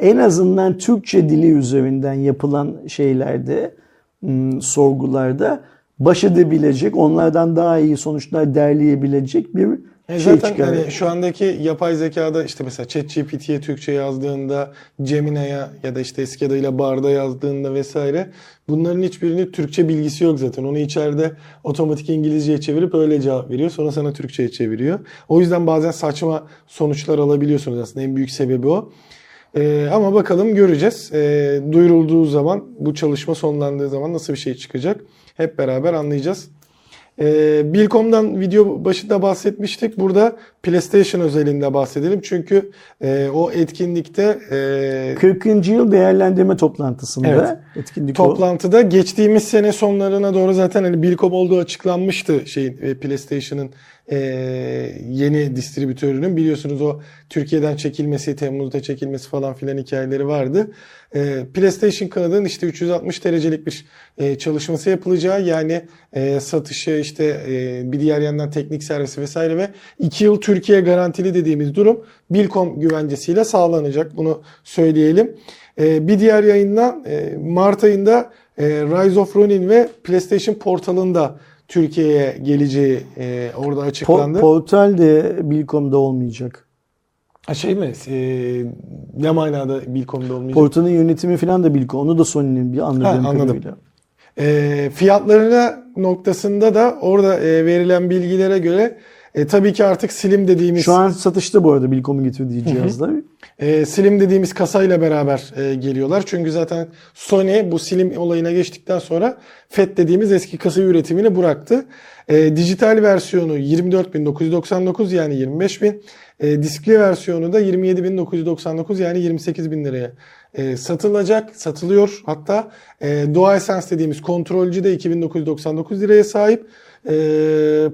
en azından Türkçe dili üzerinden yapılan şeylerde m, sorgularda baş edebilecek, onlardan daha iyi sonuçlar derleyebilecek bir E şey zaten hani şu andaki yapay zekada işte mesela ChatGPT'ye Türkçe yazdığında, Gemini'ye ya da işte eski adıyla Bard'a yazdığında vesaire bunların hiçbirinin Türkçe bilgisi yok zaten. Onu içeride otomatik İngilizceye çevirip öyle cevap veriyor. Sonra sana Türkçe'ye çeviriyor. O yüzden bazen saçma sonuçlar alabiliyorsunuz aslında. En büyük sebebi o. Ee, ama bakalım göreceğiz. Ee, duyurulduğu zaman, bu çalışma sonlandığı zaman nasıl bir şey çıkacak? Hep beraber anlayacağız. Ee, Bilcom'dan video başında bahsetmiştik. Burada PlayStation özelinde bahsedelim. Çünkü e, o etkinlikte e, 40. yıl değerlendirme toplantısında Evet. etkinlik o. toplantıda geçtiğimiz sene sonlarına doğru zaten hani Bilcom olduğu açıklanmıştı şeyin e, PlayStation'ın e, yeni distribütörünün biliyorsunuz o Türkiye'den çekilmesi, Temmuz'da çekilmesi falan filan hikayeleri vardı. E, PlayStation kanadının işte 360 derecelik bir e, çalışması yapılacağı yani e, satışı işte bir diğer yandan teknik servisi vesaire ve 2 yıl Türkiye garantili dediğimiz durum Bilcom güvencesiyle sağlanacak. Bunu söyleyelim. Bir diğer yayından Mart ayında Rise of Ronin ve PlayStation portalında Türkiye'ye geleceği e, orada açıklandı. Po- portal de Bilcom'da olmayacak. Ha, şey mi? E, ne manada Bilcom'da olmayacak? Portalın yönetimi falan da Bilcom. Onu da Sony'nin bir anladığım Ha, anladım. kadarıyla. E, fiyatlarına noktasında da orada e, verilen bilgilere göre e, tabii ki artık Slim dediğimiz Şu an satışta bu arada Bilcom'un getirdiği cihazlar. E, Slim dediğimiz kasayla beraber e, geliyorlar. Çünkü zaten Sony bu Slim olayına geçtikten sonra FET dediğimiz eski kasa üretimini bıraktı. E, dijital versiyonu 24.999 yani 25.000. E, diskli versiyonu da 27.999 yani 28.000 liraya e, satılacak, satılıyor. Hatta e, DualSense dediğimiz kontrolcü de 2999 liraya sahip. E,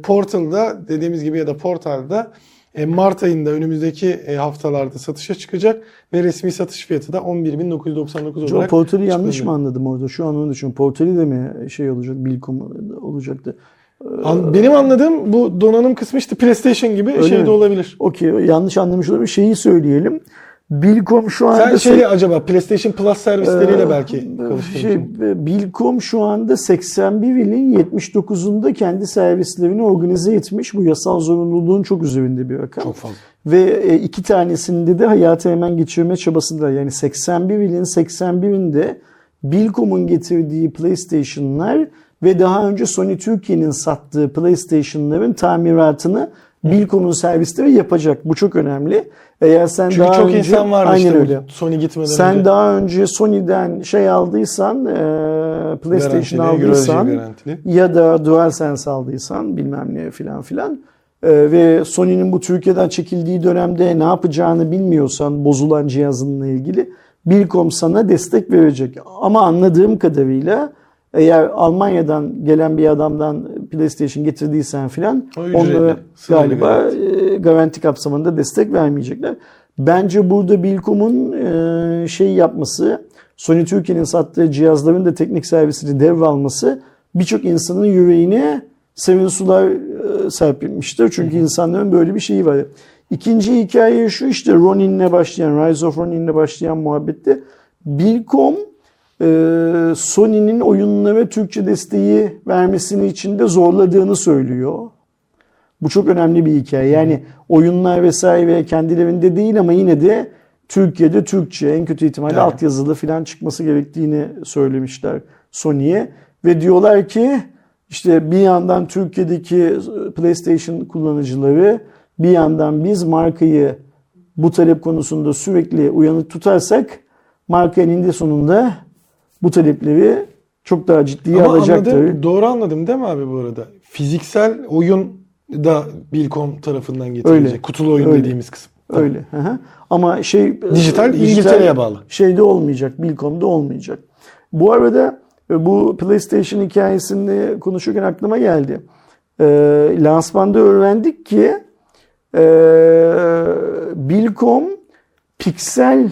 Portal'da dediğimiz gibi ya da Portal'da e, Mart ayında önümüzdeki e, haftalarda satışa çıkacak ve resmi satış fiyatı da 11.999 Şu olarak portali yanlış mı anladım orada? Şu an onu düşünüyorum. Portali de mi şey olacak? Bilcom olacaktı. Benim anladığım bu donanım kısmı işte PlayStation gibi Öyle şey mi? de olabilir. Okey yanlış anlamış olabilir. Şeyi söyleyelim. Bilcom şu anda... Sen şeyle acaba PlayStation Plus servisleriyle Ee, belki karıştırmışsın. şey, Bilcom şu anda 81 ilin 79'unda kendi servislerini organize etmiş. Bu yasal zorunluluğun çok üzerinde bir rakam. Çok fazla. Ve e, iki tanesinde de hayata hemen geçirme çabasında. Yani 81 ilin 81'inde Bilcom'un getirdiği PlayStation'lar ve daha önce Sony Türkiye'nin sattığı PlayStation'ların tamiratını Bilcom'un servisleri yapacak. Bu çok önemli. Eğer sen Çünkü daha çok önce insan vardı aynen işte öyle. Sony gitmeden Sen önce. daha önce Sony'den şey aldıysan, e, PlayStation Garantili, aldıysan garantili. ya da DualSense aldıysan bilmem ne filan filan e, ve Sony'nin bu Türkiye'den çekildiği dönemde ne yapacağını bilmiyorsan bozulan cihazınla ilgili Bilcom sana destek verecek. Ama anladığım kadarıyla eğer Almanya'dan gelen bir adamdan PlayStation getirdiysen filan onlara galiba e, garanti kapsamında destek vermeyecekler. Bence burada Bilkom'un e, şey yapması, Sony Türkiye'nin sattığı cihazların da teknik servisini devralması birçok insanın yüreğine serin sular e, serpilmiştir. Çünkü insanların böyle bir şeyi var. İkinci hikaye şu işte Ronin'le başlayan, Rise of Ronin'le başlayan muhabbette Bilkom Sony'nin oyunlara Türkçe desteği vermesini içinde zorladığını söylüyor. Bu çok önemli bir hikaye. Yani oyunlar vesaire kendilerinde değil ama yine de Türkiye'de Türkçe en kötü ihtimalle Evet. altyazılı falan çıkması gerektiğini söylemişler Sony'ye. Ve diyorlar ki işte bir yandan Türkiye'deki PlayStation kullanıcıları bir yandan biz markayı bu talep konusunda sürekli uyanık tutarsak marka eninde sonunda bu talepleri çok daha ciddiye Ama alacaktır. anladım, doğru anladım değil mi abi bu arada? Fiziksel oyun da Bilkom tarafından getirilecek. Öyle. Kutulu oyun Öyle. dediğimiz kısım. Öyle. hı hı. Ama şey Dijital İngiltere'ye bağlı. Şeyde olmayacak. Bilkom'da olmayacak. Bu arada e, bu PlayStation hikayesini konuşurken aklıma geldi. E, lansmanda öğrendik ki e, Bilkom Pixel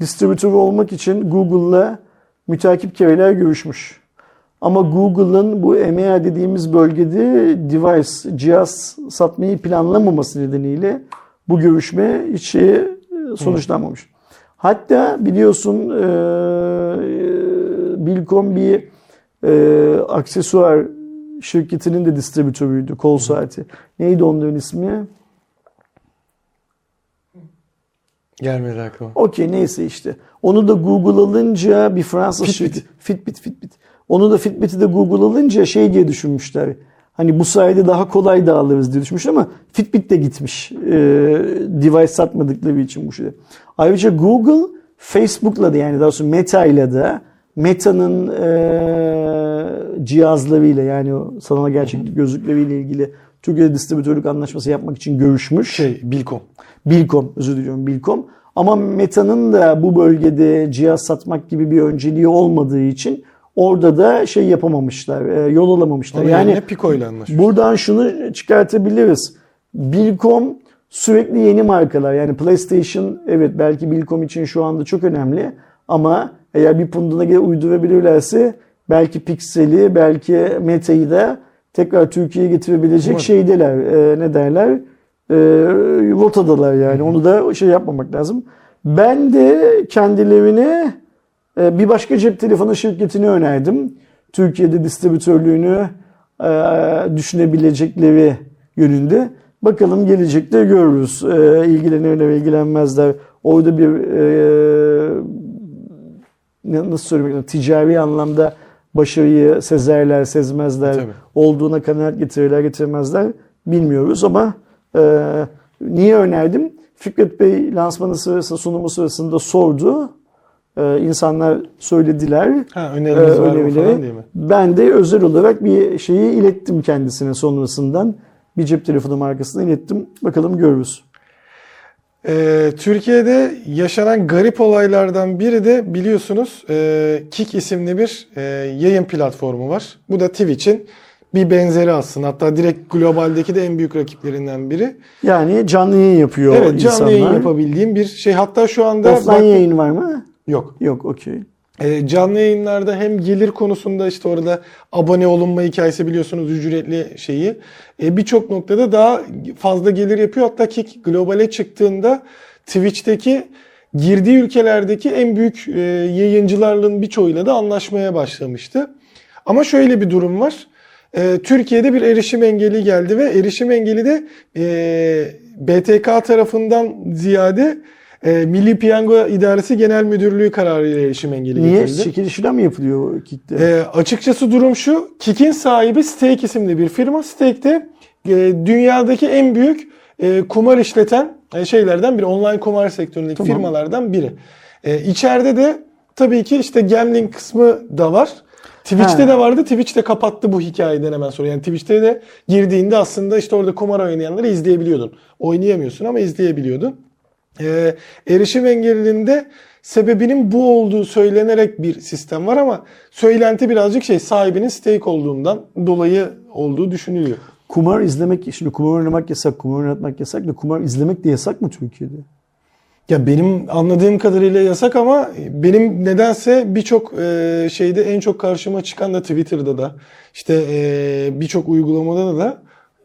distribütörü olmak için Google'la mütakip kereler görüşmüş. Ama Google'ın bu EMEA dediğimiz bölgede device, cihaz satmayı planlamaması nedeniyle bu görüşme hiç şeye sonuçlanmamış. Hatta biliyorsun e, Bilkom bir e, aksesuar şirketinin de distribütörüydü kol saati. Neydi onların ismi? Gelmedi aklıma. Okey neyse işte. Onu da Google alınca bir Fransız Fitbit. şirketi- Fitbit Fitbit. Onu da Fitbit'i de Google alınca şey diye düşünmüşler. Hani bu sayede daha kolay dağılırız diye düşünmüş ama Fitbit de gitmiş. Ee, device satmadıkları için bu şey. Ayrıca Google Facebook'la da yani daha doğrusu Meta'yla da Meta'nın e, cihazlarıyla yani o sanal gerçeklik gözlükleriyle ilgili Türkiye'de distribütörlük anlaşması yapmak için görüşmüş. Şey Bilkom. Bilkom, özür diliyorum Bilkom. Ama Meta'nın da bu bölgede cihaz satmak gibi bir önceliği olmadığı için orada da şey yapamamışlar, e, yol alamamışlar. Onun yani Pico ile anlaşmış. buradan şunu çıkartabiliriz. Bilkom sürekli yeni markalar yani PlayStation evet belki Bilkom için şu anda çok önemli ama eğer bir punduna uydurabilirlerse belki Pixel'i belki Meta'yı da tekrar Türkiye'ye getirebilecek Umarım. şeydeler. E, ne derler? E, rotadalar yani. Onu da şey yapmamak lazım. Ben de kendilerine e, bir başka cep telefonu şirketini önerdim. Türkiye'de distribütörlüğünü e, düşünebilecekleri yönünde. Bakalım gelecekte görürüz. E, ilgilenirler ve ilgilenmezler. Orada bir e, nasıl söylemek lazım? Ticari anlamda başarıyı sezerler, sezmezler. Tabii. Olduğuna kanaat getirirler, getirmezler. Bilmiyoruz ama e, niye önerdim? Fikret Bey lansmanı sırasında, sunumu sırasında sordu. E, insanlar söylediler. Ha e, öneriniz var önerileri. falan diye mi? Ben de özel olarak bir şeyi ilettim kendisine sonrasından. Bir cep telefonu markasına ilettim. Bakalım görürüz. Ee, Türkiye'de yaşanan garip olaylardan biri de biliyorsunuz e, Kik isimli bir e, yayın platformu var. Bu da Twitch'in bir benzeri aslında. Hatta direkt globaldeki de en büyük rakiplerinden biri. Yani canlı yayın yapıyor Evet canlı insanlar. yayın yapabildiğim bir şey. Hatta şu anda Offline bak- yayın var mı? yok. Yok okey. E, canlı yayınlarda hem gelir konusunda işte orada abone olunma hikayesi biliyorsunuz ücretli şeyi. E, Birçok noktada daha fazla gelir yapıyor. Hatta Kik globale çıktığında Twitch'teki girdiği ülkelerdeki en büyük e, yayıncılarının birçoğuyla da anlaşmaya başlamıştı. Ama şöyle bir durum var. E, Türkiye'de bir erişim engeli geldi ve erişim engeli de e, BTK tarafından ziyade e, Milli Piyango İdaresi Genel Müdürlüğü kararıyla erişim engeli Niye? getirildi. Çekiliş falan mı yapılıyor Kick'te? E, açıkçası durum şu. Kik'in sahibi Stake isimli bir firma. Stake'de e, dünyadaki en büyük e, kumar işleten e, şeylerden biri. Online kumar sektöründeki Tamam. firmalardan biri. E, içeride de tabii ki işte gambling kısmı da var. Twitch'te Ha. de vardı. Twitch de kapattı bu hikayeden hemen sonra. Yani Twitch'te de girdiğinde aslında işte orada kumar oynayanları izleyebiliyordun. Oynayamıyorsun ama izleyebiliyordun. Ee, erişim engelliliğinde sebebinin bu olduğu söylenerek bir sistem var ama söylenti birazcık şey sahibinin stake olduğundan dolayı olduğu düşünülüyor. Kumar izlemek, şimdi kumar oynamak yasak, kumar oynatmak yasak da kumar izlemek de yasak mı Türkiye'de? Ya benim anladığım kadarıyla yasak ama benim nedense birçok e, şeyde en çok karşıma çıkan da Twitter'da da işte e, birçok uygulamada da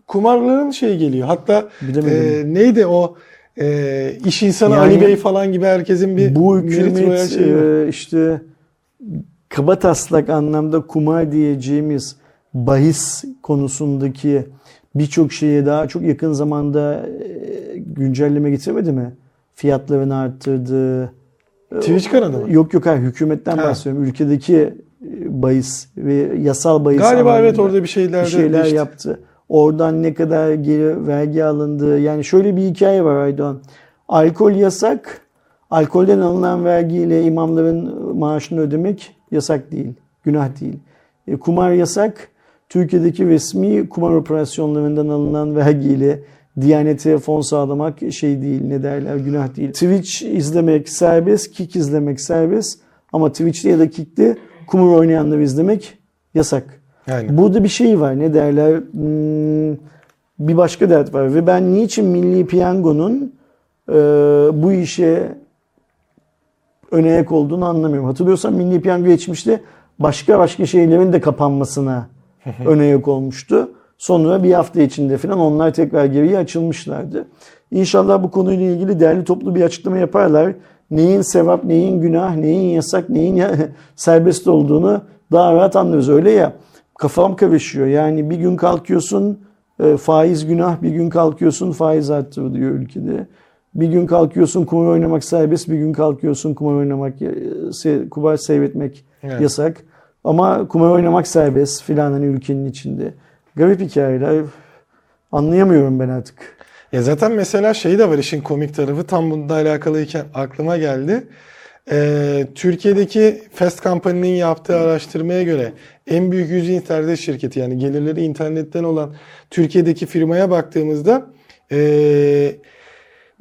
kumarların şey geliyor. Hatta e, neydi o e, iş insanı Yani Ali Bey falan gibi herkesin bir Bu hükümet şeyi e, işte kaba taslak anlamda kumar diyeceğimiz bahis konusundaki birçok şeye daha çok yakın zamanda e, güncelleme getirmedi mi? Fiyatlarını arttırdı. E, Twitch kanalı mı? Yok yok hayır hükümetten Ha. bahsediyorum. Ülkedeki e, bahis ve yasal bahis Galiba evet orada bir şeyler bir şeyler değişti. yaptı. Oradan ne kadar geri vergi alındı. Yani şöyle bir hikaye var Aydoğan. Alkol yasak. Alkolden alınan vergiyle imamların maaşını ödemek yasak değil. Günah değil. E, kumar yasak. Türkiye'deki resmi kumar operasyonlarından alınan vergiyle Diyanete fon sağlamak şey değil ne derler günah değil. Twitch izlemek serbest, Kick izlemek serbest ama Twitch'te ya da Kick'te kumar oynayanları izlemek yasak. Yani. Burada bir şey var ne derler hmm, bir başka dert var ve ben niçin Milli Piyango'nun e, bu işe öne ayak olduğunu anlamıyorum. Hatırlıyorsan Milli Piyango geçmişte başka başka şeylerin de kapanmasına öne ayak olmuştu. Sonra bir hafta içinde falan onlar tekrar geriye açılmışlardı. İnşallah bu konuyla ilgili değerli toplu bir açıklama yaparlar. Neyin sevap, neyin günah, neyin yasak, neyin serbest olduğunu daha rahat anlıyoruz. Öyle ya kafam karışıyor. Yani bir gün kalkıyorsun e, faiz günah, bir gün kalkıyorsun faiz arttırıyor diyor ülkede. Bir gün kalkıyorsun kumar oynamak serbest, bir gün kalkıyorsun kumar oynamak, e, kumar seyretmek Evet. yasak. Ama kumar oynamak serbest filan hani ülkenin içinde. Garip hikayeler. Anlayamıyorum ben artık. Ya zaten mesela şey de var işin komik tarafı tam bununla alakalıyken aklıma geldi. Ee, Türkiye'deki Fast Company'nin yaptığı araştırmaya göre en büyük yüz internet şirketi yani gelirleri internetten olan Türkiye'deki firmaya baktığımızda ee,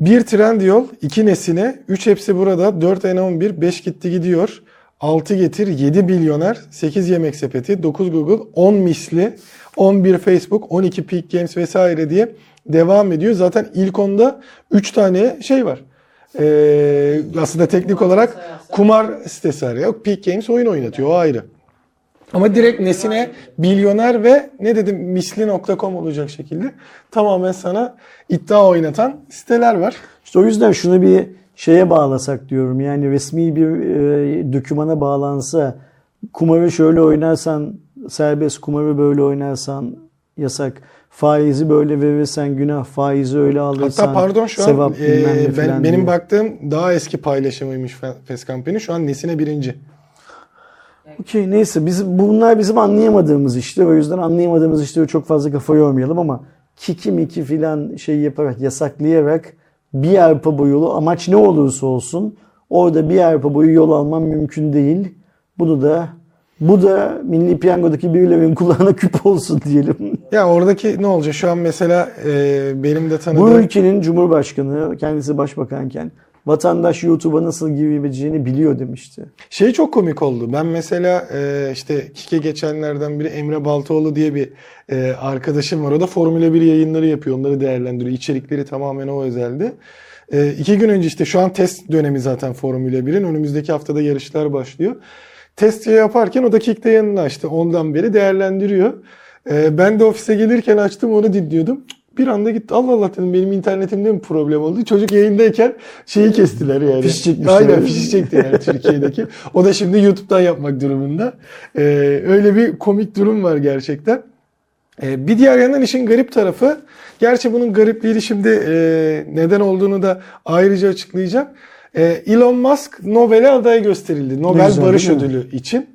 bir Trendyol, iki Nesine, üç hepsi burada, 4 N11, 5 gitti gidiyor, 6 getir, 7 milyoner, 8 yemek sepeti, 9 Google, 10 misli, 11 Facebook, 12 Peak Games vesaire diye devam ediyor. Zaten ilk onda 3 tane şey var. Ee, aslında teknik olarak kumar sitesi var. Yok Peak Games oyun oynatıyor o ayrı. Ama direkt nesine milyoner ve ne dedim misli.com olacak şekilde tamamen sana iddia oynatan siteler var. İşte o yüzden şunu bir şeye bağlasak diyorum. Yani resmi bir e, dokümana bağlansa kumarı şöyle oynarsan serbest, kumarı böyle oynarsan yasak. Faizi böyle verirsen günah, faizi öyle alırsan Hatta pardon şu an sevap e, ben, benim diyor. baktığım daha eski paylaşımıymış Company. Şu an nesine birinci. Okey neyse biz, bunlar bizim anlayamadığımız işler. O yüzden anlayamadığımız işleri çok fazla kafa yormayalım ama kiki miki filan şey yaparak yasaklayarak bir arpa boyu yolu amaç ne olursa olsun orada bir arpa boyu yol alman mümkün değil. Bunu da bu da Milli Piyango'daki birilerinin kulağına küp olsun diyelim. Ya oradaki ne olacak? Şu an mesela e, benim de Bu tanıdığım ülkenin Cumhurbaşkanı kendisi başbakanken vatandaş YouTube'a nasıl girebileceğini biliyor demişti. Şey çok komik oldu. Ben mesela e, işte Kike geçenlerden biri Emre Baltoğlu diye bir e, arkadaşım var. O da Formula 1 yayınları yapıyor. Onları değerlendiriyor. İçerikleri tamamen o özeldi. E, iki gün önce işte şu an test dönemi zaten Formula 1'in. Önümüzdeki haftada yarışlar başlıyor. Test yaparken o da Kick'te yanına açtı. Ondan beri değerlendiriyor. E, ben de ofise gelirken açtım onu dinliyordum. Bir anda gitti. Allah Allah dedim benim internetimde mi problem oldu? Çocuk yayındayken şeyi kestiler yani. Fiş çekmişler. Aynen fişi çektiler Türkiye'deki. O da şimdi YouTube'dan yapmak durumunda. Ee, öyle bir komik durum var gerçekten. Ee, bir diğer yandan işin garip tarafı, gerçi bunun garipliğini şimdi e, neden olduğunu da ayrıca açıklayacağım. Ee, Elon Musk Nobel'e aday gösterildi. Nobel güzel, Barış? Ödülü için.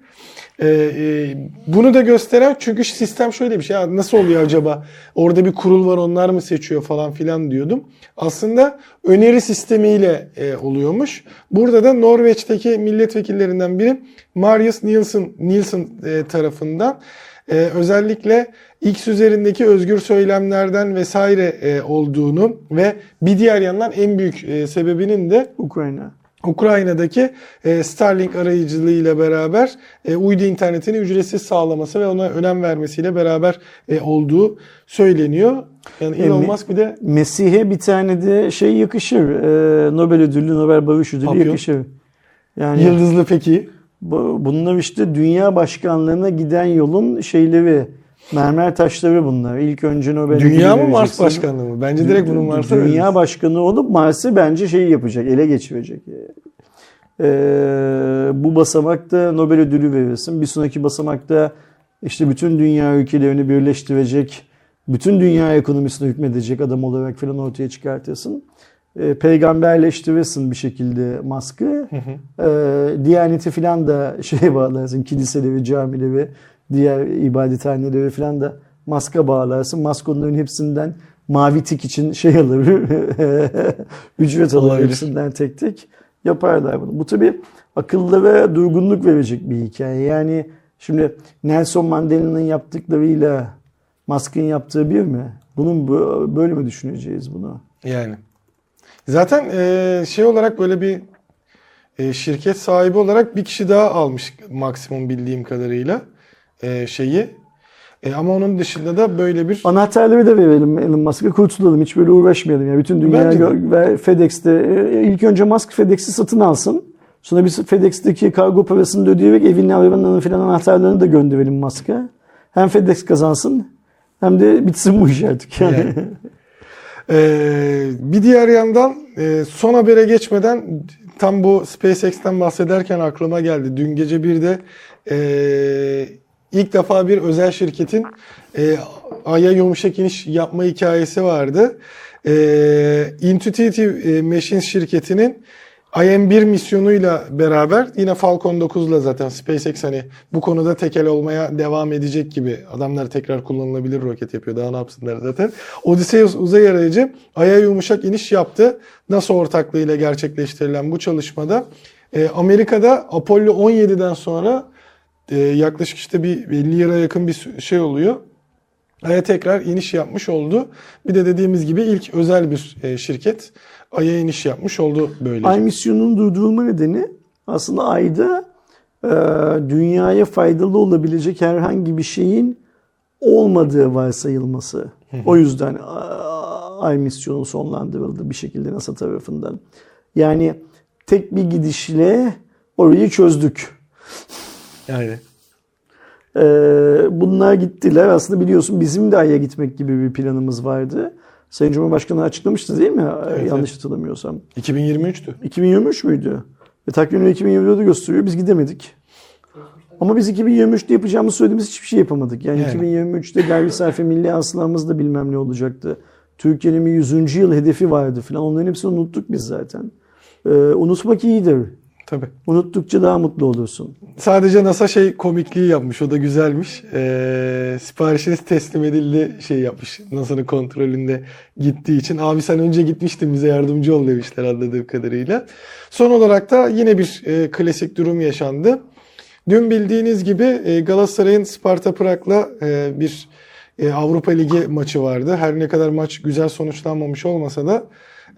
Ee, e, bunu da gösteren çünkü sistem şöyle bir şey. Ya nasıl oluyor acaba? Orada bir kurul var onlar mı seçiyor falan filan diyordum. Aslında öneri sistemiyle e, oluyormuş. Burada da Norveç'teki milletvekillerinden biri Marius Nielsen, Nielsen e, tarafından e, özellikle X üzerindeki özgür söylemlerden vesaire e, olduğunu ve bir diğer yandan en büyük e, sebebinin de Ukrayna. Ukrayna'daki e, Starlink arayıcılığıyla beraber e, uydu internetini ücretsiz sağlaması ve ona önem vermesiyle beraber e, olduğu söyleniyor. Yani Elon mi- Musk bir de Mesih'e bir tane de şey yakışır. Ee, Nobel ödüllü, Nobel Barış Ödülü Papyon. yakışır. Yani yıldızlı peki. bu- bunlar işte dünya başkanlığına giden yolun şeyleri, mermer taşları bunlar. İlk önce Nobel Dünya mı Mars başkanlığı mı? Bence direkt bunun Mars'a Dünya veririz. başkanı olup Mars'ı bence şey yapacak, ele geçirecek. Ee, bu basamakta Nobel ödülü verirsin. Bir sonraki basamakta işte bütün dünya ülkelerini birleştirecek, bütün dünya ekonomisine hükmedecek adam olarak falan ortaya çıkartırsın. Ee, peygamberleştirirsin bir şekilde Musk'ı. Ee, Diyaneti falan da şeye bağlarsın. Kiliseleri, camileri, diğer ibadethaneleri falan da Musk'a bağlarsın. Musk onların hepsinden mavi tik için şey alır. ücret alır hepsinden tek tek. Yaparlar bunu. Bu tabii akıllara durgunluk verecek bir hikaye. Yani şimdi Nelson Mandela'nın yaptıklarıyla Musk'ın yaptığı bir mi? Bunun bu- böyle mi düşüneceğiz bunu? Yani. Zaten e, şey olarak böyle bir e, şirket sahibi olarak bir kişi daha almış maksimum bildiğim kadarıyla e, şeyi. E, ama onun dışında da böyle bir Anahtarları da verelim Elon Musk'a kurtulalım. Hiç böyle uğraşmayalım. Yani bütün dünya Bence de. gö- ve FedEx'te e, ilk önce Musk FedEx'i satın alsın. Sonra biz FedEx'teki kargo parasını da ödeyerek evinin arabanın filan anahtarlarını da gönderelim Musk'a. Hem FedEx kazansın hem de bitsin bu iş artık. Yani. Yani. Ee, bir diğer yandan e, son habere geçmeden tam bu SpaceX'ten bahsederken aklıma geldi. Dün gece bir de e, ilk defa bir özel şirketin e, Ay'a yumuşak iniş yapma hikayesi vardı. E, Intuitive e, Machines şirketinin IM-1 misyonuyla beraber yine Falcon 9'la zaten SpaceX hani bu konuda tekel olmaya devam edecek gibi. Adamlar tekrar kullanılabilir roket yapıyor. Daha ne yapsınlar zaten. Odysseus uzay aracı Ay'a yumuşak iniş yaptı. NASA ortaklığıyla gerçekleştirilen bu çalışmada e, Amerika'da Apollo 17'den sonra e, yaklaşık işte bir 50 yıla yakın bir şey oluyor. Ay'a tekrar iniş yapmış oldu. Bir de dediğimiz gibi ilk özel bir e, şirket Ay'a iniş yapmış oldu böylece. Ay misyonunun durdurulma nedeni aslında Ay'da e, dünyaya faydalı olabilecek herhangi bir şeyin olmadığı varsayılması. O yüzden a- Ay misyonu sonlandırıldı bir şekilde NASA tarafından. Yani tek bir gidişle orayı çözdük. Yani E, bunlar gittiler. Aslında biliyorsun bizim de Ay'a gitmek gibi bir planımız vardı. Sayın Cumhurbaşkanı açıklamıştı değil mi? Evet, Yanlış hatırlamıyorsam. 2023'tü. 2023 müydü? Ve takvimleri 2024'ü gösteriyor. Biz gidemedik. Ama biz 2023'te yapacağımız söylediğimiz hiçbir şey yapamadık. Yani, Yani. 2023'te gayri safi milli hasılamız da bilmem ne olacaktı. Türkiye'nin bir 100. yıl hedefi vardı falan. Onların hepsini unuttuk biz zaten. Ee, unutmak iyidir. Tabii. Unuttukça daha mutlu olursun. Sadece NASA şey komikliği yapmış. O da güzelmiş. Ee, siparişiniz teslim edildi şey yapmış. NASA'nın kontrolünde gittiği için. Abi sen önce gitmiştin bize yardımcı ol demişler anladığım kadarıyla. Son olarak da yine bir e, klasik durum yaşandı. Dün bildiğiniz gibi e, Galatasaray'ın Sparta Prag'la e, bir e, Avrupa Ligi maçı vardı. Her ne kadar maç güzel sonuçlanmamış olmasa da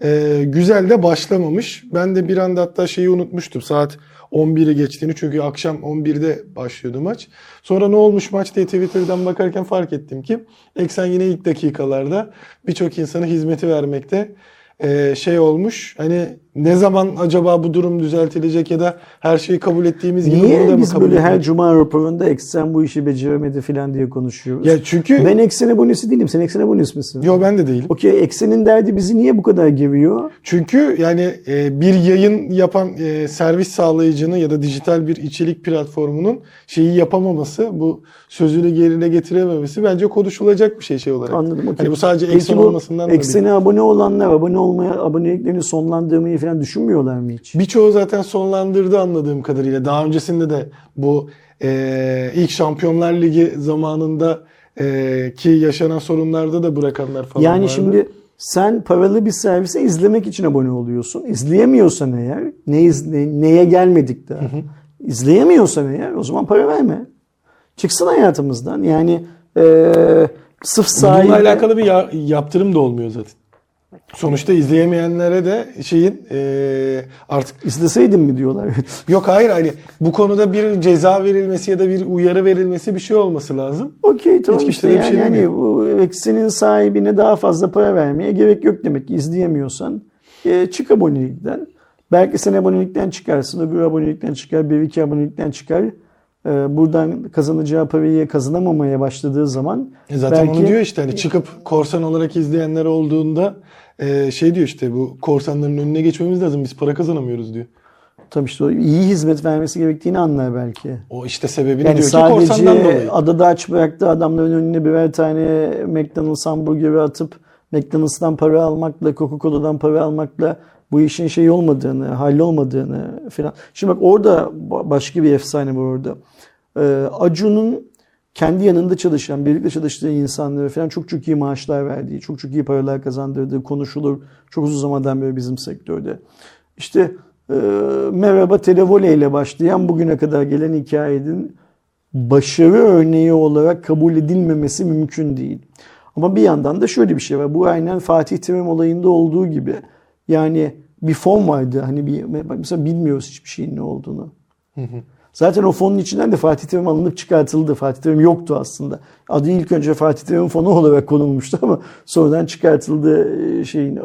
e, güzel de başlamamış. Ben de bir anda hatta şeyi unutmuştum. Saat 11'i geçtiğini çünkü akşam 11'de başlıyordu maç. Sonra ne olmuş maç diye Twitter'dan bakarken fark ettim ki Eksen yine ilk dakikalarda birçok insana hizmeti vermekte e, şey olmuş. Hani ne zaman acaba bu durum düzeltilecek ya da her şeyi kabul ettiğimiz gibi bunu da Niye mı biz kabul böyle her cuma raporunda eksen bu işi beceremedi falan diye konuşuyoruz? Ya çünkü ben eksen abonesi değilim. Sen eksen abonesi misin? yo ben de değilim. Okey eksenin derdi bizi niye bu kadar geriyor? Çünkü yani e, bir yayın yapan e, servis sağlayıcının ya da dijital bir içerik platformunun şeyi yapamaması, bu sözünü yerine getirememesi bence konuşulacak bir şey şey olarak. Anladım. okey. Hani bu sadece eksen olmasından da Eksene abone olanlar abone olmaya aboneliklerini sonlandırmayı falan düşünmüyorlar mı hiç? Birçoğu zaten sonlandırdı anladığım kadarıyla. Daha öncesinde de bu e, ilk Şampiyonlar Ligi zamanında e, ki yaşanan sorunlarda da bırakanlar falan yani vardı. şimdi sen paralı bir servise izlemek için abone oluyorsun. İzleyemiyorsan eğer ne iz- ne- neye gelmedik daha. İzleyemiyorsan eğer o zaman para verme. Çıksın hayatımızdan. Yani eee sırf Bununla sahibi alakalı bir ya- yaptırım da olmuyor zaten. Sonuçta izleyemeyenlere de şeyin eee, artık İsteseydim mi diyorlar. yok hayır hani bu konuda bir ceza verilmesi ya da bir uyarı verilmesi bir şey olması lazım. Okey tamam Hiç işte yani, şey yani bu eksinin sahibine daha fazla para vermeye gerek yok demek ki izleyemiyorsan e, çık abonelikten. Belki sen abonelikten çıkarsın, öbür abonelikten çıkar, bir iki abonelikten çıkar. E, buradan kazanacağı parayı kazanamamaya başladığı zaman E Zaten belki onu diyor işte hani çıkıp korsan olarak izleyenler olduğunda eee, şey diyor işte bu korsanların önüne geçmemiz lazım biz para kazanamıyoruz diyor. tabii işte o iyi hizmet vermesi gerektiğini anlar belki. O işte sebebini Yani diyor ki korsandan dolayı. adada aç bıraktığı adamların önüne birer tane McDonald's hamburgeri atıp McDonald's'tan para almakla, Coca-Cola'dan para almakla bu işin şey olmadığını, hallolmadığını falan. Şimdi bak orada ba- başka bir efsane var orada. Ee, Acun'un kendi yanında çalışan, birlikte çalıştığı insanlara falan çok çok iyi maaşlar verdiği, çok çok iyi paralar kazandırdığı konuşulur. Çok uzun zamandan beri bizim sektörde. İşte e, merhaba televole ile başlayan bugüne kadar gelen hikayenin başarı örneği olarak kabul edilmemesi mümkün değil. Ama bir yandan da şöyle bir şey var. Bu aynen Fatih Terim olayında olduğu gibi. Yani bir fon vardı. Hani bir mesela bilmiyoruz hiçbir şeyin ne olduğunu. Zaten o fonun içinden de Fatih Terim alınıp çıkartıldı. Fatih Terim yoktu aslında. Adı ilk önce Fatih Terim fonu olarak konulmuştu ama sonradan çıkartıldı e, şeyin e,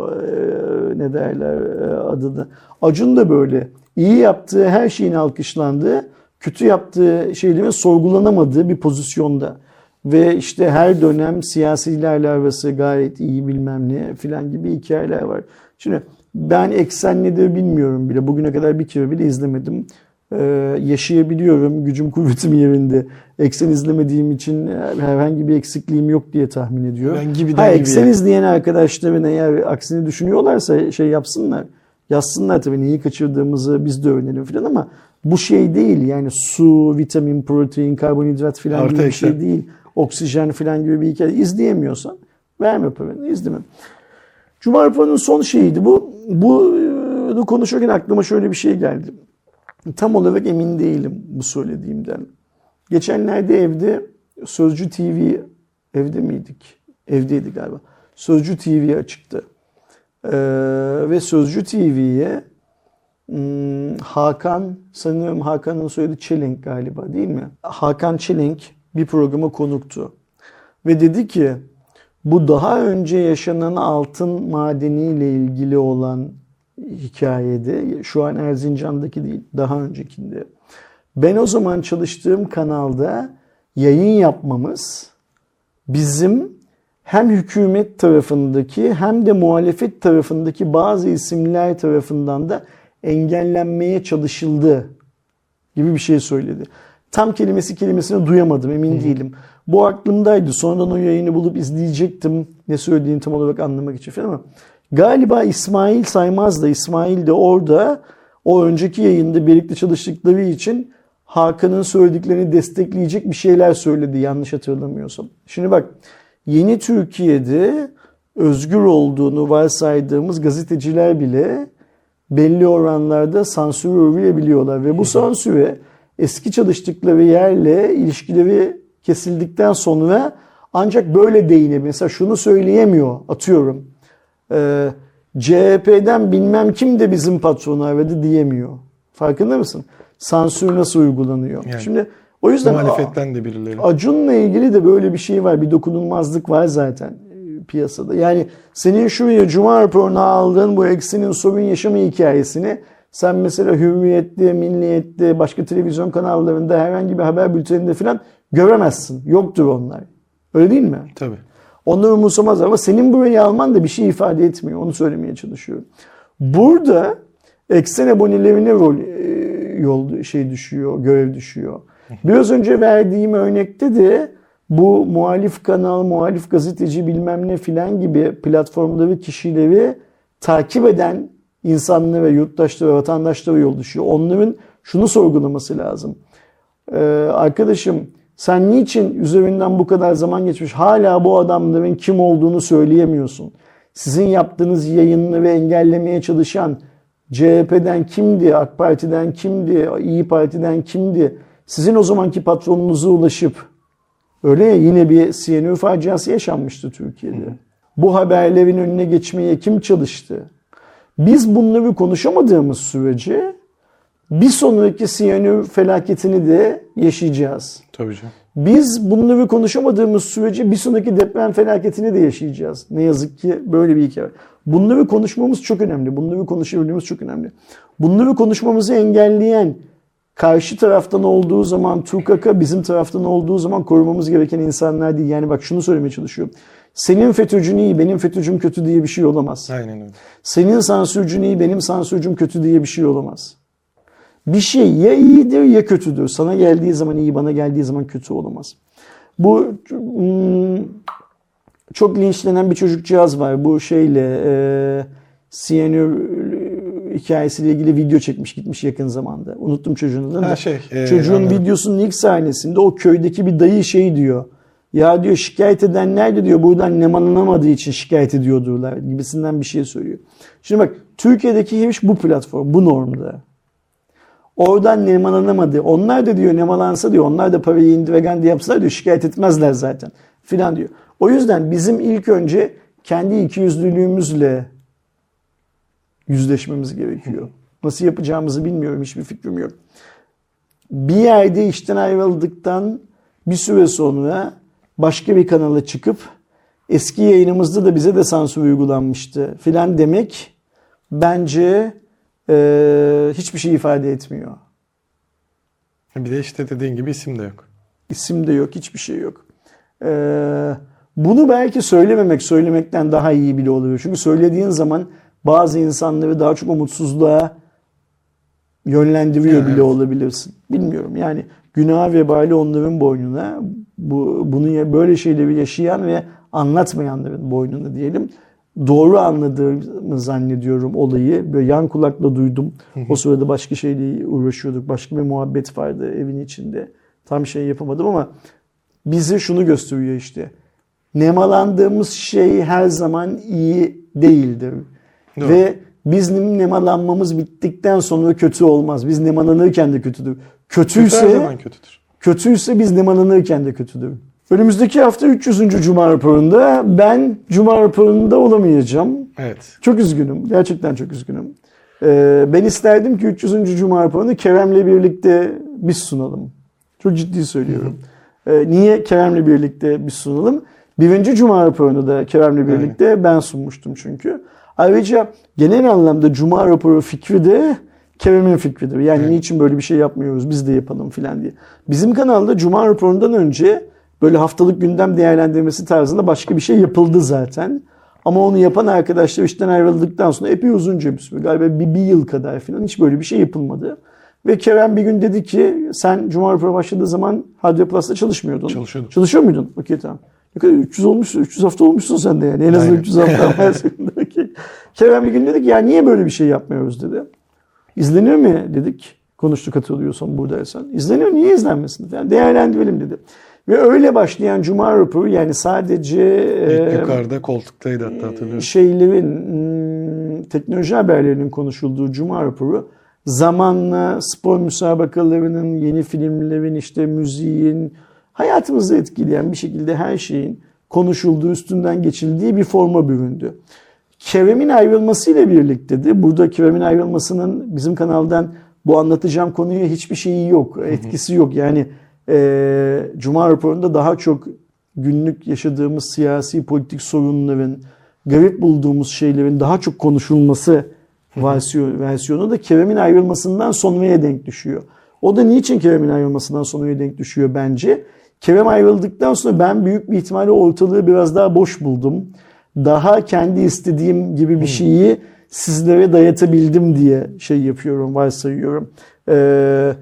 ne derler e, adı da. Acun da böyle. İyi yaptığı her şeyin alkışlandığı, kötü yaptığı şeylerin sorgulanamadığı bir pozisyonda. Ve işte her dönem siyasilerle arası gayet iyi bilmem ne filan gibi hikayeler var. Şimdi ben Eksen nedir bilmiyorum bile. Bugüne kadar bir kere bile izlemedim. Ee, yaşayabiliyorum. Gücüm kuvvetim yerinde. Eksen izlemediğim için herhangi bir eksikliğim yok diye tahmin ediyorum. Ben gibiden ha, gibiye. Eksen izleyen arkadaşların eğer aksini düşünüyorlarsa şey yapsınlar. Yazsınlar tabii neyi kaçırdığımızı biz de öğrenelim falan ama bu şey değil yani su, vitamin, protein, karbonhidrat falan Artı gibi bir şey eksen. değil. Oksijen falan gibi bir hikaye. İzleyemiyorsan verme paranı izleme. Cuma raporunun son şeyiydi bu. Bu konuşurken aklıma şöyle bir şey geldi. Tam olarak emin değilim bu söylediğimden. Geçenlerde evde Sözcü TV evde miydik? Evdeydik galiba. Sözcü TV açıktı. Ee, ve Sözcü TV'ye hmm, Hakan sanıyorum Hakan'ın soyadı Çelenk galiba değil mi? Hakan Çelenk bir programa konuktu. Ve dedi ki bu daha önce yaşanan altın madeniyle ilgili olan hikayede şu an Erzincan'daki değil daha öncekinde. Ben o zaman çalıştığım kanalda yayın yapmamız bizim hem hükümet tarafındaki hem de muhalefet tarafındaki bazı isimler tarafından da engellenmeye çalışıldı gibi bir şey söyledi. Tam kelimesi kelimesini duyamadım emin değilim. Bu aklımdaydı. Sonradan o yayını bulup izleyecektim. Ne söylediğini tam olarak anlamak için falan ama galiba İsmail Saymaz da İsmail de orada o önceki yayında birlikte çalıştıkları için Hakan'ın söylediklerini destekleyecek bir şeyler söyledi yanlış hatırlamıyorsam. Şimdi bak yeni Türkiye'de özgür olduğunu varsaydığımız gazeteciler bile belli oranlarda sansüre uğrayabiliyorlar ve bu sansüre eski çalıştıkları yerle ilişkileri kesildikten sonra ancak böyle değinebilir. Mesela şunu söyleyemiyor atıyorum. Ee, CHP'den bilmem kim de bizim patronu aradı diyemiyor. Farkında mısın? Sansür nasıl uygulanıyor? Yani Şimdi o yüzden Muhalefetten de birileri. Acun'la ilgili de böyle bir şey var. Bir dokunulmazlık var zaten e, piyasada. Yani senin şuraya Cuma raporuna aldığın bu eksinin sorun yaşama hikayesini sen mesela Hürriyet'te, Milliyet'te, başka televizyon kanallarında herhangi bir haber bülteninde falan göremezsin. Yoktur onlar. Öyle değil mi? Tabii. Onlar umursamaz ama senin burayı alman da bir şey ifade etmiyor. Onu söylemeye çalışıyorum. Burada eksen abonelerine rol e, yol şey düşüyor, görev düşüyor. Biraz önce verdiğim örnekte de bu muhalif kanal, muhalif gazeteci bilmem ne filan gibi platformları, kişileri takip eden insanlara, yurttaşlara, vatandaşlara yol düşüyor. Onların şunu sorgulaması lazım. Ee, arkadaşım sen niçin üzerinden bu kadar zaman geçmiş hala bu adamların kim olduğunu söyleyemiyorsun? Sizin yaptığınız yayınları engellemeye çalışan CHP'den kimdi, AK Parti'den kimdi, İyi Parti'den kimdi? Sizin o zamanki patronunuza ulaşıp öyle ya yine bir CNU faciası yaşanmıştı Türkiye'de. Bu haberlerin önüne geçmeye kim çalıştı? Biz bunları konuşamadığımız sürece bir sonraki siyanür felaketini de yaşayacağız. Tabii canım. Biz bunları konuşamadığımız sürece bir sonraki deprem felaketini de yaşayacağız. Ne yazık ki böyle bir hikaye. Bunları konuşmamız çok önemli. Bunları konuşabilmemiz çok önemli. Bunları konuşmamızı engelleyen karşı taraftan olduğu zaman TUKAK'a bizim taraftan olduğu zaman korumamız gereken insanlar değil. Yani bak şunu söylemeye çalışıyorum. Senin FETÖ'cün iyi, benim FETÖ'cüm kötü diye bir şey olamaz. Aynen öyle. Senin sansürcün iyi, benim sansürcüm kötü diye bir şey olamaz. Bir şey ya iyidir ya kötüdür. Sana geldiği zaman iyi, bana geldiği zaman kötü olamaz. Bu hmm, çok linçlenen bir çocukcağız var. Bu şeyle e, CNN hikayesiyle ilgili video çekmiş gitmiş yakın zamanda. Unuttum çocuğun adını. Ha, şey, e, Çocuğun anladım. videosunun ilk sahnesinde o köydeki bir dayı şey diyor. Ya diyor şikayet edenler de diyor buradan nemalanamadığı için şikayet ediyordurlar gibisinden bir şey söylüyor. Şimdi bak Türkiye'deki her iş bu platform, bu normda. Oradan nemalanamadı. Onlar da diyor nemalansa diyor onlar da parayı indiregendi yapsalar diyor şikayet etmezler zaten filan diyor. O yüzden bizim ilk önce kendi ikiyüzlülüğümüzle yüzleşmemiz gerekiyor. Nasıl yapacağımızı bilmiyorum. Hiçbir fikrim yok. Bir yerde işten ayrıldıktan bir süre sonra başka bir kanala çıkıp eski yayınımızda da bize de sansür uygulanmıştı filan demek bence eee, hiçbir şey ifade etmiyor. Bir de işte dediğin gibi isim de yok. İsim de yok, hiçbir şey yok. Ee, bunu belki söylememek, söylemekten daha iyi bile oluyor. Çünkü söylediğin zaman bazı insanları daha çok umutsuzluğa yönlendiriyor Evet. bile olabilirsin. Bilmiyorum yani günah vebali onların boynuna, bu, bunu böyle şeyleri yaşayan ve anlatmayanların boynuna diyelim. Doğru anladığımı zannediyorum olayı. Böyle yan kulakla duydum. O sırada başka şeyle uğraşıyorduk. Başka bir muhabbet vardı evin içinde. Tam şey yapamadım ama bize şunu gösteriyor işte. Nemalandığımız şey her zaman iyi değildir. Doğru. Ve bizim nemalanmamız bittikten sonra kötü olmaz. Biz nemalanırken de kötüdür. Kötü Kötüyse her zaman kötüdür. Kötüyse biz nemalanırken de kötüdür. Önümüzdeki hafta 300. Cuma raporunda ben Cuma raporunda olamayacağım. Evet. Çok üzgünüm. Gerçekten çok üzgünüm. Ee, ben isterdim ki 300. Cuma raporunu Kerem'le birlikte biz sunalım. Çok ciddi söylüyorum. Ee, niye Kerem'le birlikte biz sunalım? Birinci Cuma raporunu da Kerem'le birlikte ben sunmuştum çünkü. Ayrıca genel anlamda Cuma raporu fikri de Kerem'in fikridir. Yani niçin böyle bir şey yapmıyoruz biz de yapalım filan diye. Bizim kanalda Cuma raporundan önce böyle haftalık gündem değerlendirmesi tarzında başka bir şey yapıldı zaten. Ama onu yapan arkadaşlar işten ayrıldıktan sonra epey uzunca bir süre galiba bir, bir yıl kadar falan hiç böyle bir şey yapılmadı. Ve Kerem bir gün dedi ki sen Cuma raporu başladığı zaman Radyo Plus'ta çalışmıyordun. Çalışıyordum. Çalışıyor muydun? Okey tamam. Ne kadar 300 olmuş, 300 hafta olmuşsun sen de yani. En azından Aynen. 300 hafta. Kerem bir gün dedi ki ya niye böyle bir şey yapmıyoruz dedi. İzleniyor mu dedik. Konuştuk hatırlıyorsan buradaysan. İzleniyor niye izlenmesin? Yani değerlendirelim dedi. Ve öyle başlayan Cuma raporu yani sadece e, yukarıda koltuktaydı hatta hatırlıyorum. şeylerin hmm, teknoloji haberlerinin konuşulduğu Cuma raporu zamanla spor müsabakalarının, yeni filmlerin, işte müziğin, hayatımızı etkileyen bir şekilde her şeyin konuşulduğu, üstünden geçildiği bir forma büründü. Kerem'in ayrılmasıyla birlikte de burada Kerem'in ayrılmasının bizim kanaldan bu anlatacağım konuya hiçbir şeyi yok, etkisi yok. Yani e, Cuma raporunda daha çok günlük yaşadığımız siyasi politik sorunların, garip bulduğumuz şeylerin daha çok konuşulması versiyonu, versiyonu da Kerem'in ayrılmasından sonraya denk düşüyor. O da niçin Kerem'in ayrılmasından sonraya denk düşüyor bence? Kerem ayrıldıktan sonra ben büyük bir ihtimalle ortalığı biraz daha boş buldum. Daha kendi istediğim gibi bir şeyi sizlere dayatabildim diye şey yapıyorum, varsayıyorum. Ee,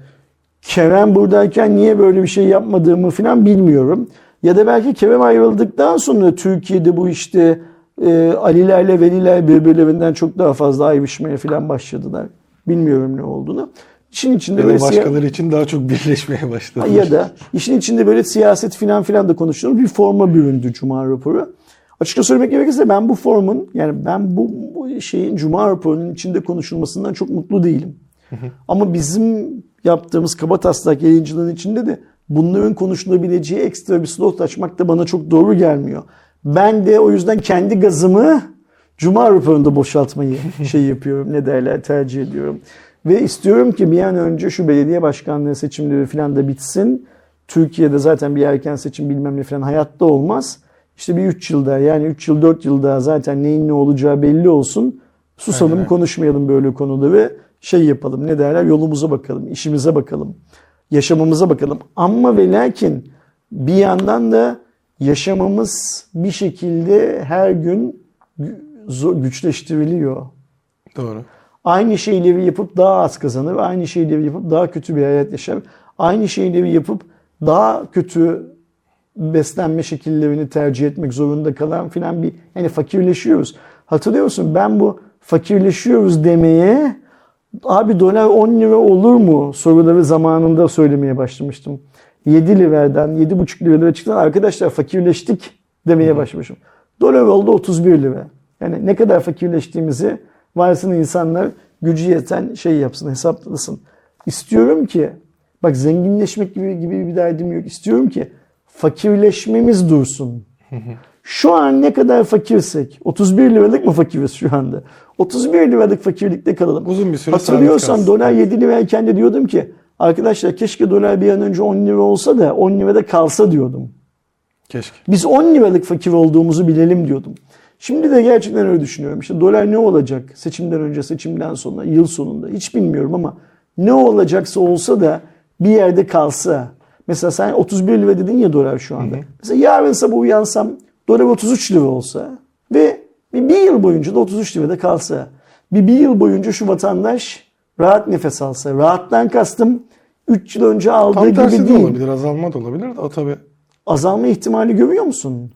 Kerem buradayken niye böyle bir şey yapmadığımı falan bilmiyorum. Ya da belki Kerem ayrıldıktan sonra Türkiye'de bu işte e, Alilerle Veliler birbirlerinden çok daha fazla ayrışmaya falan başladılar. Bilmiyorum ne olduğunu. İşin içinde Ya böyle başkaları için daha çok birleşmeye başladı. ya da işin içinde böyle siyaset filan filan da konuştuğumuz bir forma büründü Cuma raporu. Açıkça söylemek gerekirse ben bu formun yani ben bu, şeyin Cuma raporunun içinde konuşulmasından çok mutlu değilim. Ama bizim yaptığımız kaba taslak yayıncılığın içinde de bunların konuşulabileceği ekstra bir slot açmak da bana çok doğru gelmiyor. Ben de o yüzden kendi gazımı Cuma raporunda boşaltmayı şey yapıyorum. Ne derler tercih ediyorum. Ve istiyorum ki bir an önce şu belediye başkanlığı seçimleri falan da bitsin. Türkiye'de zaten bir erken seçim bilmem ne falan hayatta olmaz. İşte bir 3 yılda yani 3 yıl 4 yılda zaten neyin ne olacağı belli olsun. Susalım Aynen. konuşmayalım böyle konuda ve şey yapalım ne derler yolumuza bakalım, işimize bakalım, yaşamamıza bakalım. Ama ve lakin bir yandan da yaşamamız bir şekilde her gün güçleştiriliyor. Doğru. Aynı şeyleri yapıp daha az kazanır, aynı şeyleri yapıp daha kötü bir hayat yaşar. Aynı şeyleri yapıp daha kötü beslenme şekillerini tercih etmek zorunda kalan filan bir yani fakirleşiyoruz. Hatırlıyor musun? Ben bu fakirleşiyoruz demeye abi dolar 10 lira olur mu soruları zamanında söylemeye başlamıştım. 7 liradan 7,5 liralara çıktan arkadaşlar fakirleştik demeye başlamışım. Dolar oldu 31 lira. Yani ne kadar fakirleştiğimizi varsın insanlar gücü yeten şey yapsın hesaplasın. İstiyorum ki bak zenginleşmek gibi gibi bir derdim yok. İstiyorum ki fakirleşmemiz dursun. Şu an ne kadar fakirsek 31 liralık mı fakiriz şu anda? 31 liralık fakirlikte kalalım. Uzun bir süre kalsın. dolar 7 lirayken de diyordum ki arkadaşlar keşke dolar bir an önce 10 lira olsa da 10 lirada kalsa diyordum. Keşke. Biz 10 liralık fakir olduğumuzu bilelim diyordum. Şimdi de gerçekten öyle düşünüyorum. İşte dolar ne olacak seçimden önce, seçimden sonra, yıl sonunda hiç bilmiyorum ama ne olacaksa olsa da bir yerde kalsa. Mesela sen 31 lira dedin ya dolar şu anda. Mesela yarın sabah uyansam dolar 33 lira olsa ve bir, bir yıl boyunca da 33 lirada kalsa. Bir, bir yıl boyunca şu vatandaş rahat nefes alsa. Rahattan kastım 3 yıl önce aldığı Tam tersi gibi de değil. olabilir, azalma da olabilir de o tabii. Azalma ihtimali görüyor musun?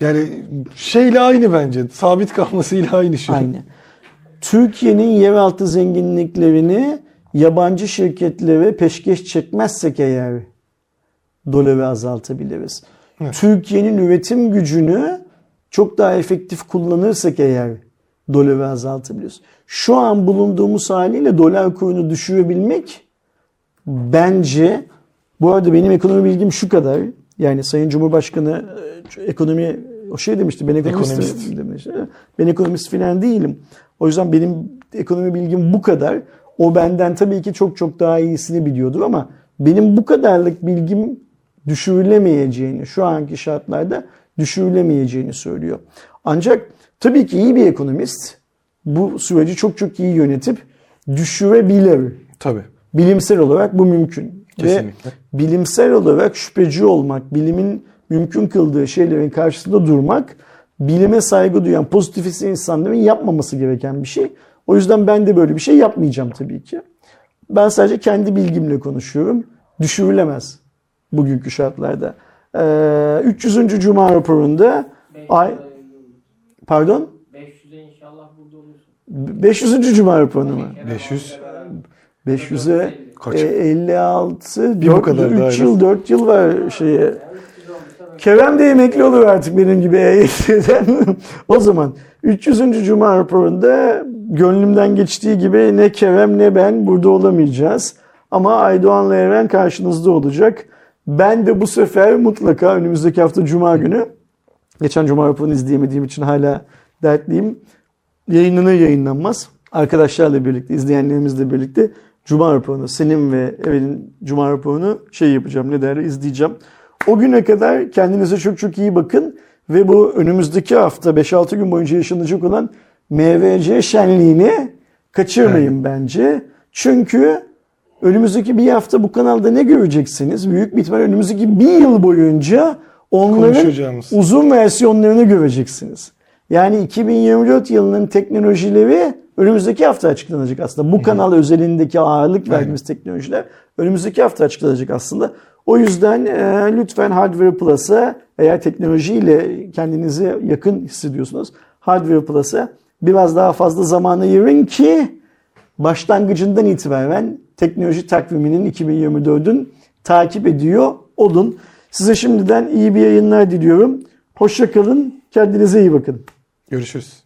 Yani şeyle aynı bence. Sabit kalmasıyla aynı şey. Aynı. Türkiye'nin yeraltı zenginliklerini yabancı şirketlere peşkeş çekmezsek eğer doları azaltabiliriz. Türkiye'nin üretim gücünü çok daha efektif kullanırsak eğer doları azaltabiliriz. Şu an bulunduğumuz haliyle dolar kurunu düşürebilmek bence bu arada benim ekonomi bilgim şu kadar. Yani Sayın Cumhurbaşkanı e, ekonomi o şey demişti. Ben ekonomistim Ekonomist. demiş. Ben ekonomist falan değilim. O yüzden benim ekonomi bilgim bu kadar. O benden tabii ki çok çok daha iyisini biliyordur ama benim bu kadarlık bilgim düşürülemeyeceğini, şu anki şartlarda düşürülemeyeceğini söylüyor. Ancak tabii ki iyi bir ekonomist bu süreci çok çok iyi yönetip düşürebilir. Tabii. Bilimsel olarak bu mümkün. Kesinlikle. Ve bilimsel olarak şüpheci olmak, bilimin mümkün kıldığı şeylerin karşısında durmak, bilime saygı duyan pozitivist insanların yapmaması gereken bir şey. O yüzden ben de böyle bir şey yapmayacağım tabii ki. Ben sadece kendi bilgimle konuşuyorum. Düşürülemez bugünkü şartlarda. Ee, 300. Cuma raporunda ay, pardon 500'e inşallah burada olursun. 500. Cuma raporunda mı? 500. 500'e Kaç? e, 56 Bir bu kadar daha 3 evet. yıl 4 yıl var şeye. Kerem de emekli olur artık benim gibi EYT'den. o zaman 300. Cuma raporunda gönlümden geçtiği gibi ne Kerem ne ben burada olamayacağız. Ama Aydoğan'la Eren karşınızda olacak. Ben de bu sefer mutlaka önümüzdeki hafta Cuma günü geçen Cuma raporunu izleyemediğim için hala dertliyim. Yayınlanır yayınlanmaz arkadaşlarla birlikte, izleyenlerimizle birlikte Cuma raporunu, senin ve Evel'in Cuma raporunu şey yapacağım, ne derler izleyeceğim. O güne kadar kendinize çok çok iyi bakın ve bu önümüzdeki hafta 5-6 gün boyunca yaşanacak olan MVC şenliğini kaçırmayın bence. Çünkü önümüzdeki bir hafta bu kanalda ne göreceksiniz? Büyük bir ihtimal önümüzdeki bir yıl boyunca onların uzun versiyonlarını göreceksiniz. Yani 2024 yılının teknolojileri önümüzdeki hafta açıklanacak aslında. Bu kanal özelindeki ağırlık verdiğimiz teknolojiler önümüzdeki hafta açıklanacak aslında. O yüzden e, lütfen Hardware Plus'a eğer teknolojiyle kendinizi yakın hissediyorsunuz Hardware Plus'a biraz daha fazla zaman ayırın ki başlangıcından itibaren teknoloji takviminin 2024'ün takip ediyor olun. Size şimdiden iyi bir yayınlar diliyorum. Hoşça kalın. Kendinize iyi bakın. Görüşürüz.